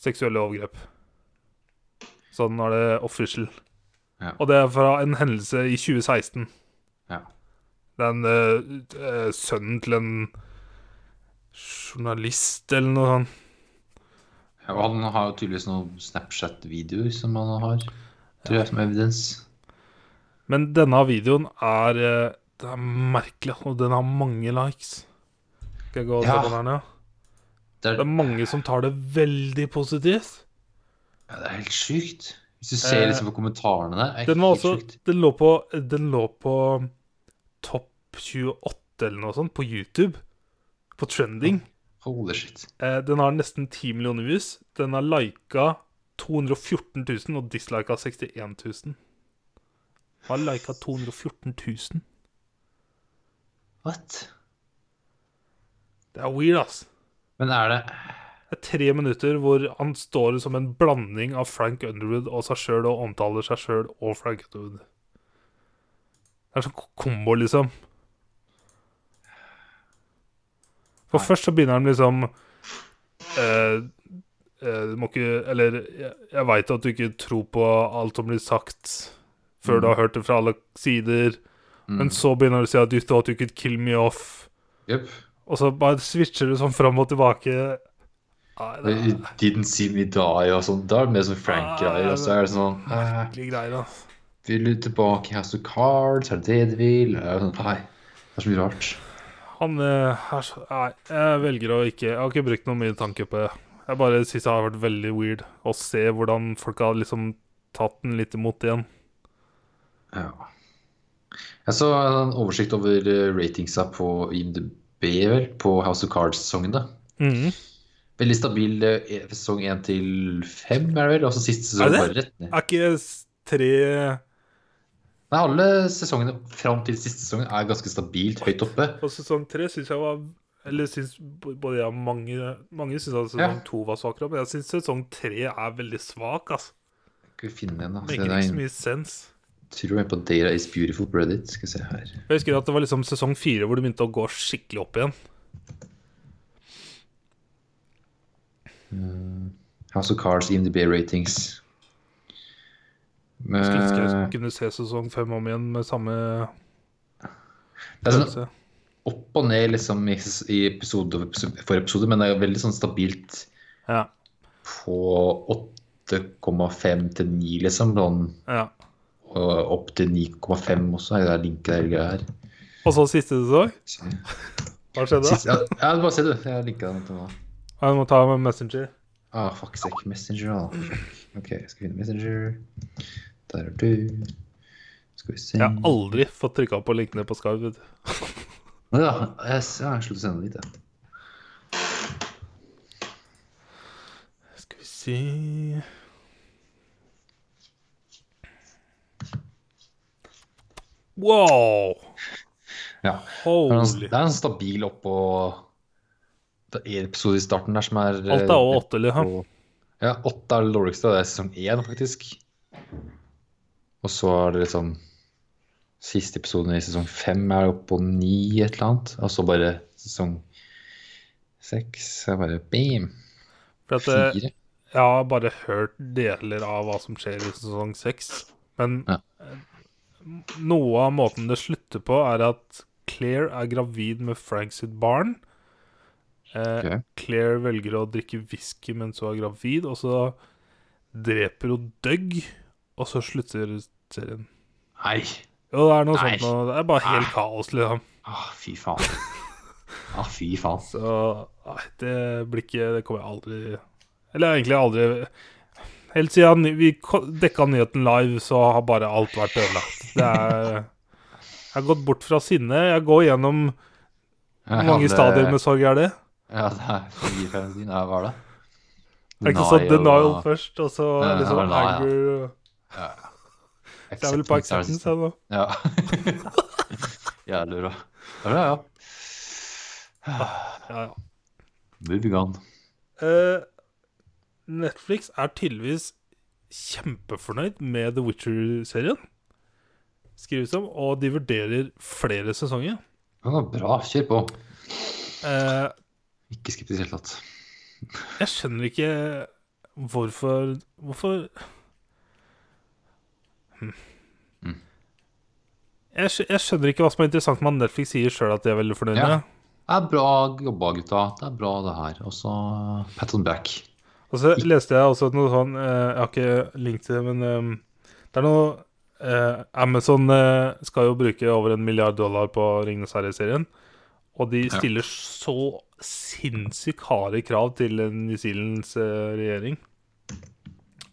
seksuelle overgrep. Sånn er det official. Ja. Og det er fra en hendelse i 2016. Ja. uh, en sønnen til en journalist eller noe sånt. ja. Og han har jo tydeligvis noen Snapchat-videoer som han har, tror jeg, som evidens. Men denne videoen er eh, Det er merkelig, og den har mange likes. Skal jeg gå og se Ja. på den her nå? Det er, mange som tar det veldig positivt. ja, det er helt sjukt. Hvis du ser liksom på kommentarene der, er Den var helt også sjukt. Den lå på, den lå på topp 28 eller noe sånt på YouTube. På trending. Holy shit. Eh, den har nesten 10 millioner views. Den har lika 214 000 og dislika 61 000. Har lika 214 000. What? Det er weird, ass. Men er det Det er tre minutter hvor han står som en blanding av Frank Underwood og seg sjøl, og omtaler seg sjøl og Frank Underwood. Det er sånn kombo, liksom. For Nei. først så begynner han liksom eh, eh, Du må ikke Eller jeg, jeg veit at du ikke tror på alt som blir sagt før du har hørt det fra alle sider, men så begynner du å si at you thought you could kill me off, Yep. og så bare switcher du sånn fram og tilbake. Nei, det er You Didn't see me die og sånn. Da er det mer sånn Frank-greier. Og så er det sånn eh, merkelige greier, da. Vil du tilbake i House of Cards? Er det det du vil? Sånn, Nei. Det er så mye rart. Han eh, er så Nei, jeg velger å ikke Jeg har ikke brukt noe mye tanke på det. Jeg bare syns det har vært veldig weird å se hvordan folk har liksom tatt den litt imot igjen. Ja. Jeg så en oversikt over eh, ratingsa på IMDb vel, på House of Cards-sesongen. da. Mhm. Veldig stabil eh, sesong 1 til 5, er det vel? Altså så siste sesong det? bare rett ned. Er ikke tre Nei, alle sesongene fram til siste sesongen er ganske stabilt høyt oppe. på sesong tre syns jeg var Eller synes både jeg og mange Mange syns at sesong Ja. to var svakere, men jeg syns sesong tre er veldig svak. Altså. Skal vi finne en, da? Maker ikke så mye sens. tror jeg på Data is beautiful på Reddit. Skal vi se her. Jeg husker at det var liksom sesong fire hvor det begynte å gå skikkelig opp igjen. House of Cars, IMDb ratings. Skulle ønske Eh, jeg kunne se sesong fem om igjen med samme det er sånn opp og ned liksom i, episode for episode, men det er veldig sånn stabilt Ja. på 8,5 til 9, liksom. Sånn, ja. og opp til 9,5 også, er det der der greia her. Og så siste sesong? Hva skjedde? Siste, ja, ja, bare se du. Jeg linka den til nå. Du må ta med Messenger. Ah, fuck sake. Messenger, da. Fuck. OK, jeg skal finne Messenger. Der er du. Skal vi se Jeg har aldri fått trykka på linkene på Skype. vet du. Å Ja, jeg, jeg slutter å sende dit, jeg. Skal vi se Wow! Ja. Holy det er en stabil oppå Det er en episode i starten der som er eh, Alt er over åtte, liksom. Ja, åtte er det dårligste. Det er sesong én, faktisk. Og så er det liksom Siste episoden i sesong fem er oppe på ni, et eller annet. Og så bare sesong seks er bare bam! Det, Fire. jeg har bare hørt deler av hva som skjer i sesong seks. Men Ja. eh, noe av måten det slutter på, er at Claire er gravid med Frank sitt barn. Eh, Ok. Claire velger å drikke whisky mens hun er gravid, og så dreper hun Doug, og så slutter serien. Nei! Jo, det er noe Nei. sånt noe. Det er bare helt kaos, liksom. Ah, fy faen. Ah, fy faen. Så nei, det blir ikke Det kommer jeg aldri Eller egentlig aldri Helt siden vi dekka nyheten live, så har bare alt vært ødelagt. Det er Jeg har gått bort fra sinne. Jeg går gjennom Hvor mange stadier med sorg er det? Ja, det er fire-fem siden. hva var det? Er det ikke sånn denial og- først, og så liksom anger og Det er vel på acceptance, ja. jeg. Ja. Jævlig bra. Ja, ja. ja. Ja, ja. Moving on. Uh, Netflix er tydeligvis kjempefornøyd med The Witcher-serien. Skrives om, og de vurderer flere sesonger. Ja, bra. Kjør på. Uh, Ikke skeptisk i det hele tatt. jeg skjønner ikke hvorfor Hvorfor. Mm. jeg, skj- jeg skjønner ikke hva som er interessant med at Netflix sier sjøl at de er veldig fornøyde. Ja. Det er bra jobba, gutta. Det er bra, det her. Og så pat on back. Og så leste jeg også noe sånn eh, Jeg har ikke link til det, men eh, det er noe eh, Amazon eh, skal jo bruke over en milliard dollar på Ringenes herre-serien. Og de Ja. stiller så sinnssykt harde krav til New Zealands eh, regjering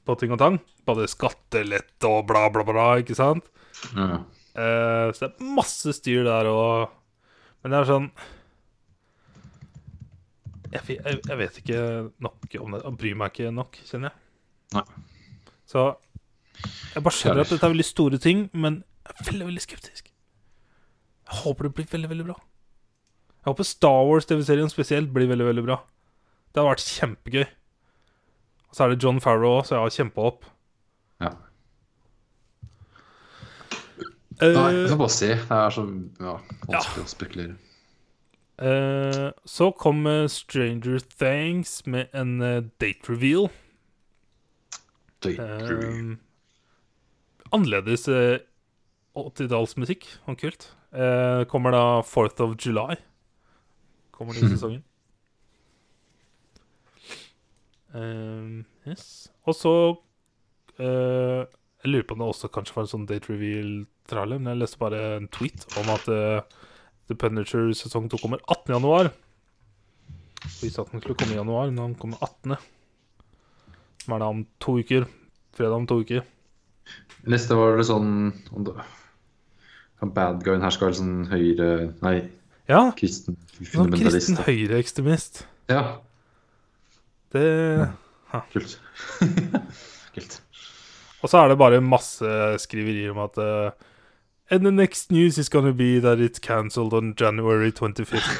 på ting og tang. Både skattelette og bla, bla, bla, ikke sant? Mm. Uh, så det er masse styr der og Men det er sånn jeg, jeg, jeg vet ikke nok om det. Jeg bryr meg ikke nok, kjenner jeg. Nei. Så jeg bare skjønner at dette er veldig store ting, men jeg er veldig, veldig skeptisk. Jeg håper det blir veldig, veldig bra. Jeg håper Star Wars-TV-serien spesielt blir veldig, veldig bra. Det har vært kjempegøy. Og så er det John Farrow òg, så jeg har kjempa ja. Eh, Nei, vi får bare se. Det er så ja, vanskelig å spekulere. Uh, så kom eh, Stranger Things med en eh, date reveal. Date reveal. Uh, annerledes eh, 80-tallsmusikk og kult. Uh, kommer da 4th of July. Kommer den sesongen. Uh, yes. Og så uh, Jeg lurer på om det også kanskje var en sånn date reveal-trailer, men jeg leste bare en tweet om at uh, The Punisher sesong 2 kommer 18. januar. Visste at den skulle komme i januar, men den kommer 18. Som er da om to uker. Fredag om to uker. Neste var det sånn om det, Bad guyen her skal være sånn høyre Nei, Ja, kristen sånn fundamentalist. kristen høyreekstremist. Ja, Det kult. kult. Og så er det bare masse skriverier om at eh, And the next news is gonna be that it's cancelled on January 25th.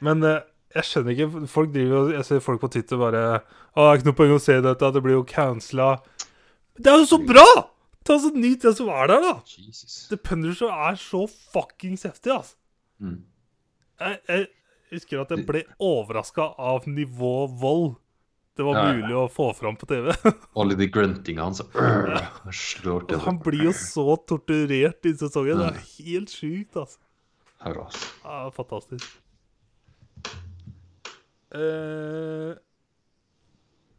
Men eh, jeg skjønner ikke Folk driver Jeg ser folk på Twitter bare Å, det er ikke noe poeng å se dette, det blir jo cancela. Det er jo så bra! Ta så Nyt det som er der, da! Jesus. The Punisher er så fuckings heftig, altså. Mm. Jeg, jeg husker at jeg ble overraska av nivå vold det var Ja, ja. mulig å få fram på TV. Alle de gruntinga hans. ja. Slår til. Han blir jo så torturert i sesongen. Det er helt sjukt, altså. Hurra. Ja, fantastisk. Eh,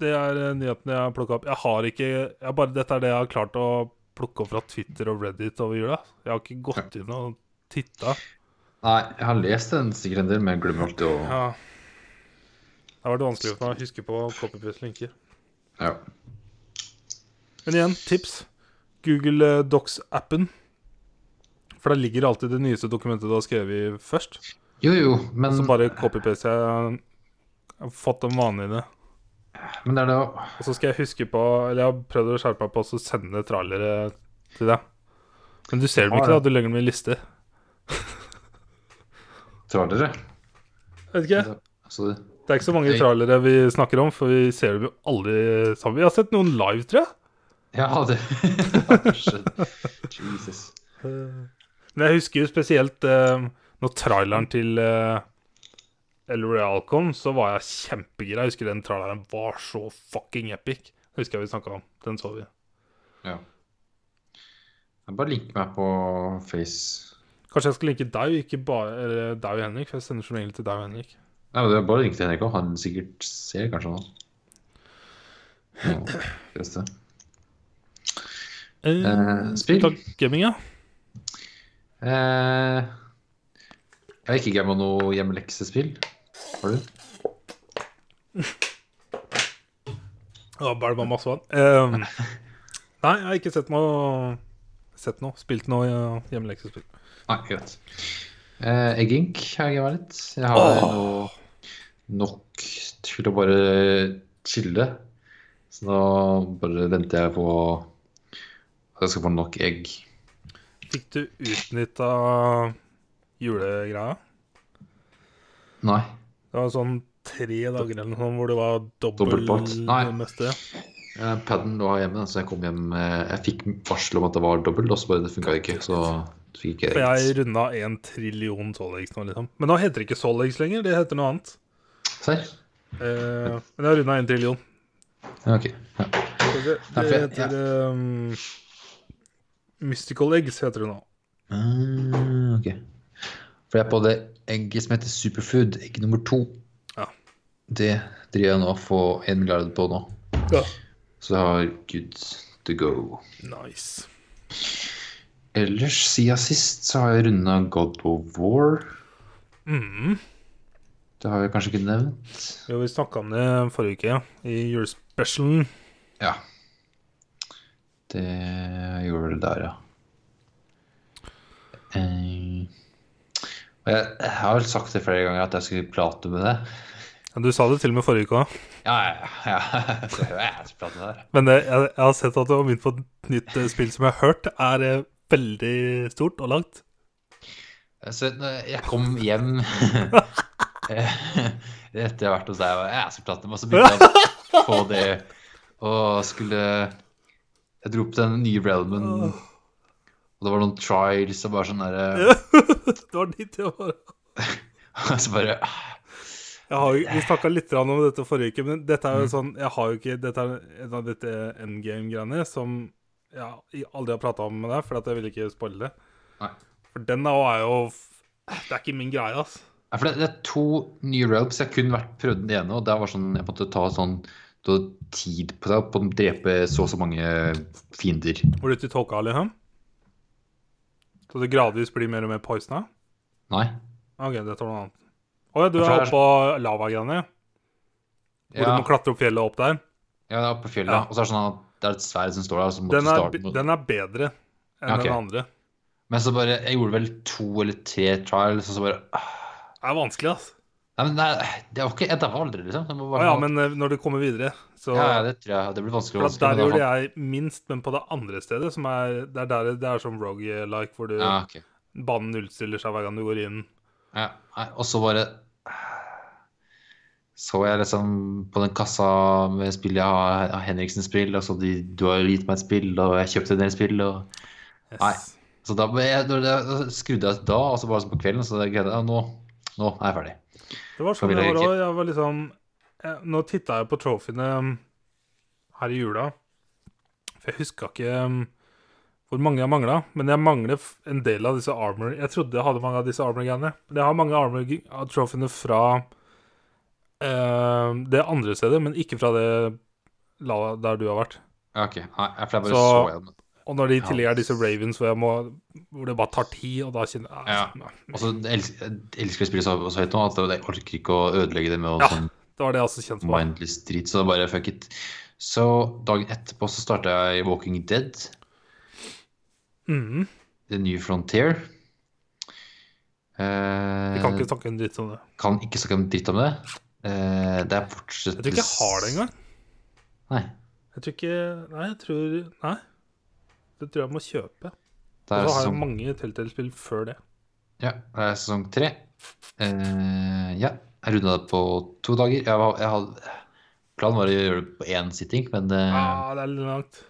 det er eh, nyhetene jeg har plukka opp. Jeg har ikke jeg bare, Dette er det jeg har klart å plukke opp fra Twitter og Reddit over jula. Jeg har ikke gått inn og titta. Nei, jeg har lest den sikkert en del, men jeg glemmer alltid å Ja. Det har vært vanskelig for meg å huske på copypaste-linker. Ja. Men igjen, tips. Google eh, Docs-appen. For der ligger alltid det nyeste dokumentet du har skrevet i først. Jo, jo, men, Så bare copypaste jeg. Har fått en vane i det. men det er det å Og så skal jeg huske på Eller jeg har prøvd å skjerpe meg på å sende trailere til deg. Men du ser dem ikke, da. Du legger dem i liste. Trailere. Vet ikke. Så Det er ikke så mange trailere vi snakker om, for vi ser dem jo aldri sammen. Vi har sett noen live, tror jeg. ja, det Jesus. Men jeg husker jo spesielt eh, når traileren til eh, El Real kom, så var jeg kjempegira. Jeg husker den traileren var så fucking epic. Det husker jeg vi snakka om. Den så vi. Ja. Jeg bare linker meg på Face. Kanskje jeg skal linke deg, ikke bare deg og Henrik, for jeg sender som regel til deg og Henrik. Nei, men det er bare link til Henrik òg. Han sikkert ser kanskje han. Ja, beste. Eh, spill? Takk, gaming, ja. Eh, jeg har ikke gamma noe hjemmeleksespill. Har du? Ja, bare bare masse vann. Eh, nei, jeg har ikke sett noe Sett noe, Spilt noe hjemmeleksespill. Nei, greit. Eh, Eggink har jeg litt. Jeg har oh. nå nok til å bare chille. Så da bare venter jeg på at jeg skal få nok egg. Fikk du utnytta julegreia? Nei. Det var sånn tre dager eller noe hvor det var dobbelt Nei. meste. Paden Padden lå hjemme, så jeg kom hjem eh, Jeg fikk varsel om at det var dobbelt, og så bare det funka ikke. Så fikk ikke jeg runda en trillion Solix nå, liksom. Men nå heter det ikke Solix lenger, det heter noe annet. Serr? Eh, men jeg har runda en trillion. Ok. Ja. Det, det heter um, Mystical Eggs, heter det nå. Ah, ok. For jeg er på det egget som heter Superfood, egg nummer to. Ja. Det driver jeg nå å få en milliard på nå. Ja. Så jeg har good to go. Nice. Ellers, siden sist, så har jeg runda God of War. Mm. Det har vi kanskje ikke nevnt. Jo, vi snakka om det forrige uke, ja. I julespecialen. Ja. Det gjorde det der, ja. Eh, jeg, har vel sagt det flere ganger at jeg skulle prate med det. Ja, du sa det til og med forrige uke òg. Ja, ja, ja. Jeg. Men jeg, jeg har sett at du har begynt på et nytt eh, spill som jeg har hørt er eh, veldig stort og langt. Så jeg kom hjem etter jeg har vært hos deg og med, og så begynte jeg få det. Og skulle Jeg dro opp den nye realmen, og det var noen trials og bare sånn derre Det var ditt, det var. Og så bare Jeg har, vi snakka litt om dette forrige uke, men dette er jo sånn Jeg har jo ikke Dette er en av dette endgame-greiene som jeg aldri har prata om med deg, for at jeg vil ikke spoile det. For den er jo Det er ikke min greie, altså. Ja, for det, det er to nye realms. Jeg har kun vært prøvd den ene, og det var sånn jeg måtte ta sånn du tid på deg på å drepe så og så mange fiender. Var du i tåka, liksom? Så det gradvis blir mer og mer poisona? Nei. OK, dette var noe annet. Å ja, du er oppe det er lavagreiene? Hvor Ja, du må klatre opp fjellet opp der? ja, det er oppe på fjellet. Ja. Og så er det sånn at det er et sverd som står der. Så Den er, med- den er bedre enn Ja, okay. den andre. Men så bare Jeg gjorde vel to eller tre trials, og så bare ah. Det er vanskelig, altså. Nei, men det, er- jo ikke daua aldri, liksom. Det må Å ja, men eh, når du kommer videre, så ja, det tror jeg. Det blir vanskelig. For vanskelig, Der gjorde jeg minst, men på det andre stedet, som er Det er der det er som rogue-like, hvor du Ja, okay. banen nullstiller seg hver gang du går inn. Ja, nei, og så bare så jeg liksom på den kassa med spill jeg har, Henriksens spill, og så de, du har gitt meg et spill, og jeg kjøpte en del spill, og Yes. Nei. Så da, jeg, jeg, skrudde jeg da, og så bare på kvelden, så greide jeg nå, nå er jeg ferdig. Det var sånn jeg jeg var òg. Jeg var liksom jeg, Nå titta jeg på trophyene um, her i jula. For jeg huska ikke um, hvor mange jeg mangla. Men jeg mangler en del av disse armor Jeg trodde jeg hadde mange av disse armor-greiene. Men jeg har mange armor-trophyene fra eh, det andre stedet, men ikke fra det der du har vært. Ok. Nei, for jeg bare Så- så, jeg den. Og når de i tillegg er disse ravens hvor, jeg må, hvor det bare tar tid, og da kjenner jeg Ja. Og så elsker jeg elsker å spille så, så høyt nå at jeg orker ikke å ødelegge det med å Ja. sånn Det var det jeg også kjente på. mindless drit, så bare fuck it. Så dagen etterpå så starta jeg Walking Dead, Mm. The New Frontier. Eh, Vi kan ikke snakke en dritt om det. kan ikke snakke en dritt om det. Eh, det er fortsatt Jeg tror ikke jeg har det engang. Nei. Jeg tror ikke Nei, jeg tror Nei. Det tror jeg må kjøpe. Og så har jeg sesong, mange Telltale-spill før det. ja, det er sesong tre. Uh, ja, jeg runda det på to dager. Jeg, var, jeg hadde, planen var å gjøre det på én sitting, men det, Ah, det er litt langt.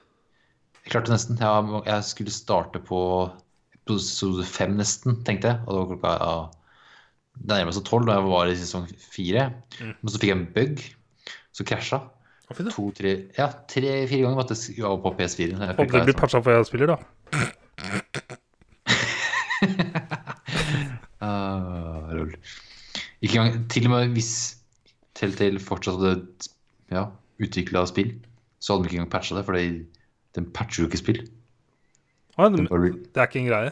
jeg klarte nesten. Jeg, jeg skulle starte på episode fem nesten, tenkte jeg. Og det var klokka ja, Det nærmer seg tolv da jeg var i sesong fire. Mm. Men så fikk jeg en bug. Så krasja. Da. To-tre Ja, tre-fire ganger måtte jeg skru av på PS4. Jeg Håper du blir patcha før jeg spiller, da. Ah, lol. Ikke engang Til og med hvis Telltale fortsatt hadde ja, utvikla spill, så hadde de ikke engang patcha det, for den patcher jo ikke spill. Ah, det, bare, det er ikke en greie.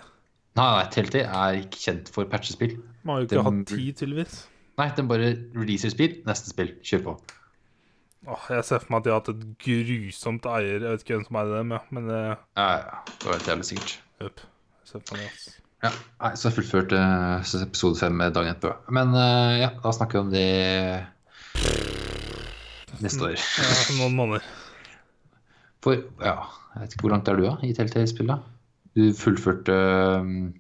nei, nei, Telltale er ikke kjent for patchespill. Man har jo ikke Den- hatt tid, tydeligvis. Nei, den bare releaser spill, neste spill, kjør på. Åh, jeg ser for meg at de har hatt et grusomt eier. Jeg vet ikke hvem som eier dem, ja. men det Ja, ja, det var helt jævlig sikkert. Yep. Jeg ser for meg det, altså. Ja, nei, Så jeg fullførte eh, episode fem dagen etterpå. Men uh, ja, da snakker vi om det neste år. Ja, noen måneder. For ja, jeg vet ikke hvor langt er du da i Telltale-spillet? Du fullførte um,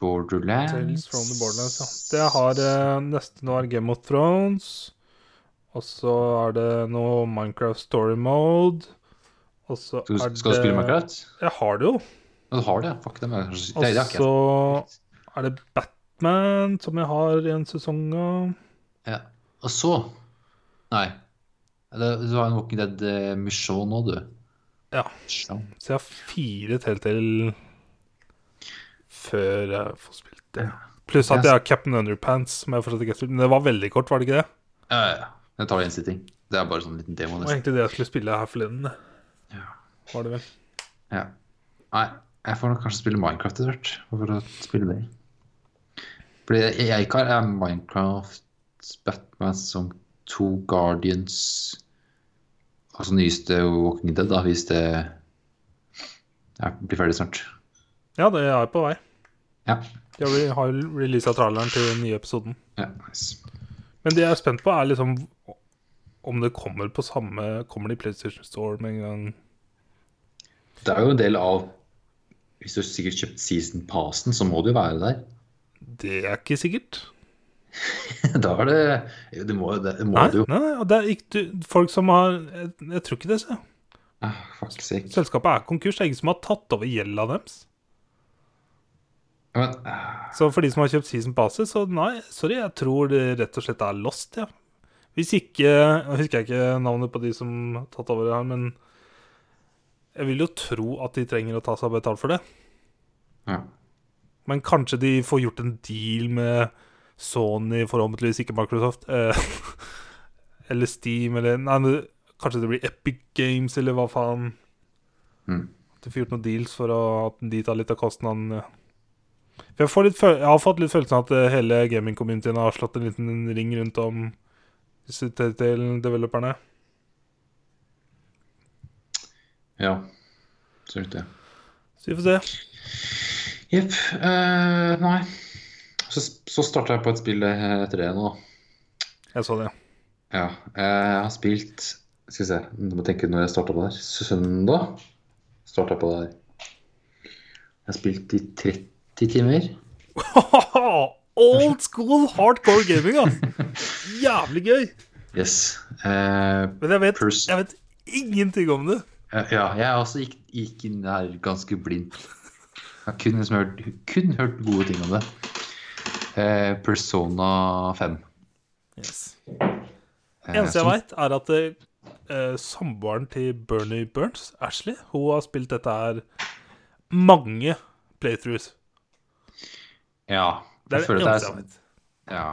Borderlands Tales from the Borderlands, ja. Det har uh, neste nå er Game of Thrones. Og så er det noe Minecraft Story Mode. Og så Skal, er det skal du spille Minecraft? Jeg har det jo. Ja, du har det, ja. Fuck det. Men, det, Og det har ikke så er det Batman, som jeg har i en sesong av. Ja. Og så Nei. Du har en Walking Dead uh, Mission nå, du. Ja. Så jeg har fire til før jeg får spilt det. Pluss at jeg har Captain Underpants, som jeg fortsatt ikke har spilt. Men det var veldig kort, var det ikke det? Ja, ja, ja. Tar én sitting. Det er bare sånn liten demo. Det var egentlig det jeg skulle spille her forleden. Ja. Var det vel. Ja. Nei, jeg får nok kanskje spille Minecraft etter hvert. For å spille det. Fordi jeg, jeg ikke har Minecraft, Batman som to Guardians Altså nyeste Walking Dead, da, hvis det jeg blir ferdig snart. Ja, det er på vei. Ja. De har releasa traileren til den nye episoden. ja nice. Men det jeg er spent på, er liksom om det kommer på samme Kommer det i PlayStation Store med en gang? Det er jo en del av Hvis du har sikkert kjøpt season passen, så må det jo være der. Det er ikke sikkert. da er det jo, Det må, det, det må Nei, det jo. nei, det er ikke du- folk som har Jeg, jeg tror ikke det. Så. Ah. Selskapet er konkurs. Det er ingen som har tatt over gjelda deres. Men, uh... Så for de som har kjøpt Season Passes, så nei, sorry, jeg tror det rett og slett er lost, ja. Hvis ikke Jeg husker ikke navnet på de som har tatt over det her, men jeg vil jo tro at de trenger å ta seg betalt for det. ja. Men kanskje de får gjort en deal med Sony, forhåpentligvis ikke Microsoft. Eh, eller Steam, eller Nei, men kanskje det blir Epic Games, eller hva faen. Mm. At de får gjort noen deals for å, at de tar litt av kostnaden. For jeg, jeg har fått litt følelsen av at eh, hele gaming-communityen har slått en liten ring rundt om disse til developerne. ja. Så det. Så vi får se. Jepp. Uh, nei. Så, så starta jeg på et spill eh, etter det nå. Jeg så det. Ja. Jeg har spilt Skal vi se, du må tenke når jeg starta på det her. Søndag starta jeg på det her. Jeg har spilt i 30 timer. old school hardcore gaming, ass. Jævlig gøy. Yes. Uh, Men jeg vet, jeg vet ingenting om det. Uh, Ja, jeg også gikk, gikk inn her ganske blindt. Jeg har kun, liksom hørt, kun hørt gode ting om det. Uh, Persona 5. Yes. Eneste jeg veit, er at samboeren til Bernie Burns, Ashley, hun har spilt dette her mange playthroughs. Ja. Det er jeg det eneste jeg er, ja,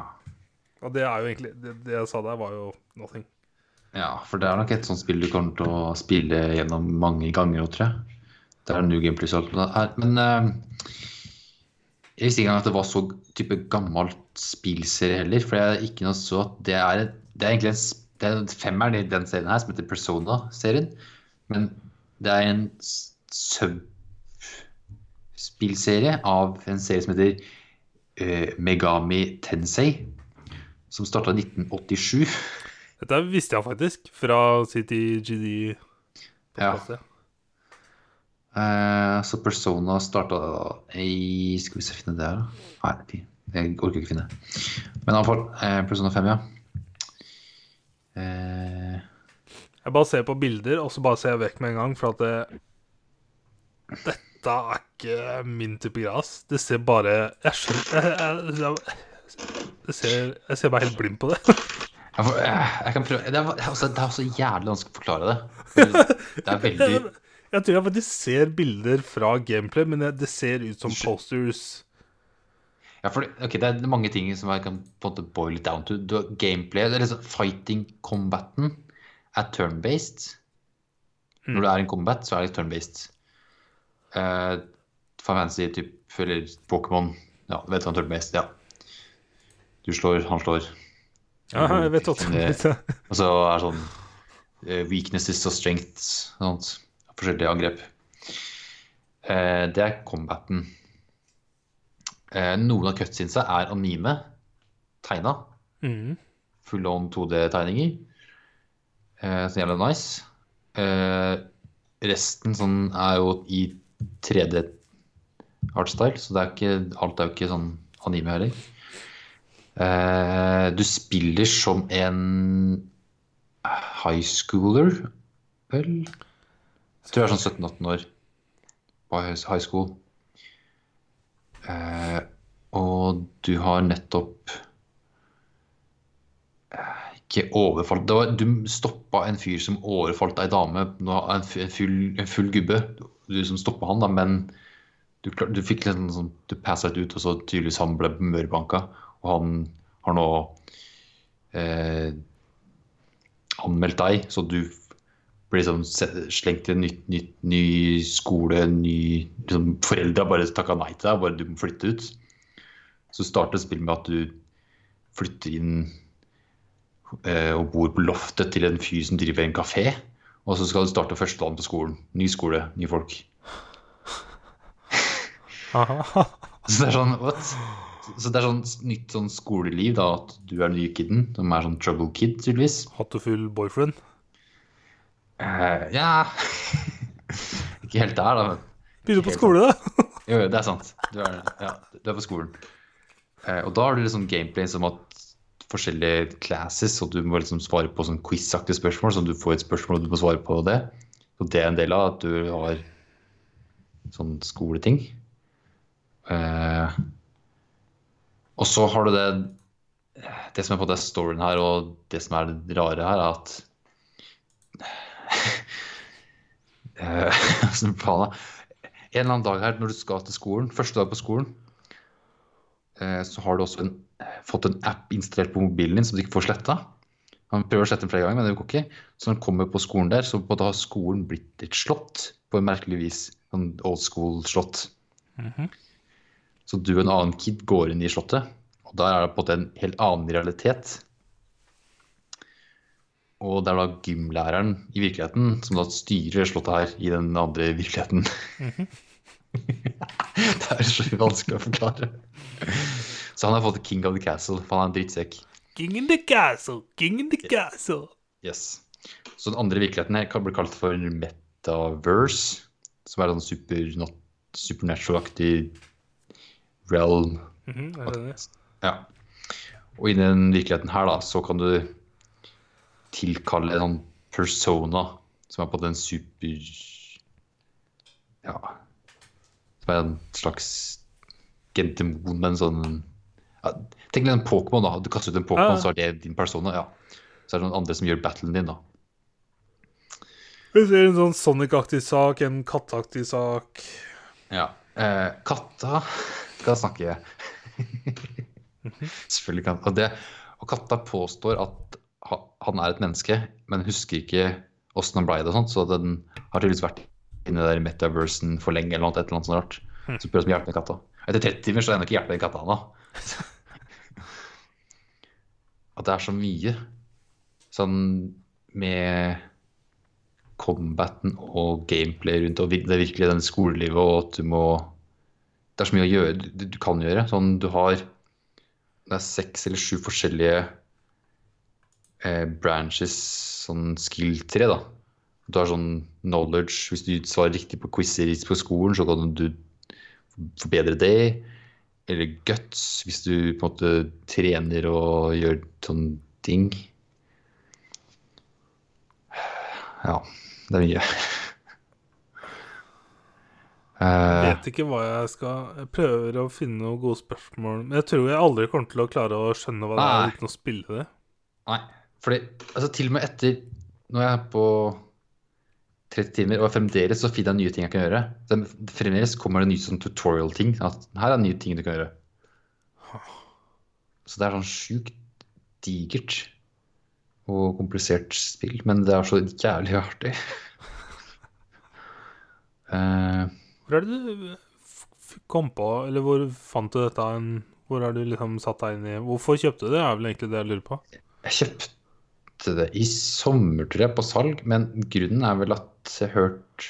Og det er jo egentlig Det, det jeg sa der, var jo nothing. ja, for det er nok et sånt spill du kommer til å spille gjennom mange ganger, tror jeg. Det er New Game Plus alt det her. Men uh, jeg visste ikke engang at det var så type gammelt spillserie heller. For jeg ikke noe så at det er, det er egentlig en, det er en femmer i den serien her som heter Persona-serien. Men det er en sub-spillserie av en serie som heter uh, Megami Tensei. Som starta i 1987. Dette visste jeg faktisk fra CTGD. Ja. Eh, så Persona starta i Skal vi se, finne det her, da? Nei, jeg orker ikke finne. Men iallfall eh, Persona 5, ja. Eh, Jeg bare ser på bilder, og så bare ser jeg vekk med en gang, for at det, Dette er ikke min type gras. Det ser bare Jeg skjønner jeg, jeg, jeg, ser, jeg ser bare helt blind på det. jeg, får, jeg, jeg kan prøve Det er, også, det er også jævlig vanskelig å forklare det. Det er veldig Jeg tror jeg faktisk ser bilder fra gameplay, men det, ser ut som posters. Ja, for det, ok, det er mange ting som jeg kan på en måte boil it down to. Du har gameplay, eller liksom fighting combaten er turn-based. Når det er en combat, så er det turn-based. Uh, Fancy type, typ, eller Pokémon Ja, du vet hva turn-based Ja. Du slår, han slår. Ja, jeg vet hva det mener. Og så er sånn eh, weaknesses og strengths. Sånt. Forskjellige angrep. Eh, det er combaten. Eh, noen av cutsinsa er anime. Tegna. Mm. Full on 2D-tegninger. Eh, så jævla nice. Resten sånn er jo i 3D artstyle, så det er ikke, alt er jo ikke sånn anime heller. Eh, du spiller som en high schooler, vel? Jeg tror jeg er sånn 17-18 år på high school. Eh, og du har nettopp eh, ikke overfalt det var, Du stoppa en fyr som overfalt ei dame, en, full, en full gubbe. Du som stoppa han, da, men du, du fikk litt sånn Du passa litt ut, og så tydeligvis han ble mørbanka. Og han har nå eh, anmeldt deg, så du blir liksom slengt til en nytt, nytt, ny skole, ny liksom, Foreldra bare takka nei til deg, bare du må flytte ut. Så starter spillet med at du flytter inn eh, og bor på loftet til en fyr som driver en kafé. Og så skal du starte første dagen på skolen. Ny skole, nye folk. Så det er sånn, what? Så det er sånn nytt sånn skoleliv, da, at du er den nye kiden, som er sånn trouble kid, tydeligvis. Hattefull boyfriend. Eh, ja Ikke helt der, da. men Begynner på skole, da. Jo, jo, det er sant. Du er, ja, du er på skolen. Uh, og da har du liksom gameplay som at forskjellige classes, og du må liksom svare på sånn quiz-aktige spørsmål, så du får et spørsmål, og du må svare på det. Og det er en del av at du har sånn skoleting. Eh, og så har du det Det som er på det storyen her, og det som er det rare her, er at da? En eller annen dag her når du skal til skolen, første dag på skolen, eh, så har du også en, fått en app installert på mobilen din som du ikke får sletta. Han prøver å slette den flere ganger, men det går ikke. Så når han kommer på skolen der, så en måte har skolen blitt et slott på en merkelig vis. Sånn old school-slott. Så du og en annen kid går inn i slottet, og der er det på en måte en helt annen realitet. Og det er da gymlæreren i virkeligheten som da styrer slottet her i den andre virkeligheten. det er så vanskelig å forklare. Så han har fått King of the Castle, for han er en drittsekk. King in the castle, king in the castle. Yes. Så den andre virkeligheten her kan bli kalt for metaverse, som er sånn super, supernatural-aktig realm. Mm -hmm, at. Ja. Og i den virkeligheten her, da, så kan du tilkalle en sånn persona som er på den super Ja Som er en slags gentemon med en sånn ja, Tenk deg en Pokémon, da. Du kaster ut en Pokémon, ah. så er det din persona. ja. Så er det noen andre som gjør battlen din, da. Det er en sånn Sonic-aktig sak, en katteaktig sak. Ja. Eh, katta skal snakke. Selvfølgelig kan og, det, og katta påstår at han er et menneske, men husker ikke åssen han blei det og sånt, så den har tydeligvis vært inni der metaversen for lenge eller noe, et eller annet sånt rart. Så prøver å hjelpe den katta. Etter 30 timer så er ennå ikke hjelpe den katta ennå. At det er så mye sånn med combaten og gameplay rundt og det er virkelig den skolelivet og at du må Det er så mye å gjøre du, kan gjøre. Sånn du har Det er seks eller sju forskjellige eh, branches, sånn skill-tre, da. Du har sånn knowledge Hvis du svarer riktig på quizer på skolen, så kan du forbedre det. Eller guts, hvis du på en måte trener og gjør sånne ting. Ja, det er mye. Eh, Vet ikke hva jeg skal Jeg prøver å finne noen gode spørsmål. Men jeg tror jeg aldri kommer til å klare å skjønne hva det Nei. er uten å spille det. Nei, fordi altså, til og med etter Når jeg er på 30 timer, og fremdeles så finner jeg nye ting jeg kan gjøre. Fremdeles kommer det nye sånn tutorial-ting. At her er nye ting du kan gjøre. Så det er sånn sjukt digert og komplisert spill, men det er så jævlig artig. Eh, Hvor er det du kom på Eller hvor fant du dette? En, hvor har du liksom satt deg inn i Hvorfor kjøpte du det? er vel egentlig det jeg lurer på. Jeg kjøpte det i sommer, tror jeg, på salg, men grunnen er vel at jeg hørte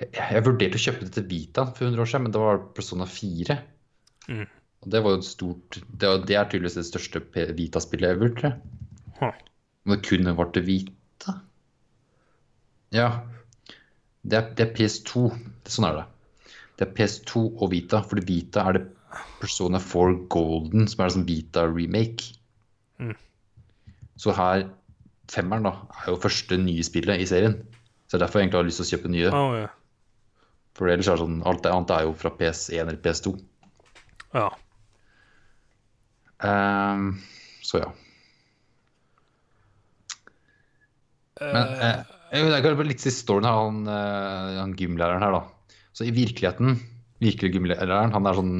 jeg, jeg vurderte å kjøpe det til Vita for 100 år siden, men det var Persona 4. Mm. Og det var jo et stort Det, det er tydeligvis det største Vita-spillet ever, tror jeg. Huh. Om det kun var til Vita? Ja. Det er, det er PS2. Sånn er det. Det er PS2 og Vita, fordi Vita er det Persona 4 Golden, som er en sånn Vita-remake. Mm. Så her, femmeren, da, er jo første nye spillet i serien. Så det er derfor jeg egentlig har lyst til å kjøpe nye. Oh, yeah. For ellers er det sånn, alt det annet er jo fra PS1 eller PS2. ja. Um, så ja. Men uh, jeg jeg kan bare litt siste storyen her, han, eh, han gymlæreren her, da. Så i virkeligheten, virkelig gymlæreren, han er sånn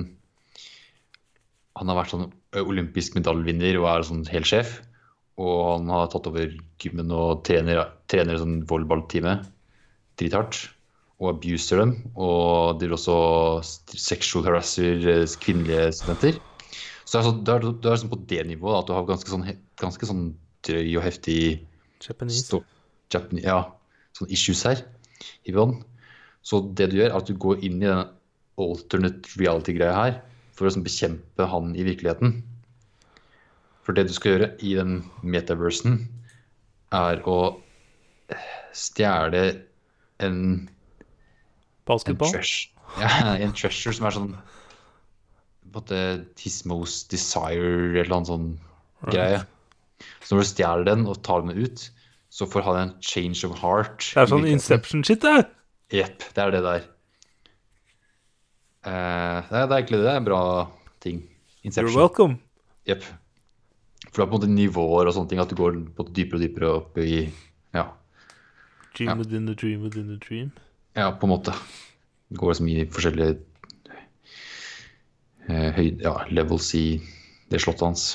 Han har vært sånn olympisk medaljevinner og er sånn helt sjef. Og han har tatt over gymmen og trener, trener sånn volleyballtime drithardt. Og abuser dem. Og driver også sexual harasser eh, kvinnelige studenter. Så det er, det er, er sånn på det nivået at du har ganske sånn, ganske sånn drøy og heftig Japanese. Stå- Japan, ja, sånn issues her i bånn. Så det du gjør, er at du går inn i den alternate reality-greia her for å sånn bekjempe han i virkeligheten. For det du skal gjøre i den metaversen, er å stjele en, en, Basketball? treasure, ja, en treasure som er sånn på en måte his most desire eller noe sånn greie. Så når du stjeler den og tar den ut, så får han en change of heart. Det er sånn. Inception-shit, det! Jepp, det er det der. Eh, det, er, det er egentlig det. Det er en bra ting. You're Inception. welcome. Jepp. For det er på en måte nivåer og sånne ting, at du går på dypere og dypere opp i Ja, Dream Ja. within the dream within the dream. ja på en måte. Det går liksom i forskjellige eh, høyde, ja, levels i det slottet hans.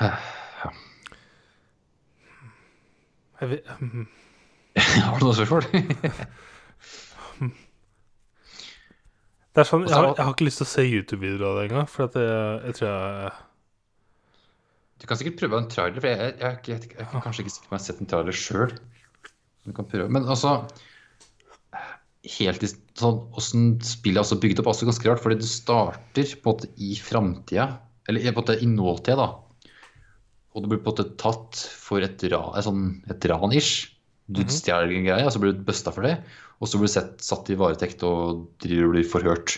Jeg vet, hmm. Har du noen spørsmål? det er sånn, jeg, har, jeg har ikke lyst til å se YouTube-videoer av det engang, for jeg, jeg tror jeg Du kan sikkert prøve en trailer, for jeg, jeg, jeg, er kanskje ikke sikker på om jeg har sett en trailer sjøl. Men altså Helt i sånn Åssen spillet er også bygd opp, er også ganske rart. Fordi du starter på en måte i framtida, eller på en måte i nåtida, da. Og du blir på en måte tatt for et, ra, et, sånn, et ran-ish. Du stjeler en greie, og så blir du busta for det. Og så blir du sett, satt i varetekt og driver og blir forhørt.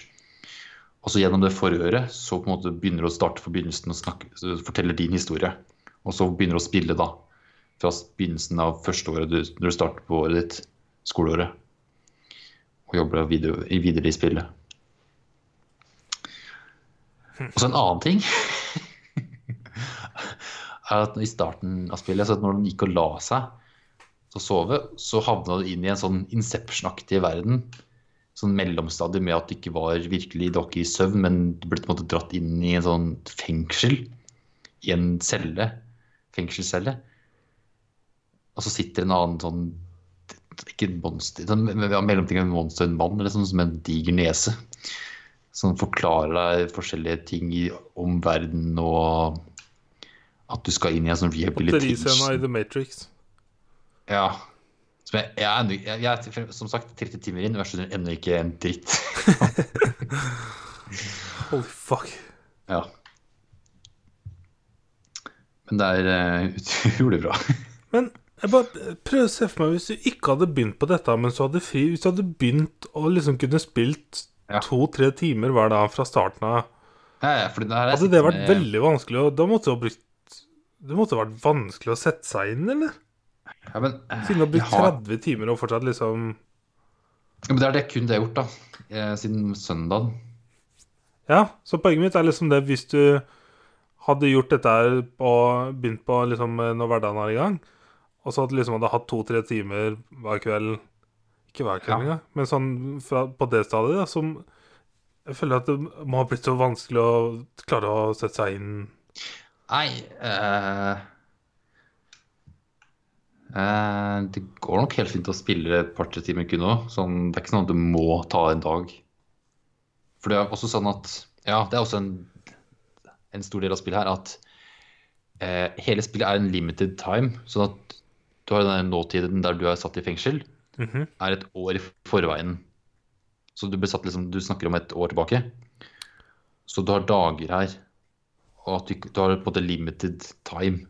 Og så gjennom det forhøret så på en måte begynner du å starte for begynnelsen og snakke, forteller din historie. Og så begynner du å spille da, fra begynnelsen av første året du, når du starter på året ditt, skoleåret. Og jobber videre, videre i spillet. Og så en annen ting er at i starten av spillet, så når den gikk og la seg til å sove, så havna du inn i en sånn Inception-aktig verden. Sånn mellomstadie med at det ikke var virkelig det var ikke i søvn, men du ble på en måte dratt inn i en sånn fengsel. I en celle. Fengselscelle. Og så sitter en annen sånn Ikke en monster, sånn, ja, mellomting av en monster og en mann, eller sånn som en diger nese. Som forklarer deg forskjellige ting om verden og at du skal inn i en sånn Batteriscena i. The Matrix. Ja. Som jeg, jeg, jeg, jeg, som sagt 30 timer inn, og jeg skjønner ennå ikke en dritt. Holy fuck. Ja. Men det er uh, utrolig bra. Men jeg bare prøver å se for meg hvis du ikke hadde begynt på dette men så hadde fri Hvis du hadde begynt å liksom kunne spilt Ja. to-tre timer hver dag fra starten av Ja, ja, Hadde det vært med- veldig vanskelig, og da måtte du ha brukt Det måtte ha vært vanskelig å sette seg inn, eller? ja, men, eh, Siden det har blitt brukt har- 30 timer og fortsatt liksom Ja, men det er det kun det jeg har gjort, da. Eh, Siden søndag. Ja, så poenget mitt er liksom det hvis du hadde gjort dette her og begynt på liksom når hverdagen er i gang, og så hadde liksom hadde hatt to-tre timer hver kveld Ikke hver kveld Ja. engang, men sånn fra, på det stadiet, da, som Jeg føler at det må ha blitt så vanskelig å klare å sette seg inn Nei uh, uh, Det går nok helt fint å spille et par-tre timer kun òg. Sånn, det er ikke sånn at du må ta en dag. For det er også sånn at Ja, det er også en, en stor del av spillet her at uh, hele spillet er en limited time. Sånn at du har den nåtiden der du er satt i fengsel, Mhm. er et år i forveien. Så du, satt liksom, du snakker om et år tilbake. Så du har dager her. Og at du, du har på en måte limited time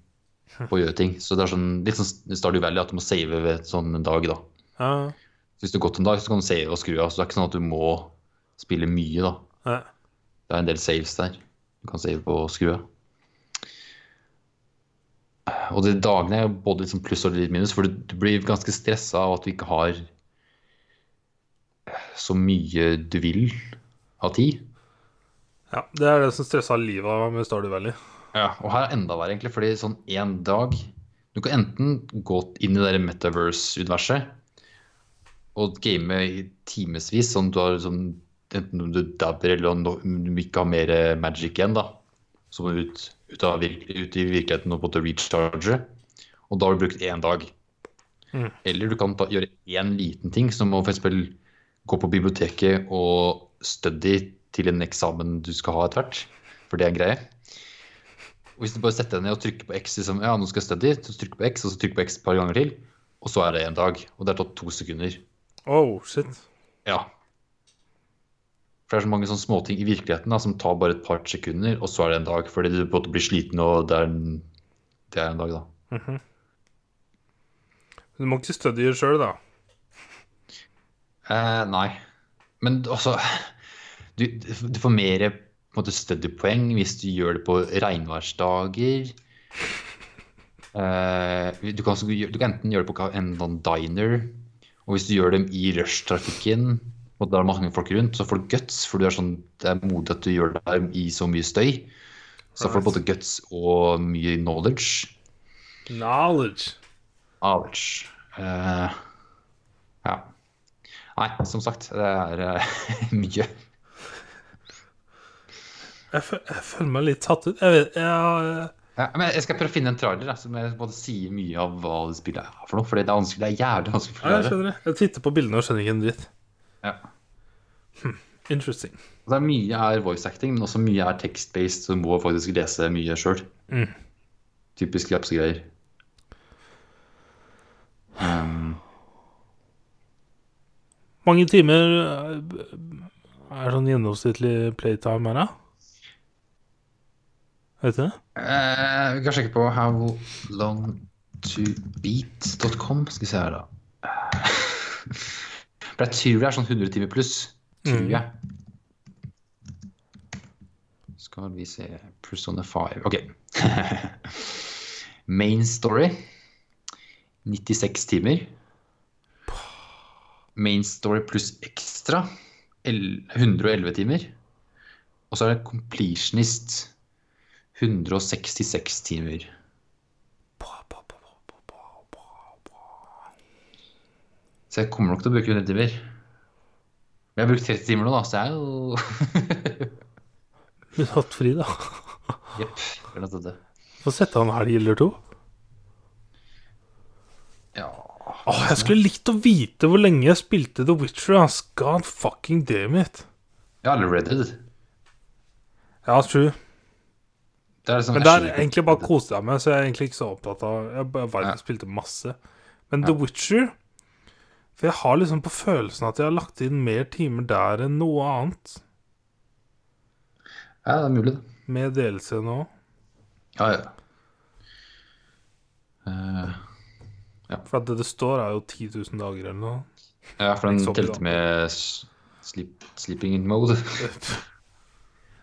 på å gjøre ting. Så det er sånn, litt sånn Stardew Valley at du må save ved sånn en dag, da. Ja, Så hvis du har gått en dag, så kan du save og skru av. Så det er ikke sånn at du må spille mye, da. ja. Det er en del saves der. Du kan save på og skru av. Og de dagene er både liksom pluss og litt minus, for du, du blir ganske stressa av at du ikke har så mye du vil av tid. Ja. Det er det som stressa livet av meg med Stardew Valley. Ja, og her er enda verre, egentlig, fordi sånn én dag Du kan enten gå inn i det Metaverse-universet og game i timevis, sånn du har sånn Enten du dabber eller om du ikke har mer magic igjen, da. Så må du ut, ut, av, ut i virkeligheten og på en måte recharge. Og da har du brukt én dag. Mm. Eller du kan ta, gjøre én liten ting, som å f.eks. gå på biblioteket og study til en eksamen du skal ha etter hvert. For det er en greie. Og hvis du bare setter deg ned og trykker på X, liksom, ja, nå skal jeg study, så trykker på X, og så trykker på X et par ganger til, og så er det en dag. Og det har tatt to sekunder. Oh, shit. Ja. For det er så mange sånne småting i virkeligheten da, som tar bare et par sekunder, og så er det en dag. Fordi du på en måte blir sliten, og det er en, det er en dag, da. Du må ikke studye sjøl, da. Eh, nei. Men altså Du, du får mer studiepoeng hvis du gjør det på regnværsdager. Uh, du, kan, du kan enten gjøre det på en sånn diner, og hvis du gjør dem i rushtrafikken, og der er mange folk rundt, så får du guts, for du er sånn, det er modig at du gjør det i så mye støy. Så får du både guts og mye knowledge. Knowledge. Knowledge. Uh, ja. Nei, som sagt, det er uh, mye. Jeg, jeg føler meg litt tatt ut. Jeg vet jeg, Ja, men jeg skal prøve å finne en trailer da, som jeg både sier mye av hva det spillet er for noe. For det er vanskelig, det er jævlig vanskelig å ja, jeg. Jeg titter på bildene og skjønner ikke en dritt. Ja. Interesting. Det er mye er voice acting, men også mye er text-based, så du må faktisk lese mye sjøl. Mm. Typisk japsegreier. Um, Mange timer eh, er sånn gjennomsnittlig playtime her, da? Vet du det? eh, vi kan sjekke på howlongtobeat.com. Skal vi se her, da. For jeg tror det er sånn 100 timer pluss. Tror jeg. Skal vi se Persona 5. OK. Main story 96 timer. Main story pluss ekstra 111 timer. Og så er det completionist 166 timer. Så jeg kommer nok til å bruke 100 timer. Men jeg har brukt 30 timer nå, da, så jeg er jo har hatt fri, da. Jepp. Få sette av en helg eller to. Ja Åh, jeg skulle likt å vite hvor lenge jeg spilte The Witcher. ass. God fucking damn it. Ja, eller Red Dead. Ja, true. Det er liksom, Men det er egentlig bare kose deg med, så jeg er egentlig ikke så opptatt av Jeg bare Ja. spilte masse. Men The Witcher For jeg har liksom på følelsen at jeg har lagt inn mer timer der enn noe annet. Ja, det er mulig, det. Med delelse nå. Ja, ja. Eh, For at det det står, er jo 10 000 dager eller noe. ja, for den telte med sleep, sleeping mode.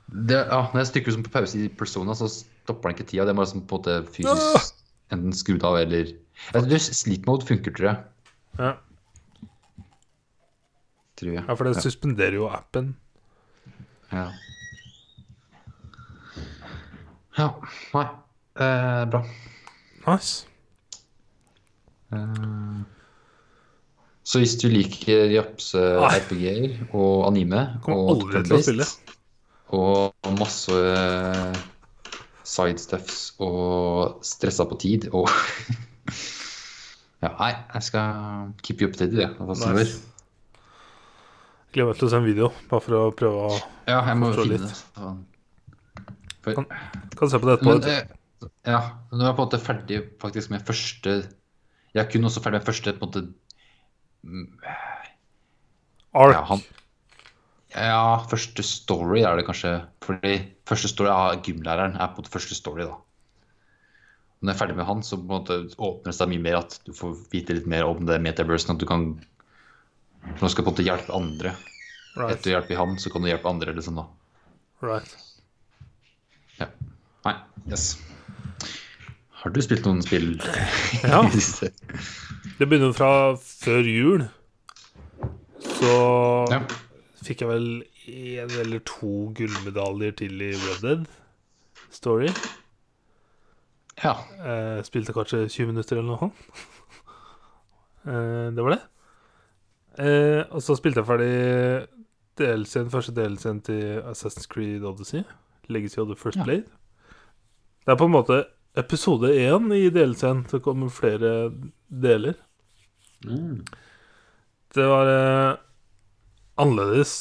Det, ja, når jeg stykker på pause i Persona, så stopper den ikke tida. Det må liksom på en måte fysisk enten skrudd av eller jeg Sleep mode funker, tror jeg. Ja, Tror jeg. ja for det suspenderer jo appen. Ja. ja. Nei. Eh, bra. Nice. Eh, så hvis du liker japse Nei. RPG-er og anime Kommer og aldri til å spille. Og masse eh, sidestuffs og stressa på tid og Ja, nei, jeg skal keep you updated, jeg. Hva som Nice. skjer. Gleder meg til å se en video, bare for å prøve å Ja, jeg må jo finne litt. det. Kan- Kan se på det etterpå. men, eh, ja, nå er jeg på en måte ferdig faktisk med første Jeg er kun også ferdig med første på en måte Ark. Ja, han, ja, første story er det kanskje. Fordi første story av gymlæreren er på en måte første story, da. Når jeg er ferdig med han, så på en måte åpner det mye mer at du får vite litt mer om det metaversen. At du kan Nå skal på en måte hjelpe andre. Right. Etter å hjelpe han, så kan du hjelpe andre, liksom, da. right. Ja. Nei, yes. Har du spilt noen spill Ja. Det begynner fra før jul. Så Ja. Fikk jeg vel én eller to gullmedaljer til i Red Dead Story. ja. Eh, spilte kanskje 20 minutter eller noe sånt. Eh, det var det. Eh, og så spilte jeg ferdig DLC-en, første DLC-en til Assassin's Creed Odyssey. Legacy of the First Ja. Blade. Det er på en måte episode én i DLC-en. Det kommer flere deler. Mm. Det var eh, annerledes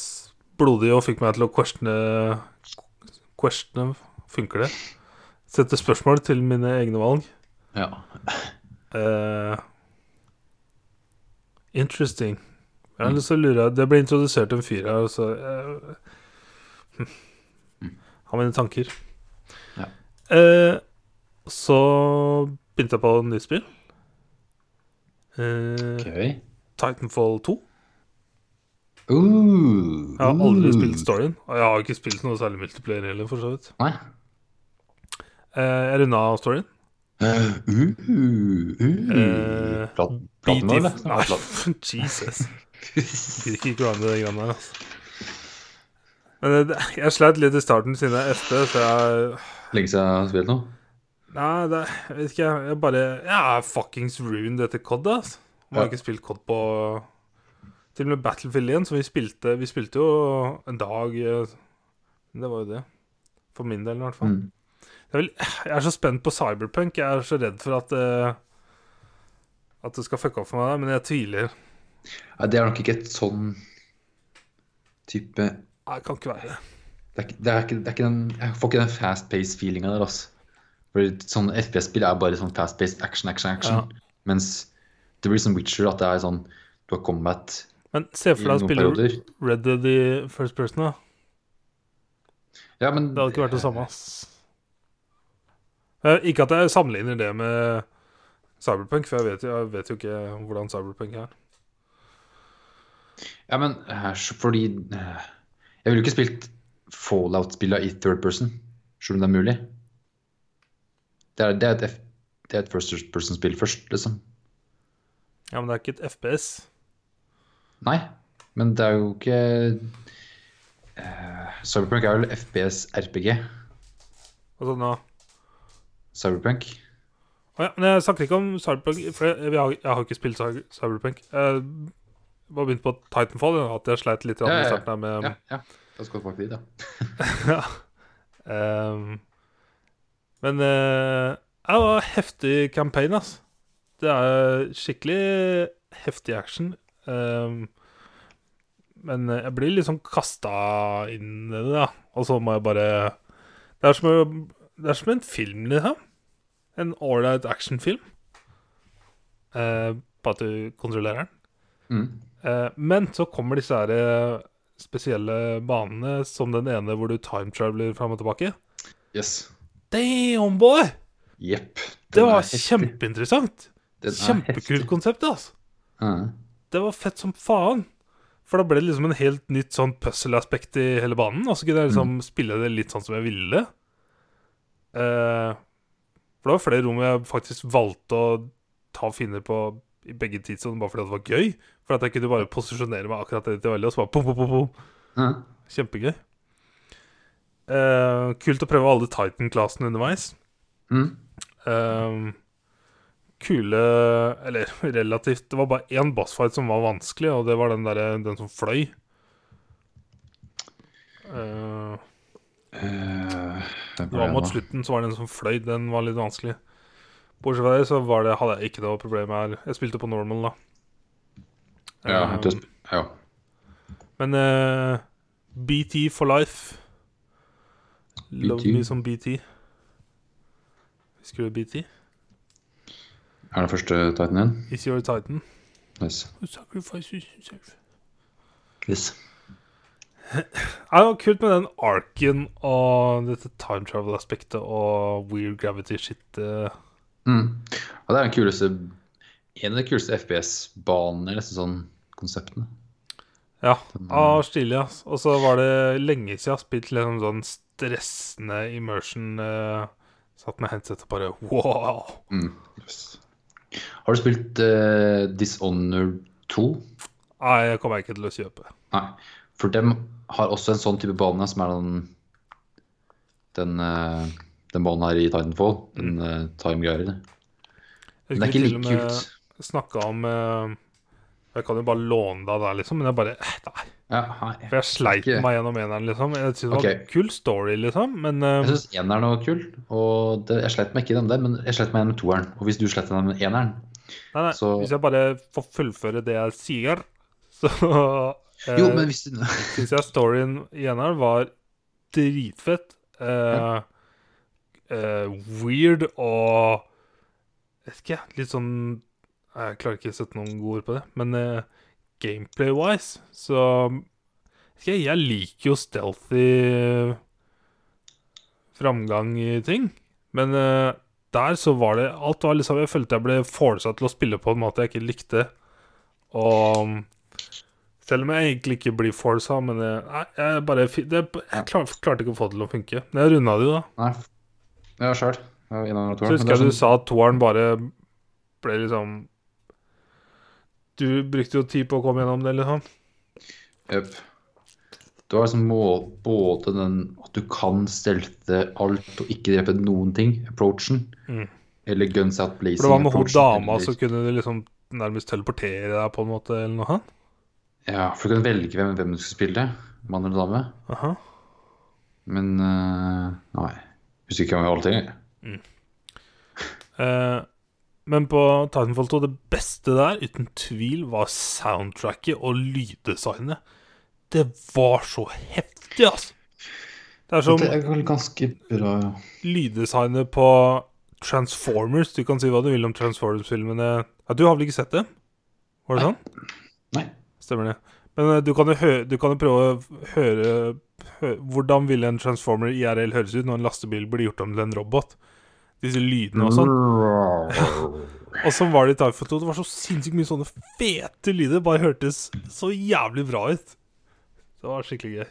blodig og fikk meg til å questione Questione Funker det? Sette spørsmål til mine egne valg. ja. Uh, interesting. lyst til å lure Det ble introdusert en fyr her, og så eh, hm. Har mine tanker. Ja. Uh, så begynte jeg på nytt spill. Uh, okay. Titanfall 2. Uh, Jeg har aldri uh. spilt storyen. Og jeg har ikke spilt noe særlig multiplayer heller, for så vidt. Nei. Eh, jeg runda storyen. Uh, uh, uh. Eh, Plat, platen, BT eller? Jesus. Gidder ikke grind de greiene der, altså. Men eh, jeg sleit litt i starten siden jeg er FP, så jeg Lenge siden jeg har spilt noe? Nei, det, jeg vet ikke. Jeg bare Jeg er fuckings ruined etter COD, altså. Jeg har ikke spilt COD på Til og med Battlefield 1, som vi spilte Vi spilte jo en dag eh, Det var jo det. For min del, i hvert fall. Mm. Jeg, vil, jeg er så spent på Cyberpunk. Jeg er så redd for at eh, At det skal fucke opp for meg, men jeg tviler. Ja, det er nok ikke et sånn type Nei, det kan ikke være det. er ikke, det er ikke, det er ikke den Jeg får ikke den fast-paced-feelinga der, altså. For sånn FPS-spill er bare sånn fast-paced action, action, action. Mens det blir som Witcher, at det er sånn Du har combat Men se for deg å spille perioder. Red Dead i first person, da. Ja, men Det hadde ikke vært det samme. Eh, Ikke at jeg sammenligner det med Cyberpunk, for jeg vet, jeg vet jo ikke hvordan Cyberpunk er. Ja, men eh, fordi eh, Jeg ville ikke spilt Fallout-spillene i third person, selv om det er mulig. Det er, det er, et, et first person-spill først, liksom. Ja, men det er ikke et FPS. Nei, men det er jo ikke uh, Cyberpunk er vel FPS-RPG. Hva sa du nå Cyberpunk. Å ja, men jeg snakker ikke om Cyberpunk, for jeg, jeg, har, jeg har ikke spilt Cyberpunk. Jeg var begynt på Titanfall, ja, at jeg sleit litt Ja, i ja, i starten med Ja, ja. Da skal du tilbake dit, ja. Ja. Ehm, men uh, det var heftig campaign, ass. Det er skikkelig heftig action. Ehm, men jeg blir liksom kasta inn i det, da. Og så må jeg bare Det er som, det er som en film, liksom. En ålreit actionfilm. Uh, på at du kontrollerer den. Mm. Eh, men så kommer disse her eh, spesielle banene, som den ene hvor du time traveler fram og tilbake. Yes. Damn, boy! Yep, Det var kjempeinteressant. Er Kjempekult konsept, altså. Ja. Det var fett som faen. For da ble det liksom en helt nytt sånn puzzle-aspekt i hele banen. Og så kunne jeg liksom spille det litt sånn som jeg ville. Eh, for det var flere rom jeg faktisk valgte å ta finner på i begge tidssoner bare fordi det var gøy. For at jeg kunne bare posisjonere meg akkurat det til veldig, og så bare pum, pum, pum, pum. Ja. Kjempegøy. Eh, kult å prøve alle Titan-klassene underveis. Mm. Ehm, kule Eller relativt Det var bare én bossfight som var vanskelig, og det var den derre Den som fløy. Uh, uh, det var mot slutten så var det en som fløy. Den var litt vanskelig. Bortsett fra det så var det, hadde jeg ikke noe problem her. Jeg spilte på normal, da. Ja, um, det, ja. men uh, BT for life. Love BT. me som BT. Husker du BT? Er det første Titan igjen? Is your Titan? Himself? Yes. Det var kult med den arken og dette time travel-aspektet og weird gravity-shit. eh. Mm. Og det er den kuleste En av de kuleste FPS-banene, nesten sånn konseptene. Ja, ah, stilig, ass. Og så var det lenge siden jeg har spilt liksom sånn stressende immersion. eh, satt med headset og bare wow. Mm. Yes. Har du spilt uh, Dishonored 2? Nei, det kommer jeg ikke til å kjøpe. Nei. For dem har også en sånn type bane som er den Den, uh, den banen her i Titanfall. Den uh, time-greia. Jeg det er ikke like kult. Jeg snakka om eh, Jeg kan jo bare låne deg der, liksom. Men jeg bare eh, Nei. Ja. For jeg sleit Ikke- meg gjennom eneren, liksom. Jeg synes det var okay. en kul story, liksom. Men uh... Jeg syns eneren var kul, og det, jeg sleit meg ikke gjennom det, men jeg sleit meg gjennom toeren. Og hvis du slet deg med eneren nei, nei, så- hvis jeg bare får fullføre det jeg sier, så uh, Jo, men hvis du syns jeg storyen i eneren var dritfett. Uh, uh, weird og Jeg vet ikke, litt sånn Jeg klarer ikke å sette noen gode ord på det, men eh, gameplay-wise så Jeg liker jo stealthy framgang i ting, men uh, der så var det Alt var liksom Jeg følte jeg ble forsa til å spille på en måte jeg ikke likte. Og selv om jeg egentlig ikke blir forsa, men jeg, nei, jeg bare det, Jeg klar, klarte ikke å få det til å funke. Men jeg runda det jo, da. Nei. Ja, sjøl. Så husker jeg du sa at toeren bare ble liksom Du brukte jo tid på å komme gjennom det, liksom. Jepp. Du har liksom både den at du kan stelte alt og ikke drepe noen ting, approachen, Mm. eller guns out blazing. For det var med hun dama, eller- så kunne du liksom nærmest teleportere deg på en måte, eller noe sånt. Ja, for du kunne velge hvem, hvem du skulle spille, mann eller dame. Aha. Men uh, nei. Husker ikke om jeg alle Mm. Eh, men på Titanfall 2, det beste der, uten tvil, var soundtracket og lyddesignet. Det var så heftig, altså! Det er som Det er vel ganske bra, ja. lyddesignet på Transformers. Du kan si hva du vil om Transformers-filmene. Ja, du har vel ikke sett dem? Var det Nei. sånn? Nei. Stemmer det. Men eh, du kan jo, hø du kan jo prøve å høre hø Hvordan vil en Transformer IRL høres ut når en lastebil blir gjort om til en robot? Disse lydene og sånn. Og så var det i Titanfall 2. Det var så sinnssykt mye sånne fete lyder. Bare hørtes så jævlig bra ut. Det var skikkelig gøy.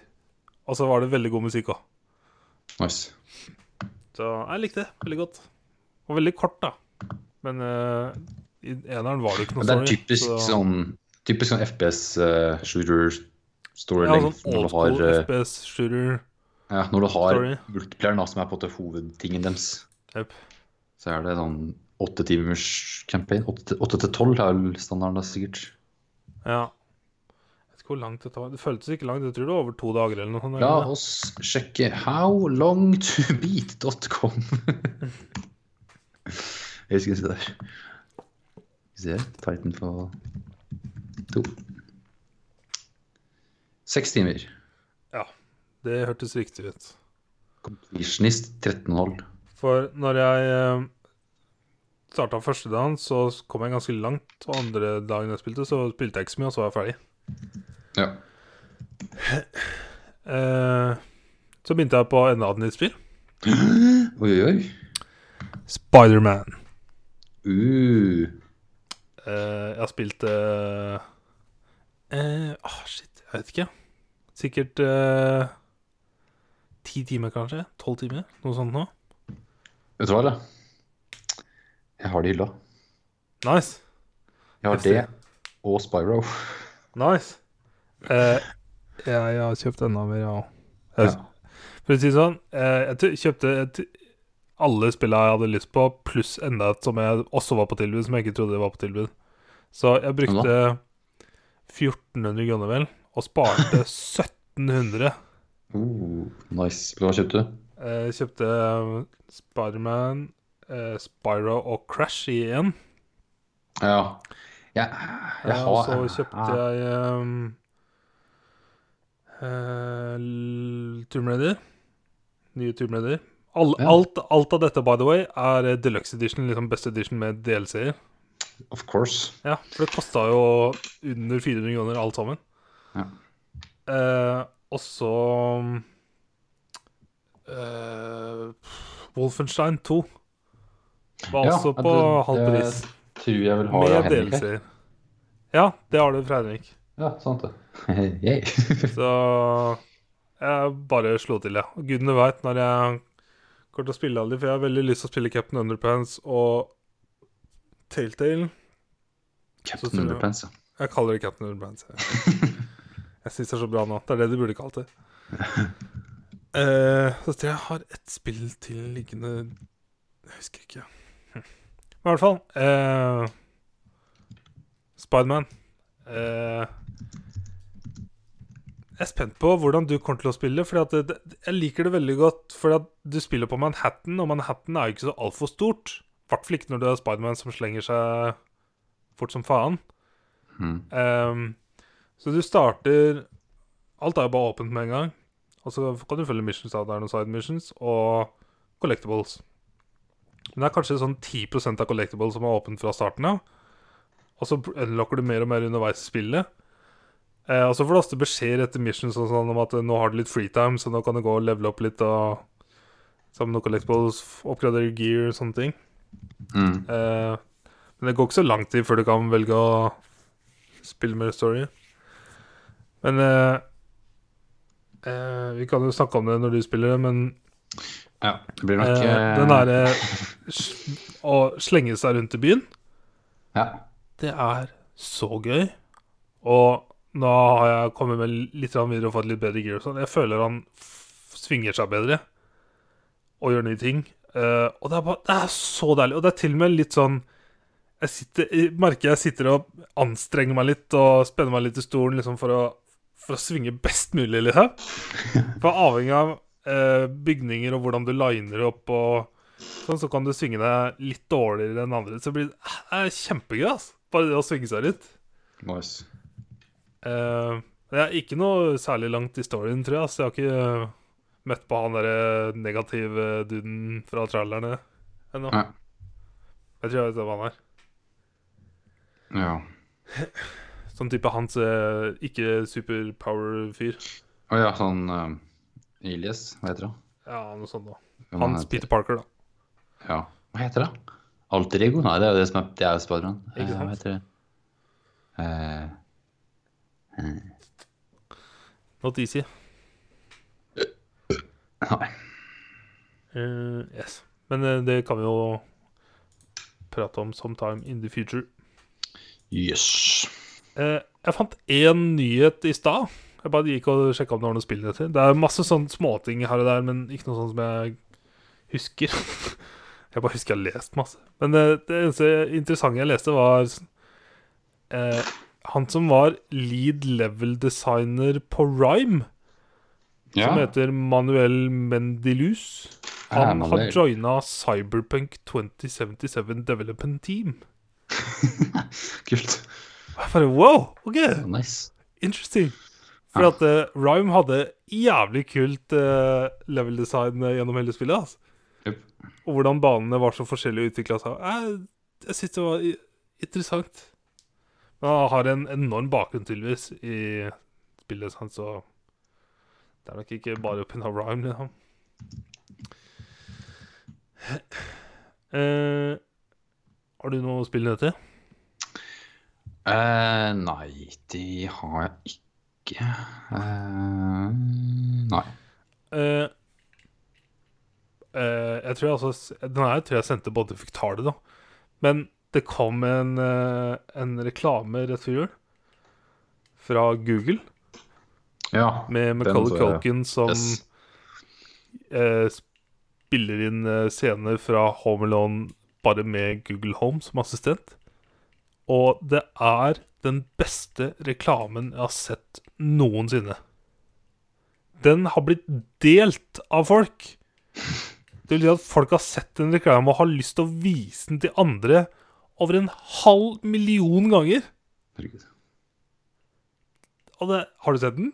Og så var det veldig god musikk òg. Nice. Så jeg likte det veldig godt. Og veldig kort, da. Men uh, i eneren var det ikke noe Men det er story. typisk så- sånn Typisk sånn FPS-shooter-story Ja, sånn når old du har school eh, FPS-shooter. Ja, når du har Story. multiplayer, da, som er på en måte hovedtingen deres, Jep. så er det sånn åtte timers campaign. Åtte til tolv er vel standarden, da, sikkert. Ja. Jeg vet ikke hvor langt det tar. Det føltes ikke langt. Jeg tror det var over to dager eller noe sånt. La oss sjekke howlongtobeat.com. Jeg husker ikke det der. Vi ser Titan på to. Seks timer. Ja. Det hørtes riktig ut. Completionist 13,5. For når jeg eh, starta første dagen, så kom jeg ganske langt. Og andre dagen jeg spilte, så spilte jeg ikke så mye, og så var jeg ferdig. Ja. Eh, så begynte jeg på enda et nytt spill. Oi, oi. Spiderman. Uh. Eh, jeg har spilt eh, eh, ah, Shit, jeg vet ikke. Sikkert eh, ti timer, kanskje? Tolv timer? Noe sånt nå. Vet du hva, eller? Jeg har det i hylla. Nice. Jeg har det og Spyro. Nice. Eh, jeg har kjøpt enda mer, ja. Ja. For å si det sånn, eh, jeg t- kjøpte et, alle spillene jeg hadde lyst på, pluss enda et som jeg også var på tilbud, som jeg ikke trodde var på tilbud. Så jeg brukte 1400 kroner, vel, og sparte 1700. Uh, nice. Hva kjøpte du? Jeg kjøpte eh, Spiderman, eh, Spyro og Crash i én. Ja. Jeg, jeg Eh, har og så kjøpte jeg um, uh, Tomb Raider. Nye Tomb Raider. All, Ja. alt, alt av dette, by the way, er eh, deluxe edition, liksom best edition med DLC-er. Of course. Ja, for det kosta jo under 400 kroner alt sammen. Ja. Uh, og så eh, Wolfenstein 2 var Ja, også på det- halv det pris. Tror jeg vil ha Med delelser. Ja, det har du fra Henrik. Ja, sant det. Yay. Så jeg bare slo til, jeg. Ja. gudene veit når jeg kommer til å spille alle de, for jeg har veldig lyst til å spille Captain Underpants og Tailtale. Captain jeg- Underpants, ja. Jeg kaller det Captain Underpants. Jeg, jeg syns det er så bra nå. Det er det du burde kalt det. Eh, så tror jeg jeg har ett spill til liggende Jeg husker ikke. Hm. Men i hvert fall uh, Spiderman. Uh, jeg er spent på hvordan du kommer til å spille. Fordi at det, det, jeg liker det veldig godt fordi at du spiller på Manhattan, og Manhattan er jo ikke så altfor stort. I hvert fall ikke når du er Spiderman som slenger seg fort som faen. Mm. Um, så du starter Alt er jo bare åpent med en gang. Og så kan du følge missions av det er noen side missions og collectibles. Men det er kanskje sånn 10% av collectibles som er åpent fra starten av. Og så unlocker du mer og mer underveis i spillet. Eh, og så får du ofte beskjed etter missions og sånn om at eh, nå har du litt freetime, så nå kan du gå og levele opp litt og sammen med collectibles, oppgradere gear og sånne ting. Mm. Eh, men det går ikke så lang tid før du kan velge å spille mer story. Men eh, eh, Vi kan jo snakke om det når du spiller det, men Ja, det blir nok eh, den derre Å slenge seg rundt i byen, Ja. det er så gøy. Og nå har jeg kommet med litt videre og fått litt bedre gear. sånn. Jeg føler han svinger seg bedre og gjør nye ting. Uh, og det er, bare, det er så deilig. Og det er til og med litt sånn Jeg sitter, merker jeg sitter og anstrenger meg litt og spenner meg litt i stolen liksom for å, for å svinge best mulig, liksom. For avhengig av eh, bygninger og hvordan du liner opp og sånn, så kan du svinge deg litt dårligere enn andre. Så det blir det er kjempegøy, altså. Bare det å svinge seg litt. Nice. Eh, det er ikke noe særlig langt i storyen, tror jeg. Altså, jeg har ikke eh, møtt på han derre negative duden fra trailerne ennå. Jeg tror jeg vet hvem han er. Ja. Sånn type hans eh, ikke superpower-fyr. Å ja, sånn uh, Elias, hva heter det? Ja, noe sånt da. Hvem Hans heter? Peter Parker, da. Ja. Hva heter det? Alter ego? Nei, det er jo det som er, det er Spiderman. Eh, Hva heter det? Eh, Not easy. Nei. Uh, yes. Men eh, det kan vi jo prate om sometime in the future. Jøss. Eh, jeg fant én nyhet i stad. Jeg bare gikk og sjekka om det var noen spillnyheter. Det er masse sånne småting her og der, men ikke noe sånt som jeg husker. jeg bare husker jeg har lest masse. Men det, det eneste interessante jeg leste, var eh, han som var lead level designer på Rhyme, Ja. som heter Manuel Mendilus. Han har joina Cyberpunk 2077 Development Team. Kult. Og Jeg bare wow, OK, Nice. interesting. For Ja. at uh, Rhyme hadde jævlig kult uh, level design eh, gjennom hele spillet. Altså. Yep. Og hvordan banene var så forskjellig utvikla seg. Jeg, jeg syns det var interessant. Men han har en enorm bakgrunn, tydeligvis, i spillet sant? så det er nok ikke bare pga. Rhyme, liksom. Uh, har du noe spillnyheter? Eh, nei, de har jeg ikke. Uh, nei. Uh, jeg tror jeg altså Den her tror jeg sendte både fikk ta det, da. Men det kom en, en reklame rett før jul fra Google Ja. med McCullough. Culkin som Yes. eh, spiller inn scener fra Home Alone bare med Google Home som assistent. Og det er den beste reklamen jeg har sett noensinne. Den har blitt delt av folk. Det vil si at folk har sett en reklame og har lyst til å vise den til andre over en halv million ganger. Herregud. Det, har du sett den?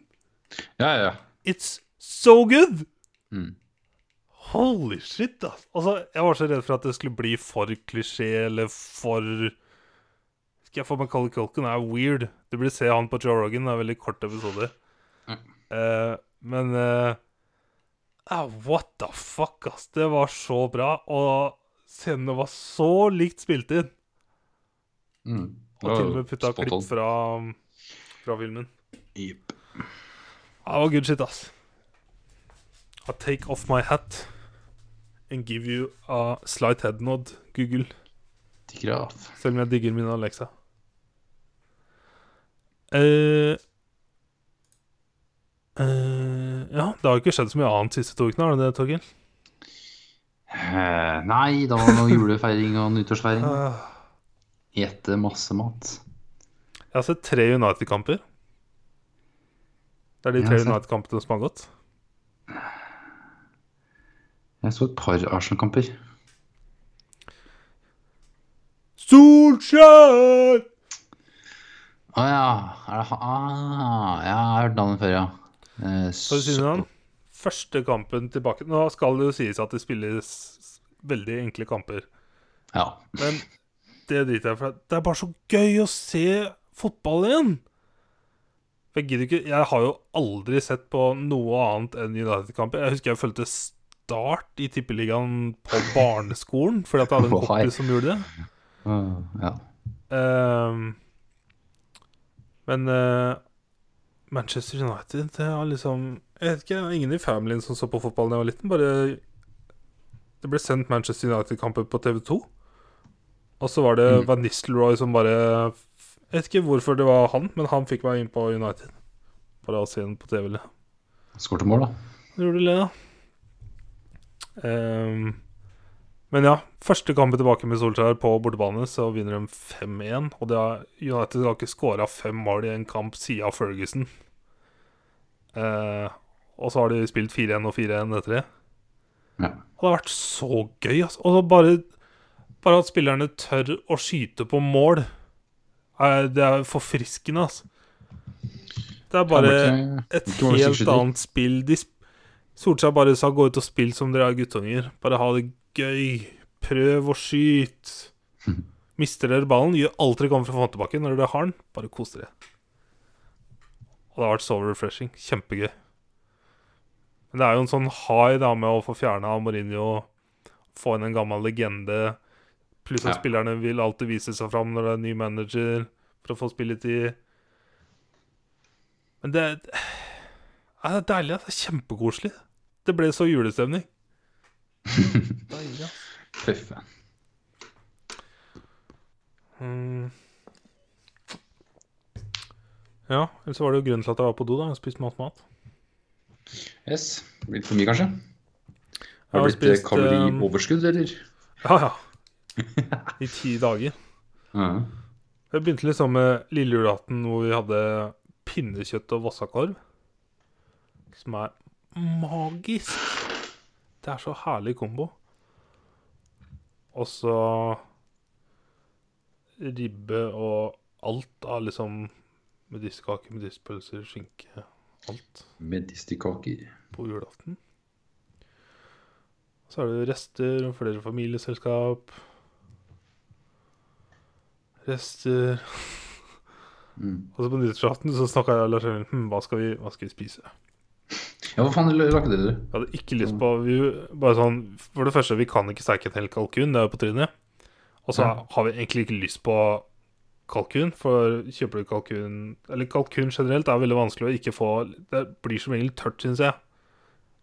Ja, ja. It's so good! Mm. Holy shit, ass. Altså, jeg var så redd for at det skulle bli for klisjé eller for Skal jeg få Macaulay Culkin er weird. Du burde se han på Joe Rogan. Det er veldig kort episode. Mm. Uh, men uh, ah, What the fuck, ass. Det var så bra. Og scenene var så likt spilt inn. Mm. Og til og med putta klipp fra, fra filmen. Jepp. Det var good shit, ass. I take off my hat and give you a slight head nod, Google. Selv om jeg digger min Alexa. Eh, eh, ja, det har ikke skjedd så mye annet siste to ukene, har det det, Torgill? Uh, nei, da var det noe julefeiring og nyttårsfeiring. Gjette masse mat. Jeg har sett tre United-kamper. Det er de tre United-kampene som har gått. Jeg så et par Arsenal-kamper. Solskjær! Å ja. Er det ah, ja, jeg har hørt navnet før, ja. Eh, Skal du synes noe Første kampen tilbake Nå skal det jo sies at det spilles veldig enkle kamper. Ja. Men det driter jeg for det er bare så gøy å se fotball igjen. Jeg gidder ikke Jeg har jo aldri sett på noe annet enn United-kamper. Jeg husker jeg fulgte Start i Tippeligaen på barneskolen fordi at jeg hadde en kompis som gjorde det. Uh, ja. Ehm, men uh, Manchester United Det er liksom Jeg vet ikke, ingen i familien som så på fotball da jeg var liten. Bare Det ble sendt Manchester United-kamper på TV2. Og så var det Mm. Van Nistelrooy som bare Jeg vet ikke hvorfor det var han, men han fikk meg inn på United. Bare å se den på TV. Skårte mål, da. Gjorde det, da? Ehm, men ja, første kampen tilbake med Solskjær på bortebane, så vinner de 5-1. Og det er, United har ikke skåra fem mål i en kamp siden Ferguson. Eh, og så har de spilt 4-1 og 4-1 etter det. Ja. Og det har vært så gøy, altså. Og bare, bare at spillerne tør å skyte på mål, er, det er forfriskende, altså. Det er bare ikke- et helt annet spill. De Solskjær bare sa 'gå ut og spill som dere er guttunger'. Bare ha det gøy. Prøv å skyte. Mister dere ballen, gjør alt dere kommer for å få den tilbake. Når dere har den, bare kos dere. Og det har vært så refreshing. Kjempegøy. Men det er jo en sånn high da med å få fjerna Mourinho, få inn en gammel legende. Pluss at Ja. spillerne vil alltid vise seg fram når det er en ny manager, for å få spilletid. Men det, er, det er deilig. Det er kjempekoselig. Det ble så julestemning. Fy faen. Mm. Ja, ellers var det jo grunnen til at jeg var på do, da. Jeg spiste mat mat. Yes. Litt for mye, kanskje? Har har det blitt eh, spist, kalorioverskudd, eller? Ja, ja. I ti dager. Ja. Jeg begynte liksom med lille julaften hvor vi hadde pinnekjøtt og vassakorv. Som er magisk. Det er så herlig kombo. Og så ribbe og alt av liksom medisterkake, medisterpølser, skinke Alt Medisterkaker. på julaften. Så er det rester og flere familieselskap. Rester Mm. Og så på nyttårsaften så snakka jeg og Lars Emil hm, hva, skal vi, hva skal vi spise. Ja, hva faen lagde dere? Jeg hadde ikke lyst på vi, bare sånn, For det første, vi kan ikke steike en hel kalkun. Det er jo på trynet. Og så Ja. har vi egentlig ikke lyst på kalkun. For kjøper du kalkun Eller kalkun generelt er veldig vanskelig å ikke få Det blir som regel tørt, syns jeg.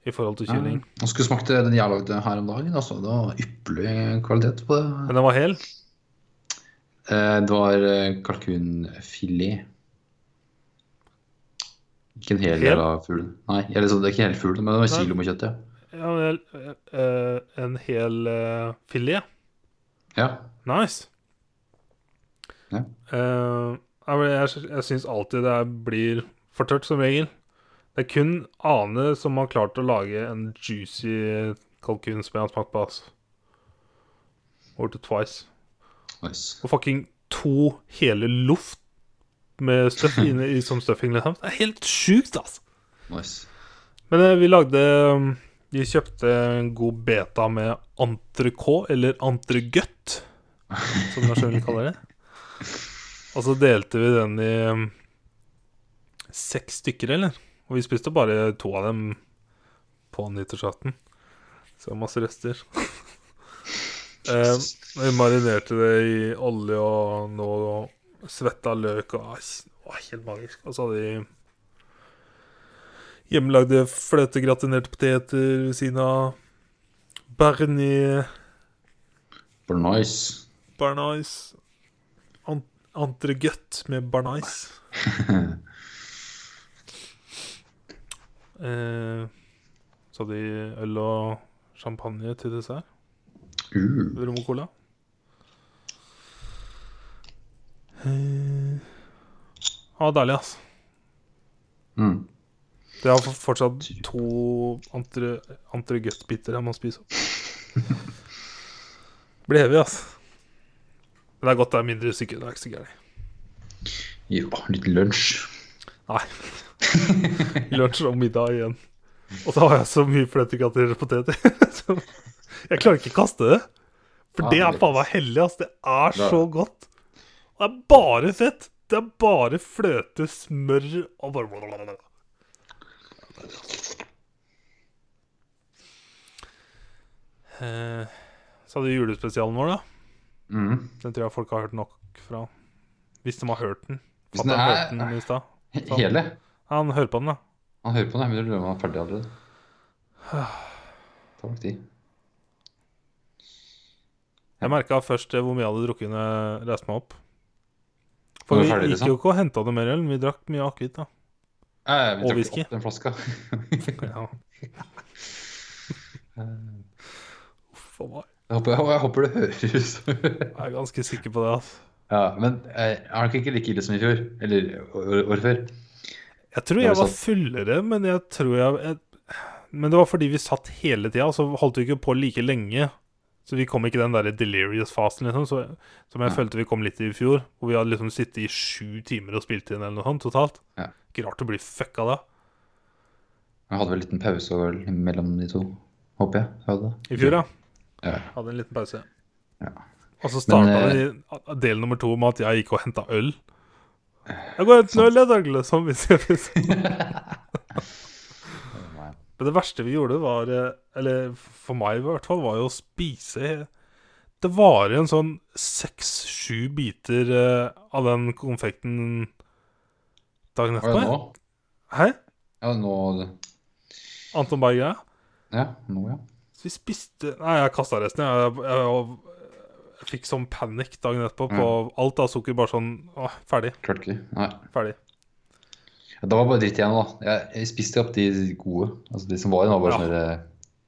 I forhold til kylling. Ja. Skulle smakt den jeg lagde her om dagen. Altså. Det var ypperlig kvalitet på det. Men den var hel. Eh, Det var eh, kalkunfilet. Ikke en hel del av fuglen. Nei, så, det er ikke en hel fugl, men det var en kilo med kjøtt, ja. Ja, en, hel, uh, en hel uh, filet. ja. Nice. Ja. Uh, jeg jeg syns alltid det blir for tørt, som regel. Det er kun Ane som har klart å lage en juicy kalkun som jeg har smakt på. Altså. Or to twice. Nice. Og fucking to hele loff med stuff inne i som stuffing. Liksom. Det er helt sjukt, altså. nice. Men eh, vi lagde um, Vi kjøpte en god beta med entrecôte, eller entrecôte, som nasjonen kaller det. Og så delte vi den i um, seks stykker, eller? Og vi spiste bare to av dem på nyttårsaften. Så masse rester. eh, vi marinerte det i olje og noe svetta løk og Det var helt magisk. Og så hadde de hjemmelagde fløtegratinerte poteter ved siden av. Berni Barnais. barnais, an entrecôte med barnais. eh, så hadde de øl og champagne til dessert. Uh. Rom og cola. Eh, ja, deilig, altså. Mm. Det er fortsatt to entre, entrecôte-biter jeg må spise opp. Blir heavy, altså. Men det er godt det er mindre stykker. Det er ikke så gærent. Jo, litt lunsj. Nei. Lunsj og middag igjen. Og så har jeg så mye fløtegratinerte poteter. Jeg klarer ikke å kaste det. For det er faen meg hellig, altså. Det er så godt. Det er bare fett. Det er bare fløte, smør og bare Eh, Så hadde vi julespesialen vår, da. Mm. Den tror jeg folk har hørt nok fra. Hvis de har hørt den. Hvis den er- den i stad. Hele? Ja, Han hører på den, da. Han hører på den, men han er ferdig allerede. Det tar nok tid. Jeg merka først hvor mye jeg hadde drukket når jeg reiste meg opp. For vi ferdig, gikk liksom? jo ikke og henta noe mer øl, men vi drakk mye akevitt. da. Eh, vi Og drakk whisky. opp den flaska. Ja. Uff a meg. Jeg håper, jeg håper det høres Jeg er ganske sikker på det. altså. Ja, men eh, er nok ikke like ille som i fjor? Eller året før? Jeg tror jeg var var sant. fullere, men jeg tror jeg, jeg Men det var fordi vi satt hele tida, så holdt vi ikke på like lenge. Så vi kom ikke i den der delirious-fasen, liksom, så, som jeg Ja. følte vi kom litt i i fjor. Hvor vi hadde liksom sittet i sju timer og spilt inn eller noe sånt totalt. Ja. Ikke rart å bli fucka da. Jeg hadde vel en liten pause vel mellom de to. Håper jeg. hadde. I fjor, ja. Ja. Hadde en liten pause. Ja. Og så starta vi del nummer to med at jeg gikk og henta øl. Jeg går og henter en øl, jeg, Douglas. Sånn hvis jeg Men det verste vi gjorde, var eh, Eller for meg i hvert fall, var jo å spise Det var en sånn seks-sju biter eh, av den konfekten dagen Var det nå? Hæ? Ja, nå Anton Berg-greia? Ja, nå, ja. Så vi spiste Nei, jeg kasta resten. Jeg, jeg, jeg, jeg fikk sånn panikk dagen etterpå på alt av sukker. Bare sånn Å, ferdig. Klarte ikke. Nei. Ferdig. Da var bare dritt igjen, da. Jeg, jeg spiste opp de gode. Altså de som var igjen, var bare sånn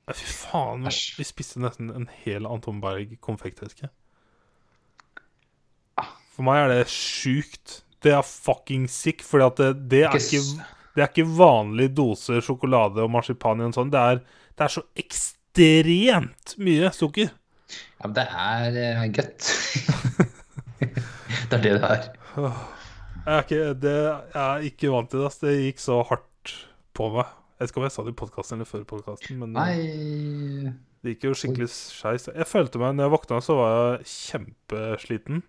Ja, Fy faen. Æsj. Vi spiste nesten en hel Anton Berg konfekteske. For meg er det sjukt. Det er fucking sick, fordi at det, det, er Ikke det er ikke vanlig dose sjokolade og marsipan i en sånn. Det er, det er så ekstremt mye sukker. Ja, men det er uh, godt. det er det det er. Jeg er ikke, det, jeg er ikke vant til det. ass. Det gikk så hardt på meg. Jeg vet ikke om jeg sa det i podkasten eller før podkasten, men Nei det gikk jo skikkelig skeis. Jeg følte meg, når jeg våkna, så var jeg kjempesliten.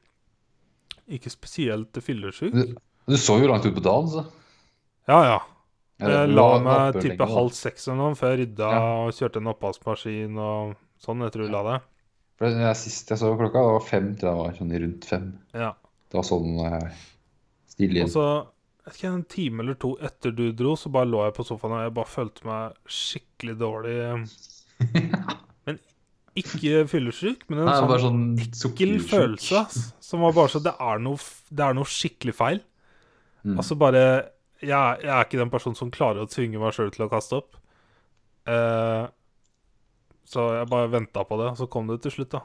Ikke spesielt fyllesyk. Du, du så jo langt ut på dagen, så. Ja, ja. Jeg la meg tippe halv seks eller noe før jeg rydda Ja. og kjørte en oppvaskmaskin og sånn Jeg tror jeg la det. For det- Sist jeg så klokka, det var fem til det var sånn rundt fem. Ja. Det var sånn uh, stille Og så, jeg vet ikke, en time eller to etter du dro, så bare lå jeg på sofaen og jeg bare følte meg skikkelig dårlig. Men ikke fyllesyk, men en Nei, sånn sånn ekkel følelse. ass, Som var bare så Det det er noe skikkelig feil. Mm. Altså bare jeg, jeg er ikke den personen som klarer å tvinge meg sjøl til å kaste opp. Eh, så jeg bare venta på det, og så kom det til slutt, da.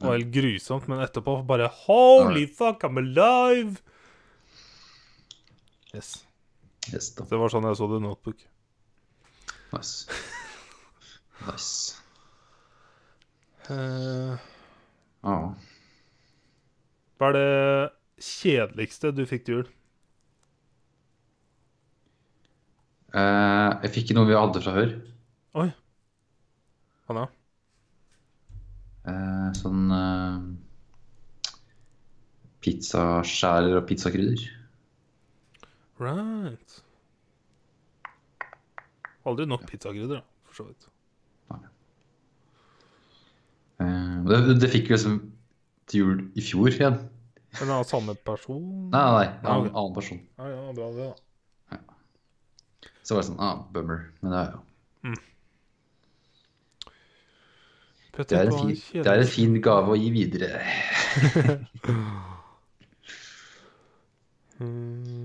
Det var helt grusomt, men etterpå bare Holy fuck, I'm alive! Yes. Yes. Det var sånn jeg så The Notebook. Nice. Nice. Uh, ah. hva er det kjedeligste du fikk til jul? Uh, jeg fikk noe vi hadde fra før. Oi. Hva da? Uh, sånn uh, pizzaskjærer og pizzakrydder. Right. Aldri nok pizzakrydder, da, for så vidt. Nei. det, det fikk vi liksom til jul i fjor igjen. Men av samme person? Nei, nei, nei. En annen, person. Ja, ja, bra det, da. Så var det sånn ah, Bummer. Men det er jo mm. det er, en fin, det er en fin gave å gi videre. Mm,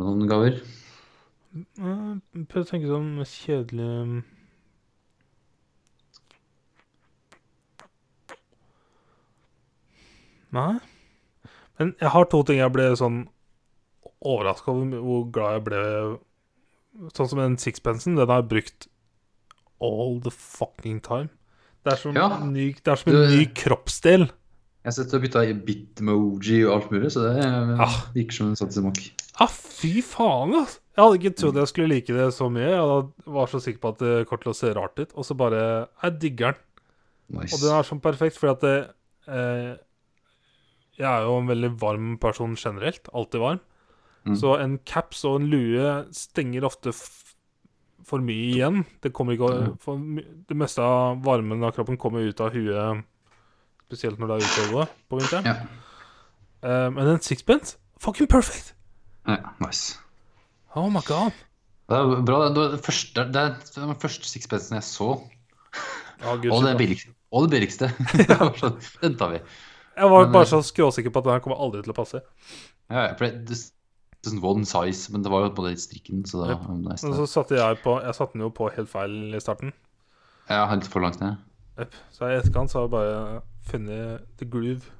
Har du noen gaver? Jeg Prøv å tenke sånn mest kjedelig Nei. Men jeg har to ting jeg ble sånn overraska over hvor glad jeg ble Sånn som den sixpensen. Den har jeg brukt all the fucking time. Det er som, Ja. ny, det er som en Du- ny kroppsdel. Jeg har sett du har bytta bit-emoji og alt mulig, så det eh, Ah. virker som en satsesmak. Ja, fy faen, altså! Jeg hadde ikke trodd jeg skulle like det så mye. Jeg var så sikker på at det kom til å se rart ut. Og så bare Jeg digger den. Nice. Og den er sånn perfekt, fordi at det, eh, Jeg er jo en veldig varm person generelt. Alltid varm. Mm. Så en caps og en lue stenger ofte for mye igjen. Det kommer ikke Mm. for, Det meste av varmen av kroppen kommer ut av huet, spesielt når det er utover på vinteren. Ja. Eh, men en sixpence fucking perfect! Ja, nice. Oh my god. Det er bra. Det er den første, det er den første sixpencen jeg så. Ja, Gud, Og det billigste. Og det billigste. Det var sånn, Den tar vi. Jeg var Men, bare eh, så skråsikker på at den her kommer aldri til å passe. Ja, for det, det, det er sånn one size, men det var jo på den strikken, så det var nice. Men så satte jeg på Jeg satte den jo på helt feil i starten. Ja, helt for langt ned. Yep. Så i etterkant så har jeg bare funnet the groove.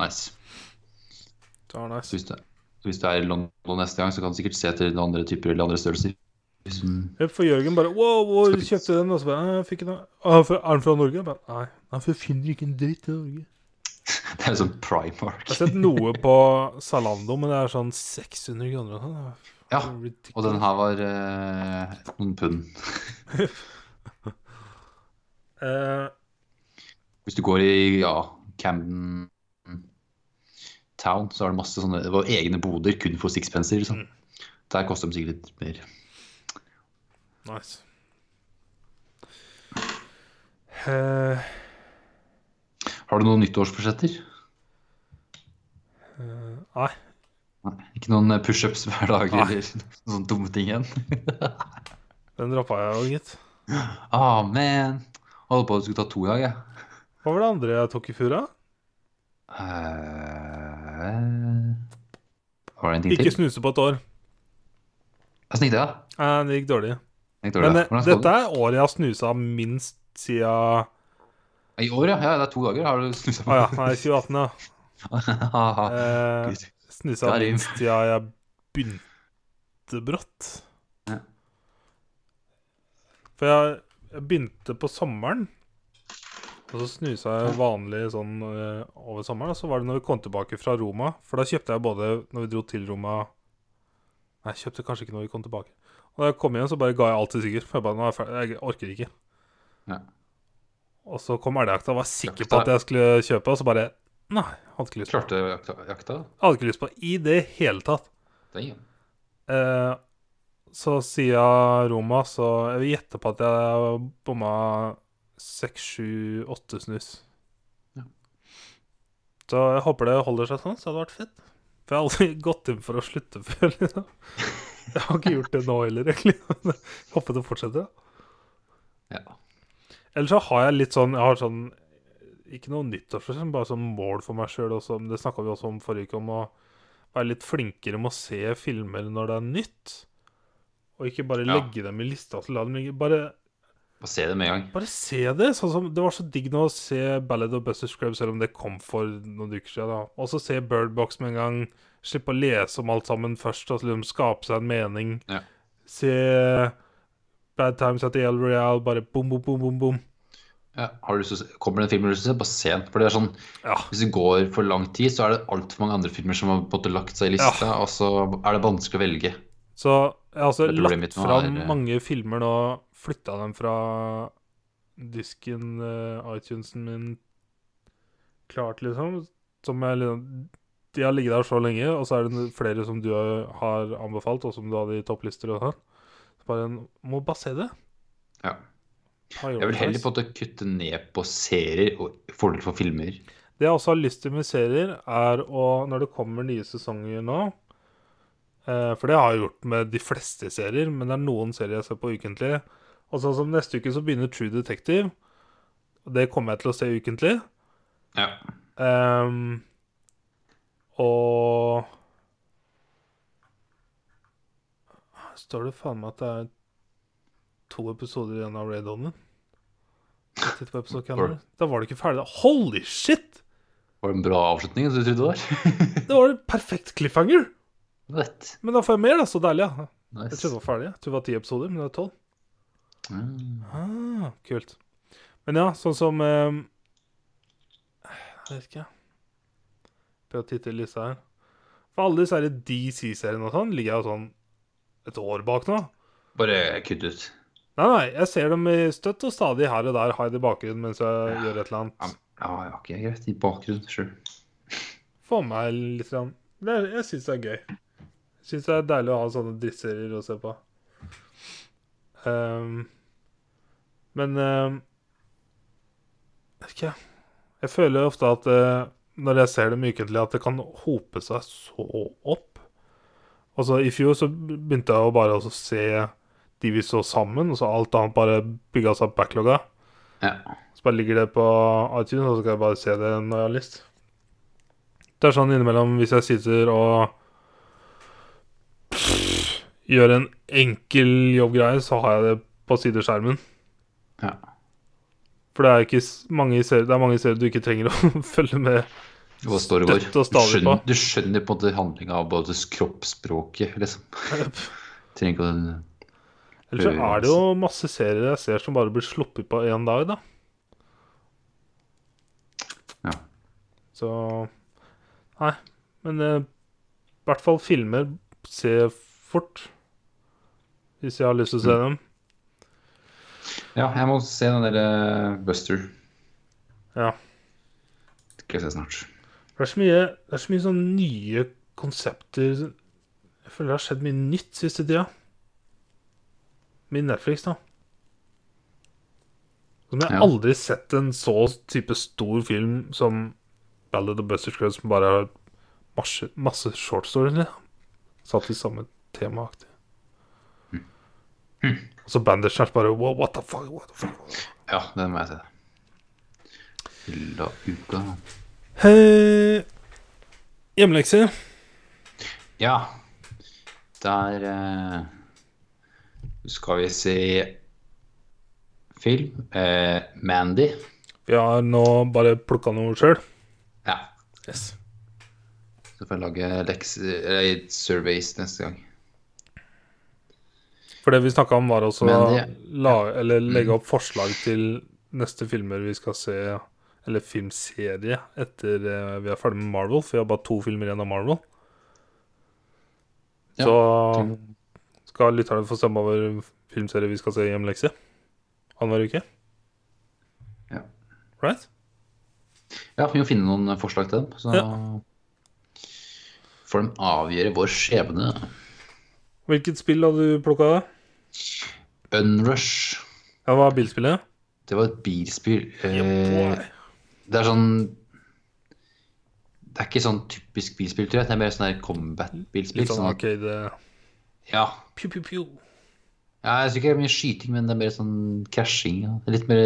Nice. Det var nice. hvis du, så hvis du er i London neste gang, så kan du sikkert se etter andre typer eller andre størrelser. Mm. for Jørgen bare Wow, wow kjøpte den? Og så bare «Ah, Jeg fikk den ah, Er den fra Norge? Bare, Nei, nei, for finner ikke en dritt i Norge. Det er sånn Primark. Jeg har sett noe på Zalando, men det er sånn 600 kroner sånn. Ja, og den her var eh, noen pund. eh, Hvis du går i ja, Camden Town, så er det masse sånne Det var egne boder kun for sixpenser. Liksom. Der koster de sikkert litt mer. Nice. Uh, Har du noen nyttårsforsetter? Uh, nei. Nei, ikke noen pushups hver dag Nei. eller sånne dumme ting igjen? Den droppa jeg jo, gitt. Ah, man. Holdt på at du skulle ta to i dag, jeg. Hva var det andre jeg tok i fura? Eh, Var det en ting Ikke til? snuse på et år. Åssen gikk det, da? Eh, det gikk dårlig. Gikk dårlig, Men eh, skal dette er året jeg har snusa minst siden? I år, ja. ja. Det er to dager. Har du snusa på? Ah, ja, nei, 2018, ja. Eh, snusa minst siden jeg begynte brått. Ja. For jeg, jeg begynte på sommeren. Og så snusa jeg vanlig sånn eh, over sommeren. Og så var det når vi kom tilbake fra Roma. For da kjøpte jeg både når vi dro til Roma Nei, jeg kjøpte kanskje ikke når vi kom tilbake. Og da jeg kom igjen, så bare ga jeg alt til Sigurd. For jeg bare, nå er jeg ferdig, jeg orker ikke. Ja. Og så kom elgjakta og var sikker på at jeg skulle kjøpe, og så bare Nei, hadde ikke lyst på. Klarte jakta? jakta? Hadde ikke lyst på i det hele tatt. Eh, så siden Roma, så jeg vil gjette på at jeg bomma seks, sju, åtte snus. Ja. Så jeg håper det holder seg sånn, så hadde det vært fett. For jeg har aldri gått inn for å slutte før. Liksom. Jeg har ikke gjort det nå heller, egentlig. Jeg håper det fortsetter. Ja. Eller så har jeg litt sånn Jeg har sånn Ikke noe nyttårsforsett, bare sånn mål for meg sjøl også. Det snakka vi også om forrige uke, om å være litt flinkere med å se filmer når det er nytt. Og ikke bare Ja. legge dem i lista. Bare, Bare se det med en gang. bare se det. Sånn som, det var så digg nå å se Ballad of Buster Scrub, selv om det kom for noen uker siden. Og så se Bird Box med en gang. Slippe å lese om alt sammen først, og liksom skape seg en mening. Ja. Se Bad Times at the El Royale, bare bom, bom, bom, bom, bom. Ja. Har du lyst til kommer det en film du har lyst til å se, bare se den. For det er sånn, Ja. Hvis det går for lang tid, så er det altfor mange andre filmer som har måte lagt seg i lista, og så er det vanskelig å velge. Så altså har er lagt fram er- mange filmer nå, flytta dem fra disken, uh, iTunesen min, klart, liksom. Som jeg liksom De har ligget der så lenge, og så er det flere som du har anbefalt, og som du hadde i topplister og sånn. Så bare Må bare se det. Ja. Jeg vil heller på en måte kutte ned på serier og fordel for filmer. Det jeg også har lyst til med serier, er å Når det kommer nye sesonger nå eh, For det har jeg gjort med de fleste serier, men det er noen serier jeg ser på ukentlig. Og sånn som neste uke så begynner True Detective. Og det kommer jeg til å se ukentlig. Ja. Um, og står det faen meg at det er to episoder igjen av Red episodekalenderen. Da var det ikke ferdig. Holy shit! Det Var en bra avslutning du trodde det var? Det var en perfekt cliffhanger. Vet. Men da får jeg mer, da. Så deilig. ja. Jeg Nice. trodde det var ferdig. Jeg trodde det var ti episoder, men det er tolv. Mm. Ah, kult. Men ja, sånn som eh, Jeg vet ikke. Prøv å titte i lista her. For alle disse DC-seriene og sånn ligger jeg jo sånn et år bak nå. Bare kutt ut. Nei, nei, jeg ser dem i støtt og stadig her og der, har jeg i bakgrunnen mens jeg gjør et eller annet. ja, ja, ok, greit. I bakgrunnen, sjøl. Få med meg litt grann. Det Jeg syns det er gøy. Syns det er deilig å ha sånne drittserier å se på. Um, men um, vet ikke. Jeg føler ofte at uh, når jeg ser dem ukentlig, at det kan hope seg så opp. Altså, I fjor så begynte jeg jo bare å se de vi så sammen, og så alt annet bare bygga seg opp backlogga. Ja. Så bare ligger det på iTunes, og så kan jeg bare se det når jeg har lyst. Det er sånn innimellom hvis jeg sitter og gjør en enkel jobbgreie, så har jeg det på sideskjermen. Ja. For det er ikke mange serier Det er mange serier du ikke trenger å følge med. Hva står det går? Og Du stadig skjønner, på. du skjønner på en måte handlinga av både kroppsspråket, liksom. Trenger ikke å Ellers så er det jo masse serier jeg ser som bare blir sluppet på én dag, da. Ja. Så Nei. Men eh, i hvert fall filmer se fort. Hvis jeg har lyst til å se dem. Ja, jeg må se den derre Buster. Ja. Det skal jeg se snart. Det er så mye, det er så mye sånn nye konsepter Jeg føler det har skjedd mye nytt siste tida. Med Netflix, da. Som jeg Ja. aldri sett en så type stor film som Ballad of Buster Scruggs, som bare har masse, masse short stories. Liksom. Satt i samme temaaktig. Og så Bandersnatch bare wow, what the fuck? What the fuck? Ja, den må jeg se. La uka. Eh, hjemmelekse. Ja. Der eh, skal vi se film. Eh, Mandy. Vi har nå bare plukka noe sjøl. Ja. Yes. Så får jeg lage lekser, eller surveys neste gang. For det vi snakka om, var også å legge opp forslag til neste filmer vi skal se, eller filmserie, etter eh, vi er ferdig med Marvel. For vi har bare to filmer igjen av Marvel. Ja, Så skal lytterne få stemme over filmserie vi skal se i hjemmelekse. Annenhver uke. Ja. Right? Ja, vi må finne noen forslag til dem. Så får de avgjøre vår skjebne. Hvilket spill hadde du plukka? Unrush. Ja, hva er bilspillet? Det var et bilspill. Eh, det er sånn Det er ikke sånn typisk bilspill, tror jeg. Det er mer sånn combat-bilspill. Litt sånn Sånn, arcade ja. Pew, pew, pew. ja. Jeg tror ikke det er mye skyting, men det er mer sånn krasjing. Ja. Litt mer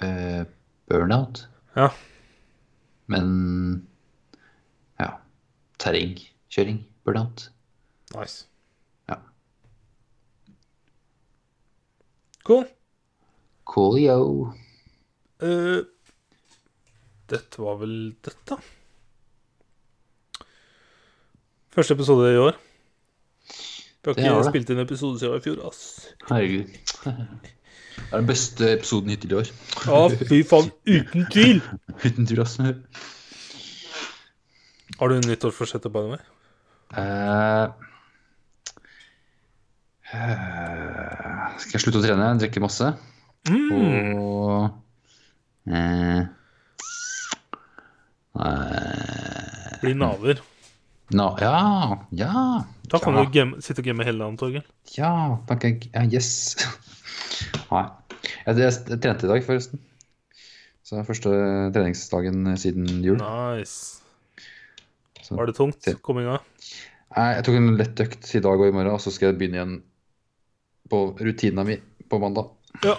uh, burnout. Ja. Men ja. Terrengkjøring. Burnout. Nice. Ja. Cool. Coolio. Uh, dette var vel dette? Første episode i år. Vi har ikke spilt inn episode siden i fjor, ass. Herregud. Det er den beste episoden hittil i år. Ja, fy faen. Uten tvil. Uten tvil, ass. Har du nyttårsforsett, by the way? Uh... skal jeg slutte å trene? Drikke masse? Mm. Og eh, eh, Bli naver. na, Ja, ja. Da kan ja, du gemme, sitte og game hele dagen, Torgeir. Ja, takk. Ja, yes. Nei. Jeg, jeg, jeg trente i dag, forresten. Så det er første treningsdagen siden jul. Nice. Så- Var det tungt komminga? Nei, jeg tok en lett økt i dag og i morgen, og så skal jeg begynne igjen på rutina mi på mandag. Ja.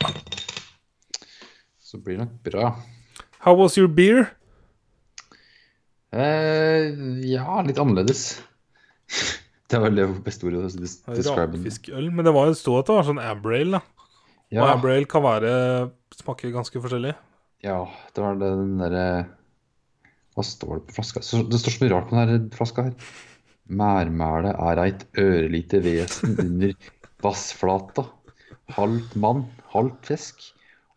Så blir det nok bra. How was your beer? Eh, ja, litt annerledes. Det var vel det beste ordet. å des- describe den. Rakfiskøl. Men det var jo stå at det var sånn Abrail, da. Og Ja, Abrail kan være smake ganske forskjellig. ja, det var den derre Hva står det på flaska? Det står så mye rart på denne flaska her. Mærmælet er eit ørelite vesen under vassflata. Halvt mann, halvt fisk,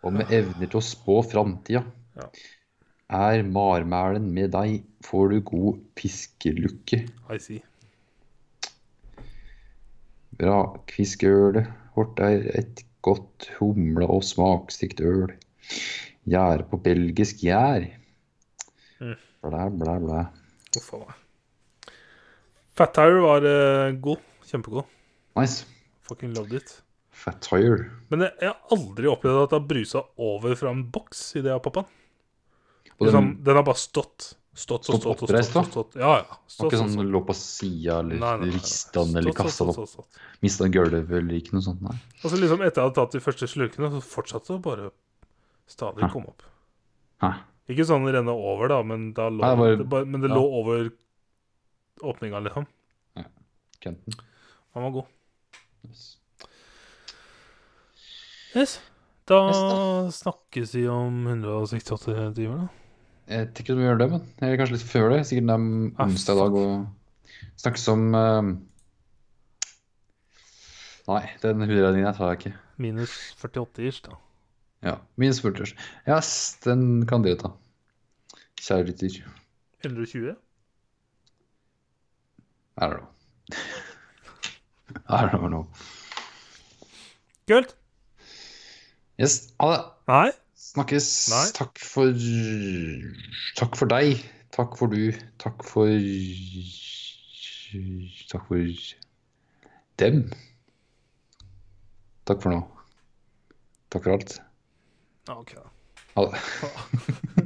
og med evner til å spå framtida. Ja. Er marmælen med deg, får du god fiskelukke. I see. Rakfiskølet vårt er et godt humle- og smakstikt øl. Gjære på belgisk gjær. Mm. Blæ, blæ, blæ. Huff a meg. Fat Tire var uh, god. Kjempegod. Nice. Fucking loved it. Fat tire. Men jeg, jeg har aldri opplevd at det har brusa over fra en boks i det av pappaen. Og Liksom, den den har bare stått. Stått og Stått stått oppreist, stått. og stått. Ja, ja. var Stått, ikke sånn stått. lå på sida eller rista den eller kasta den opp. stått, stått. Mista gulvet eller ikke noe sånt. Nei. Og så liksom etter jeg hadde tatt de første slurkene, så fortsatte det bare stadig å komme opp. Hæ? Ikke sånn renne over, da, men, da lå, Hæ, det var- det bare, men det ja. lå over åpninga, liksom. Kønten. Han var god. Yes. Yes. Da Yes, snakkes vi om 168 timer, da. Jeg tenker du må gjøre det, men eller kanskje litt før det. Sikkert det er Ah, onsdag i dag og snakkes om eh, Nei, den hudredningen tar jeg ikke. Minus 48 ish, da. Ja, Minus 40 Yes, den kan dere ta. Kjære lytter. 120? Er det know. I don't know. Kult. Yes, ha det. Nei? Snakkes. Nei. Takk for Takk for deg. Takk for du. Takk for Takk for dem. Takk for nå. Takk for alt. Ok. Ha det.